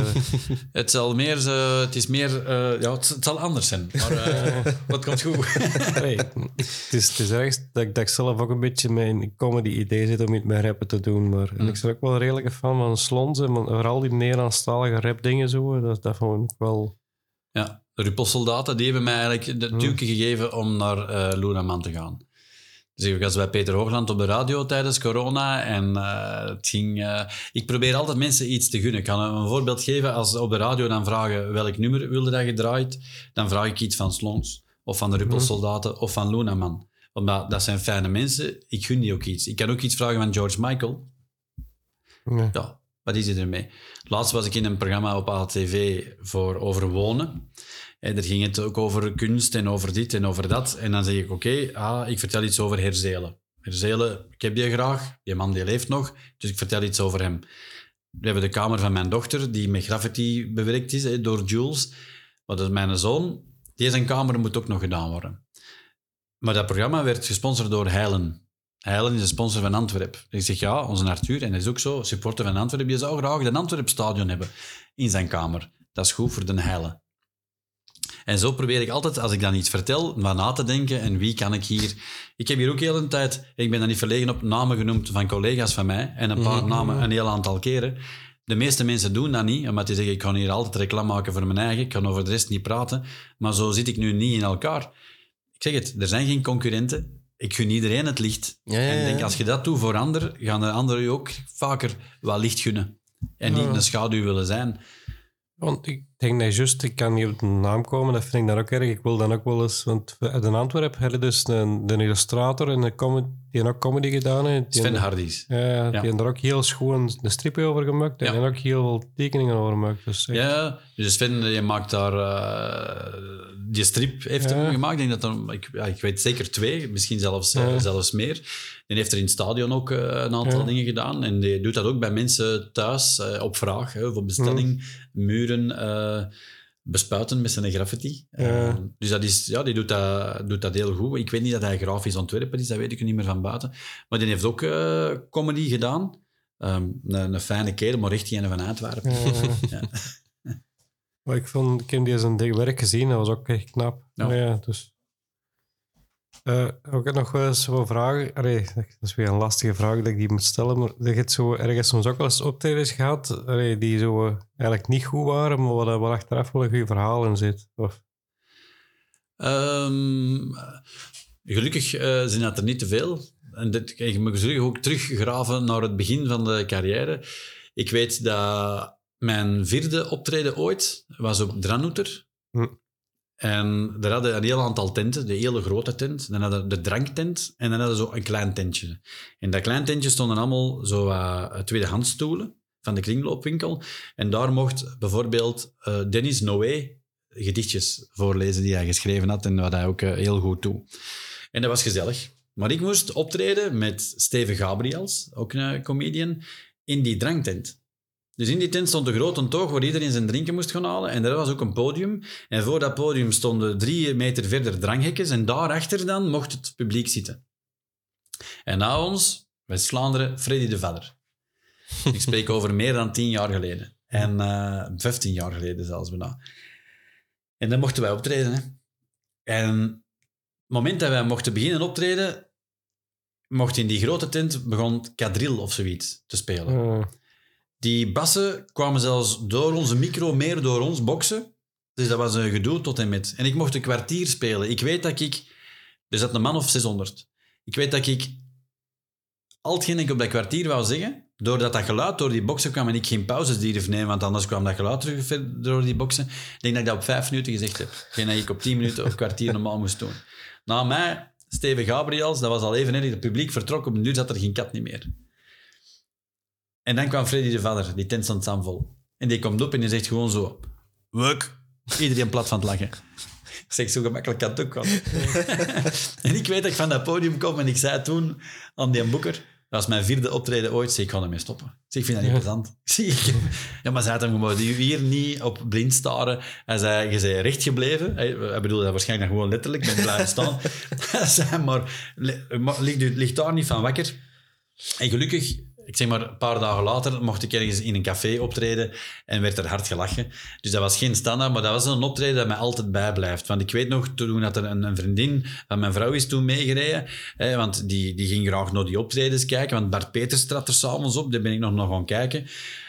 S1: Het, zal meer, het is meer... eh, ja, het, het zal anders zijn. Maar eh wat komt goed.
S2: nee, het, is, het is ergens dat ik, dat ik zelf ook een beetje mijn comedy-idee zit om iets met rappen te doen. Maar en
S1: Mm.
S2: ik ben ook wel een redelijke fan van Slons en van- vooral die Nederlandstalige rapdingen zo. Dat, dat vond ik wel...
S1: Ja, de Ruppelsoldaten, die hebben mij eigenlijk de
S2: Hmm.
S1: duwke gegeven om naar eh Lunaman te gaan. Dus ik was bij Peter Hoogland op de radio tijdens corona en eh, het ging... eh, ik probeer altijd mensen iets te gunnen. Ik kan een voorbeeld geven. Als ze op de radio dan vragen welk nummer wilde dat gedraaid, dan vraag ik iets van Slons of van de Ruppelsoldaten of van Lunaman. Omdat dat zijn fijne mensen. Ik gun die ook iets. Ik kan ook iets vragen van George Michael.
S2: Ja.
S1: Ja, wat is er ermee? Laatst was ik in een programma op ATV voor over wonen. En daar ging het ook over kunst en over dit en over dat. En dan zeg ik, oké, ah, ik vertel iets over Herzelen. Herzelen, ik heb die graag. Die man die leeft nog, dus ik vertel iets over hem. We hebben de kamer van mijn dochter, die met graffiti bewerkt is door Jules. Maar dat is mijn zoon. Deze kamer moet ook nog gedaan worden. Maar dat programma werd gesponsord door Heilen. Heilen is een sponsor van Antwerpen. Ik zeg ja, onze Arthur, en dat is ook zo, supporter van Antwerpen, je zou graag een Antwerp-stadion hebben in zijn kamer. Dat is goed voor de Heilen. En zo probeer ik altijd, als ik dan iets vertel, maar na te denken en wie kan ik hier... Ik heb hier ook heel een tijd, ik ben dan niet verlegen op namen genoemd van collega's van mij en een paar
S3: Mhm.
S1: namen een heel aantal keren. De meeste mensen doen dat niet, omdat die zeggen ik kan hier altijd reclame maken voor mijn eigen, ik kan over de rest niet praten. Maar zo zit ik nu niet in elkaar. Ik zeg het, er zijn geen concurrenten. Ik gun iedereen het licht.
S3: Ja, ja,
S1: En ik denk, als je dat doet voor anderen, gaan de anderen je ook vaker wat licht gunnen. En niet een schaduw willen zijn.
S2: Want ik denk dat juist, ik kan niet op de naam komen, dat vind ik dan ook erg. Ik wil dan ook wel eens, want we- in Antwerpen hebben dus een, de illustrator en de comedy, die heeft ook comedy gedaan. hè. Die
S1: Sven
S2: heeft-
S1: Hardies.
S2: Ja, die hebben er ook heel schoon de strippen over gemaakt en
S1: Ja.
S2: en ook heel veel tekeningen over gemaakt. Dus echt-
S1: Ja, dus Sven, je maakt daar... eh, die strip heeft
S2: Ja.
S1: hem gemaakt. Ik, denk dat er, ik, ja, ik weet zeker twee, misschien zelfs, eh,
S2: Ja.
S1: zelfs meer. Die heeft er in het stadion ook eh, een aantal
S2: Ja.
S1: dingen gedaan. En die doet dat ook bij mensen thuis, eh, op vraag, hè, voor bestelling. Muren eh, bespuiten met zijn graffiti.
S2: Ja.
S1: Dus dat is, ja, die doet dat, doet dat heel goed. Ik weet niet dat hij grafisch ontwerper is, dat weet ik niet meer van buiten. Maar die heeft ook comedy gedaan. Ehm, een, een fijne kerel, maar echt een van Antwerpen.
S2: Ja. Maar ik, vond, ik heb die zijn werk gezien, dat was ook echt knap.
S1: Ja.
S2: Ja, dus. Eh, ook nog wel eens zo vragen. Allee, dat is weer een lastige vraag dat ik die moet stellen. Maar je hebt zo ergens soms ook wel eens optredens gehad allee, die zo eigenlijk niet goed waren, maar waar, waar achteraf wel een goed verhaal in zit. Of,
S1: Ehm, gelukkig eh, zijn dat er niet te veel. En dit, ik moet gelukkig ook teruggraven naar het begin van de carrière. Ik weet dat mijn vierde optreden ooit was op Dranouter.
S2: Hm.
S1: En daar hadden een heel aantal tenten, de hele grote tent. Dan hadden de dranktent en dan hadden ze een klein tentje. In dat klein tentje stonden allemaal zo uh, tweedehands stoelen van de kringloopwinkel. En daar mocht bijvoorbeeld uh, Dennis Noé gedichtjes voorlezen die hij geschreven had en wat hij ook uh, heel goed doet. En dat was gezellig. Maar ik moest optreden met Steven Gabriels, ook een comedian, in die dranktent. Dus in die tent stond een grote toog waar iedereen zijn drinken moest gaan halen. En daar was ook een podium. En voor dat podium stonden drie meter verder dranghekjes. En daarachter dan mocht het publiek zitten. En na ons, West-Vlaanderen, Freddy de Valler. Ik spreek over meer dan tien jaar geleden. En uh, vijftien jaar geleden zelfs bijna. En dan mochten wij optreden. Hè. En het moment dat wij mochten beginnen optreden, mocht in die grote tent begon kadril of zoiets te spelen.
S2: uh,
S1: Die bassen kwamen zelfs door onze micro meer door ons boksen. Dus dat was een gedoe tot en met. En ik mocht een kwartier spelen. Ik weet dat ik... Er zat een man of 600. Ik weet dat ik... Al hetgeen ik op dat kwartier wou zeggen, doordat dat geluid door die boksen kwam en ik geen pauzes durfde nemen, want anders kwam dat geluid terug door die boksen. Ik denk dat ik dat op vijf minuten gezegd heb. Geen dat ik op tien minuten of kwartier normaal moest doen. Na mij, Steven Gabriels, dat was al even erg. Het publiek vertrok, op een duur zat er geen kat niet meer. En dan kwam Freddy de Vader, die tent stond vol. En die komt op en die zegt gewoon zo... Wuk. Iedereen plat van het lachen. Ik zeg, zo gemakkelijk kan het ook gaan. en ik weet dat ik van dat podium kom en ik zei toen aan die boeker... Dat was mijn vierde optreden ooit. Zeg, ik ga ermee stoppen. Ik Zeg, ik vind dat niet plezant. Ik Zeg, ik- ja, maar zei hem gewoon, die hier niet op blind staren. Hij zei, je bent recht gebleven. Hij, bedoelde dat waarschijnlijk gewoon letterlijk, met blijven staan. Hij zei, maar, li- maar ligt, ligt daar niet van wakker? En gelukkig, ik zeg maar, een paar dagen later mocht ik ergens in een café optreden en werd er hard gelachen. Dus dat was geen standaard, maar dat was een optreden dat mij altijd bijblijft. Want ik weet nog, toen dat er een, een vriendin van mijn vrouw is toen meegereden, hè, want die, die ging graag naar die optredens kijken, want Bart Peters trad er s'avonds op, daar ben ik nog, nog gaan kijken.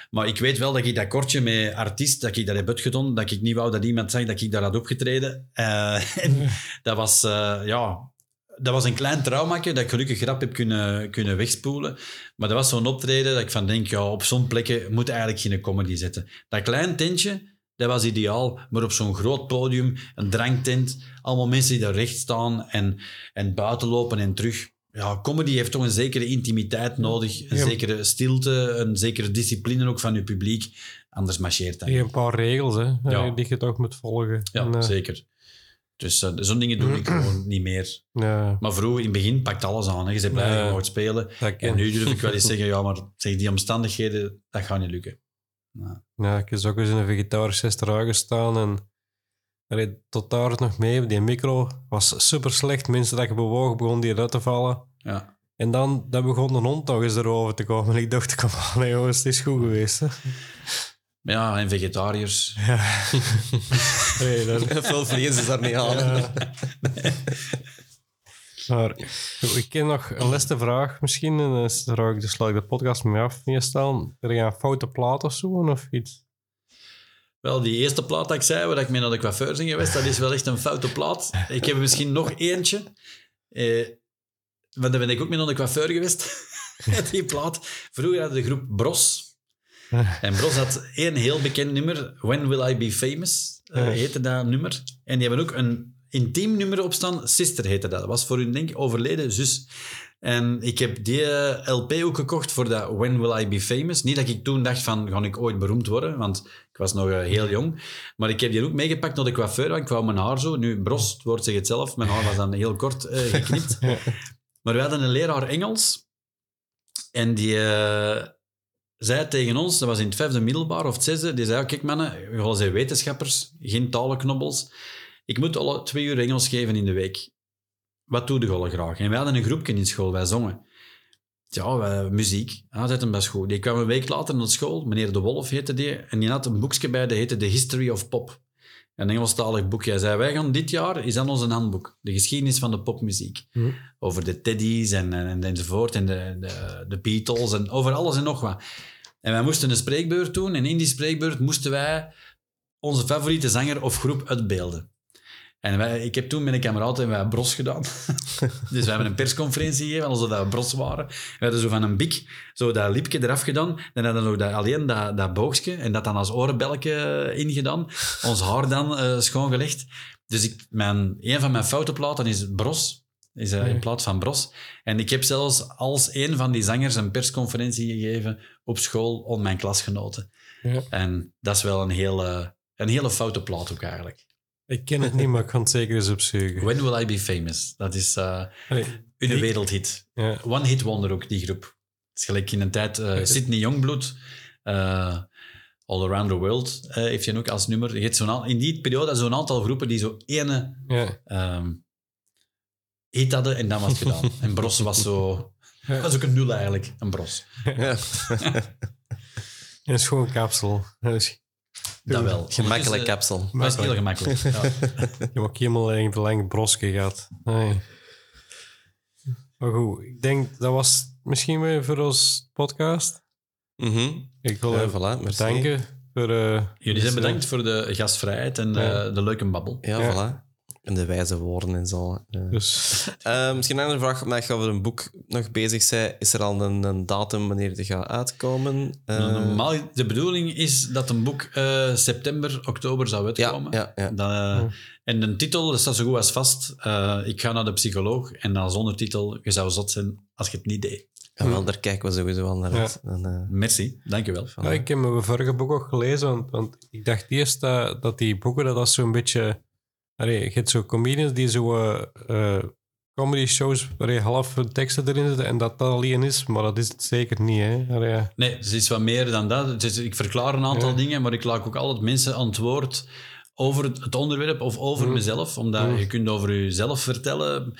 S1: Maar ik weet wel dat ik dat kortje met artiest, dat ik dat heb uitgedaan, dat ik niet wou dat iemand zag dat ik daar had opgetreden. Eh, dat was, eh, ja... Dat was een klein traumaatje dat ik gelukkig grap heb kunnen, kunnen wegspoelen. Maar dat was zo'n optreden dat ik van denk, ja, op zo'n plekken moet eigenlijk geen comedy zetten. Dat klein tentje, dat was ideaal. Maar op zo'n groot podium, een dranktent, allemaal mensen die daar recht staan en, en buiten lopen en terug. Ja, comedy heeft toch een zekere intimiteit nodig, een
S2: Ja.
S1: zekere stilte, een zekere discipline ook van je publiek. Anders marcheert dat.
S2: Je hebt een paar regels hè,
S1: Ja.
S2: die je toch moet volgen.
S1: Ja,
S2: En, eh,
S1: zeker. Dus eh, zo'n dingen doe ik gewoon niet meer.
S2: ja,
S1: Maar vroeger, in het begin, pakt alles aan. Hè. Je bent blij dat je mocht spelen. En nu durf ik wel eens zeggen, ja, maar zeg, die omstandigheden, dat gaat niet lukken. Nou,
S2: Ja, ik heb ook eens in een vegetarisch restaurant gestaan en allee, tot daar nog mee. Die micro was super slecht. Mensen dat je bewoog, begon die eruit te vallen.
S1: ja.
S2: En dan, dan begon de hond nog eens erover te komen. En ik dacht, kom aan nee, jongens, het is goed geweest. Hè.
S1: ja, en vegetariërs.
S2: Ja. Nee, dat,
S3: Veel vlees is daar niet aan.
S2: ja. Maar ik ken nog een laatste vraag misschien. En dan is- raak ik, dus ik de podcast mee af. Meestal, er een foute plaat of zo of iets.
S1: Wel, die eerste plaat dat ik zei, waar ik mee naar de coiffeur ben geweest, dat is wel echt een foute plaat. Ik heb er misschien nog eentje. Eh, want daar ben ik ook mee naar de coiffeur geweest. die plaat. Vroeger had de groep Bros. En Bros had één heel bekend nummer, When Will I Be Famous,
S2: Ja.
S1: heette dat nummer. En die hebben ook een intiem nummer op staan, Sister heette dat. Dat was voor hun, denk ik, overleden zus. En ik heb die eh, LP ook gekocht voor dat When Will I Be Famous. Niet dat ik toen dacht van, ga ik ooit beroemd worden? Want ik was nog eh, heel jong. Maar ik heb die ook meegepakt naar de coiffeur, want ik wou mijn haar zo... Nu, Bros, het woord zegt het zelf. Mijn haar was dan heel kort geknipt. Maar we hadden een leraar Engels. En die zei tegen ons, dat was in het vijfde middelbaar of het zesde, die zei, kijk mannen, we zijn wetenschappers, geen talenknobbels. Ik moet alle twee uur Engels geven in de week. Wat doe al graag? En wij hadden een groepje in school, wij zongen. Ja, wij, muziek. Ah, dat hem best goed. Die kwam een week later naar school, meneer De Wolf heette die, en die had een boekje bij, dat heette The History of Pop. Een Engelstalig boekje. Hij zei, wij gaan dit jaar, is dat ons een handboek, de geschiedenis van de popmuziek.
S2: Hm.
S1: Over de Teddy's en, en, enzovoort, en de, de, de Beatles, en over alles en nog wat. En wij moesten een spreekbeurt doen, en in die spreekbeurt moesten wij onze favoriete zanger of groep uitbeelden. En wij, ik heb toen met een kameraad en wij Bros gedaan. dus we hebben een persconferentie gegeven, alsof dat we Bros waren. We hadden zo van een bik, zo dat lipje eraf gedaan. Dan hadden we dat, alleen dat, dat boogstje en dat dan als oorbelke ingedaan. Ons haar dan eh, schoongelegd. Dus ik, mijn, een van mijn foute platen is Bros. Is eh, in plaats van Bros. En ik heb zelfs als een van die zangers een persconferentie gegeven op school om mijn klasgenoten.
S2: Ja.
S1: En dat is wel een hele, een hele foute plaat ook eigenlijk.
S2: Ik ken het niet, maar ik kan het zeker eens opzoeken.
S1: When Will I Be Famous? Dat is eh
S2: Allee,
S1: een
S2: die-
S1: wereldhit.
S2: Ja.
S1: One Hit Wonder ook, die groep. Het is gelijk in een tijd... eh Sydney Youngblood, eh, All Around the World, eh, heeft hij ook als nummer. Je aan- in die periode zo'n aantal groepen die zo ene
S2: Ja.
S1: ehm, hit hadden en dan was het gedaan. en Bros was zo...
S2: Ja.
S1: Dat is ook een nul eigenlijk, een Bros.
S3: Ja.
S2: En een schoon kapsel. Dat is-
S1: Dat wel.
S3: Gemakkelijk
S1: Ondertussen-
S3: kapsel.
S1: Dat is heel gemakkelijk. Ja.
S2: Je hebt ook helemaal een te lang broske gehad. Nee. Maar goed, ik denk dat was misschien weer voor ons podcast.
S3: Mhm.
S2: Ik wil
S3: Ja,
S2: je
S3: voilà,
S2: bedanken voor... eh,
S1: Jullie zijn bedankt voor de gastvrijheid en
S2: Ja.
S1: eh, de leuke babbel.
S3: Ja,
S2: Ja.
S3: voilà. En de wijze woorden en zo. Ja.
S2: eh, Dus
S3: Eh, misschien een andere vraag, omdat je over een boek nog bezig bent. Is er al een, een datum wanneer het gaat uitkomen? Eh,
S1: Normaal, de bedoeling is dat een boek eh, september, oktober zou
S3: ja,
S1: uitkomen.
S3: ja, ja.
S1: Dan, eh, En de titel, dat staat zo goed als vast. eh, ik ga naar de psycholoog. En dan zonder titel, je zou zot zijn als je het niet deed.
S3: Ja, wel, daar kijken we sowieso wel naar
S2: Ja.
S3: uit. En, eh,
S1: Merci, dankjewel.
S2: Ja, ik heb mijn vorige boek ook gelezen, want, want ik dacht eerst dat, dat die boeken, dat dat zo'n beetje... Allee, je hebt zo comedians die zo eh, eh, comedy shows waar je half teksten erin zitten en dat dat alleen is, maar dat is het zeker niet. Hè? Allee.
S1: Nee, het is wat meer dan dat. Is- ik verklaar een aantal
S2: Ja.
S1: dingen, maar ik laat ook altijd mensen antwoord over het, het onderwerp of over
S2: Mm.
S1: mezelf. Omdat
S2: Mm.
S1: je kunt over jezelf vertellen.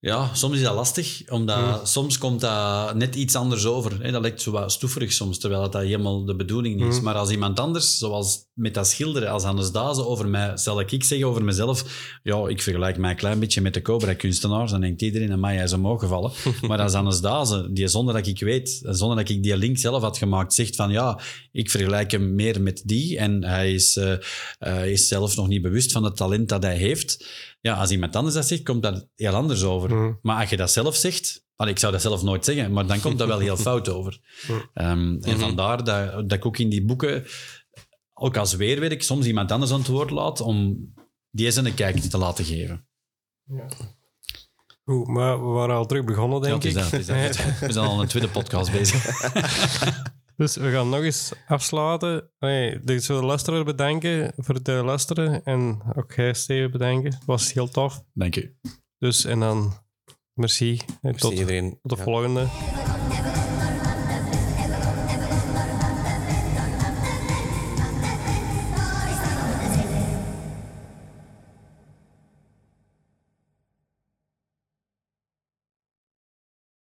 S1: Ja, soms is dat lastig, omdat soms komt dat net iets anders over. Hè? Dat lijkt zo wat stoeverig soms, terwijl dat, dat helemaal de bedoeling niet is. Maar als iemand anders, zoals met dat schilderen, als Hannes Dazen over mij, zal ik zeggen over mezelf, ja, ik vergelijk mij een klein beetje met de Cobra-kunstenaars, dan denkt iedereen aan mij, hij is omhoog gevallen. maar als Hannes Dazen, die zonder dat ik weet, zonder dat ik die link zelf had gemaakt, zegt van ja, ik vergelijk hem meer met die en hij is, eh, eh, is zelf nog niet bewust van het talent dat hij heeft. Ja, als iemand anders dat zegt, komt dat heel anders over.
S2: Mm.
S1: Maar als je dat zelf zegt, allee, ik zou dat zelf nooit zeggen, maar dan komt dat wel heel fout over.
S2: Mm.
S1: Ehm, en vandaar dat, dat ik ook in die boeken, ook als weerwerk, soms iemand anders aan het woord laat om die eens een kijk te laten geven.
S2: Goed, maar we waren al terug begonnen,
S1: Ja,
S2: denk
S1: is
S2: ik.
S1: dat, is dat. We zijn al een tweede podcast bezig.
S2: Dus we gaan nog eens afsluiten. Nee, ik zou de luisteraar bedanken voor het eh, luisteren. En ook jij, Steven, bedanken. Het was heel tof.
S1: Dank u.
S2: Dus, en dan merci. En
S3: Merci
S2: tot,
S3: iedereen.
S2: tot de
S3: Ja.
S2: volgende.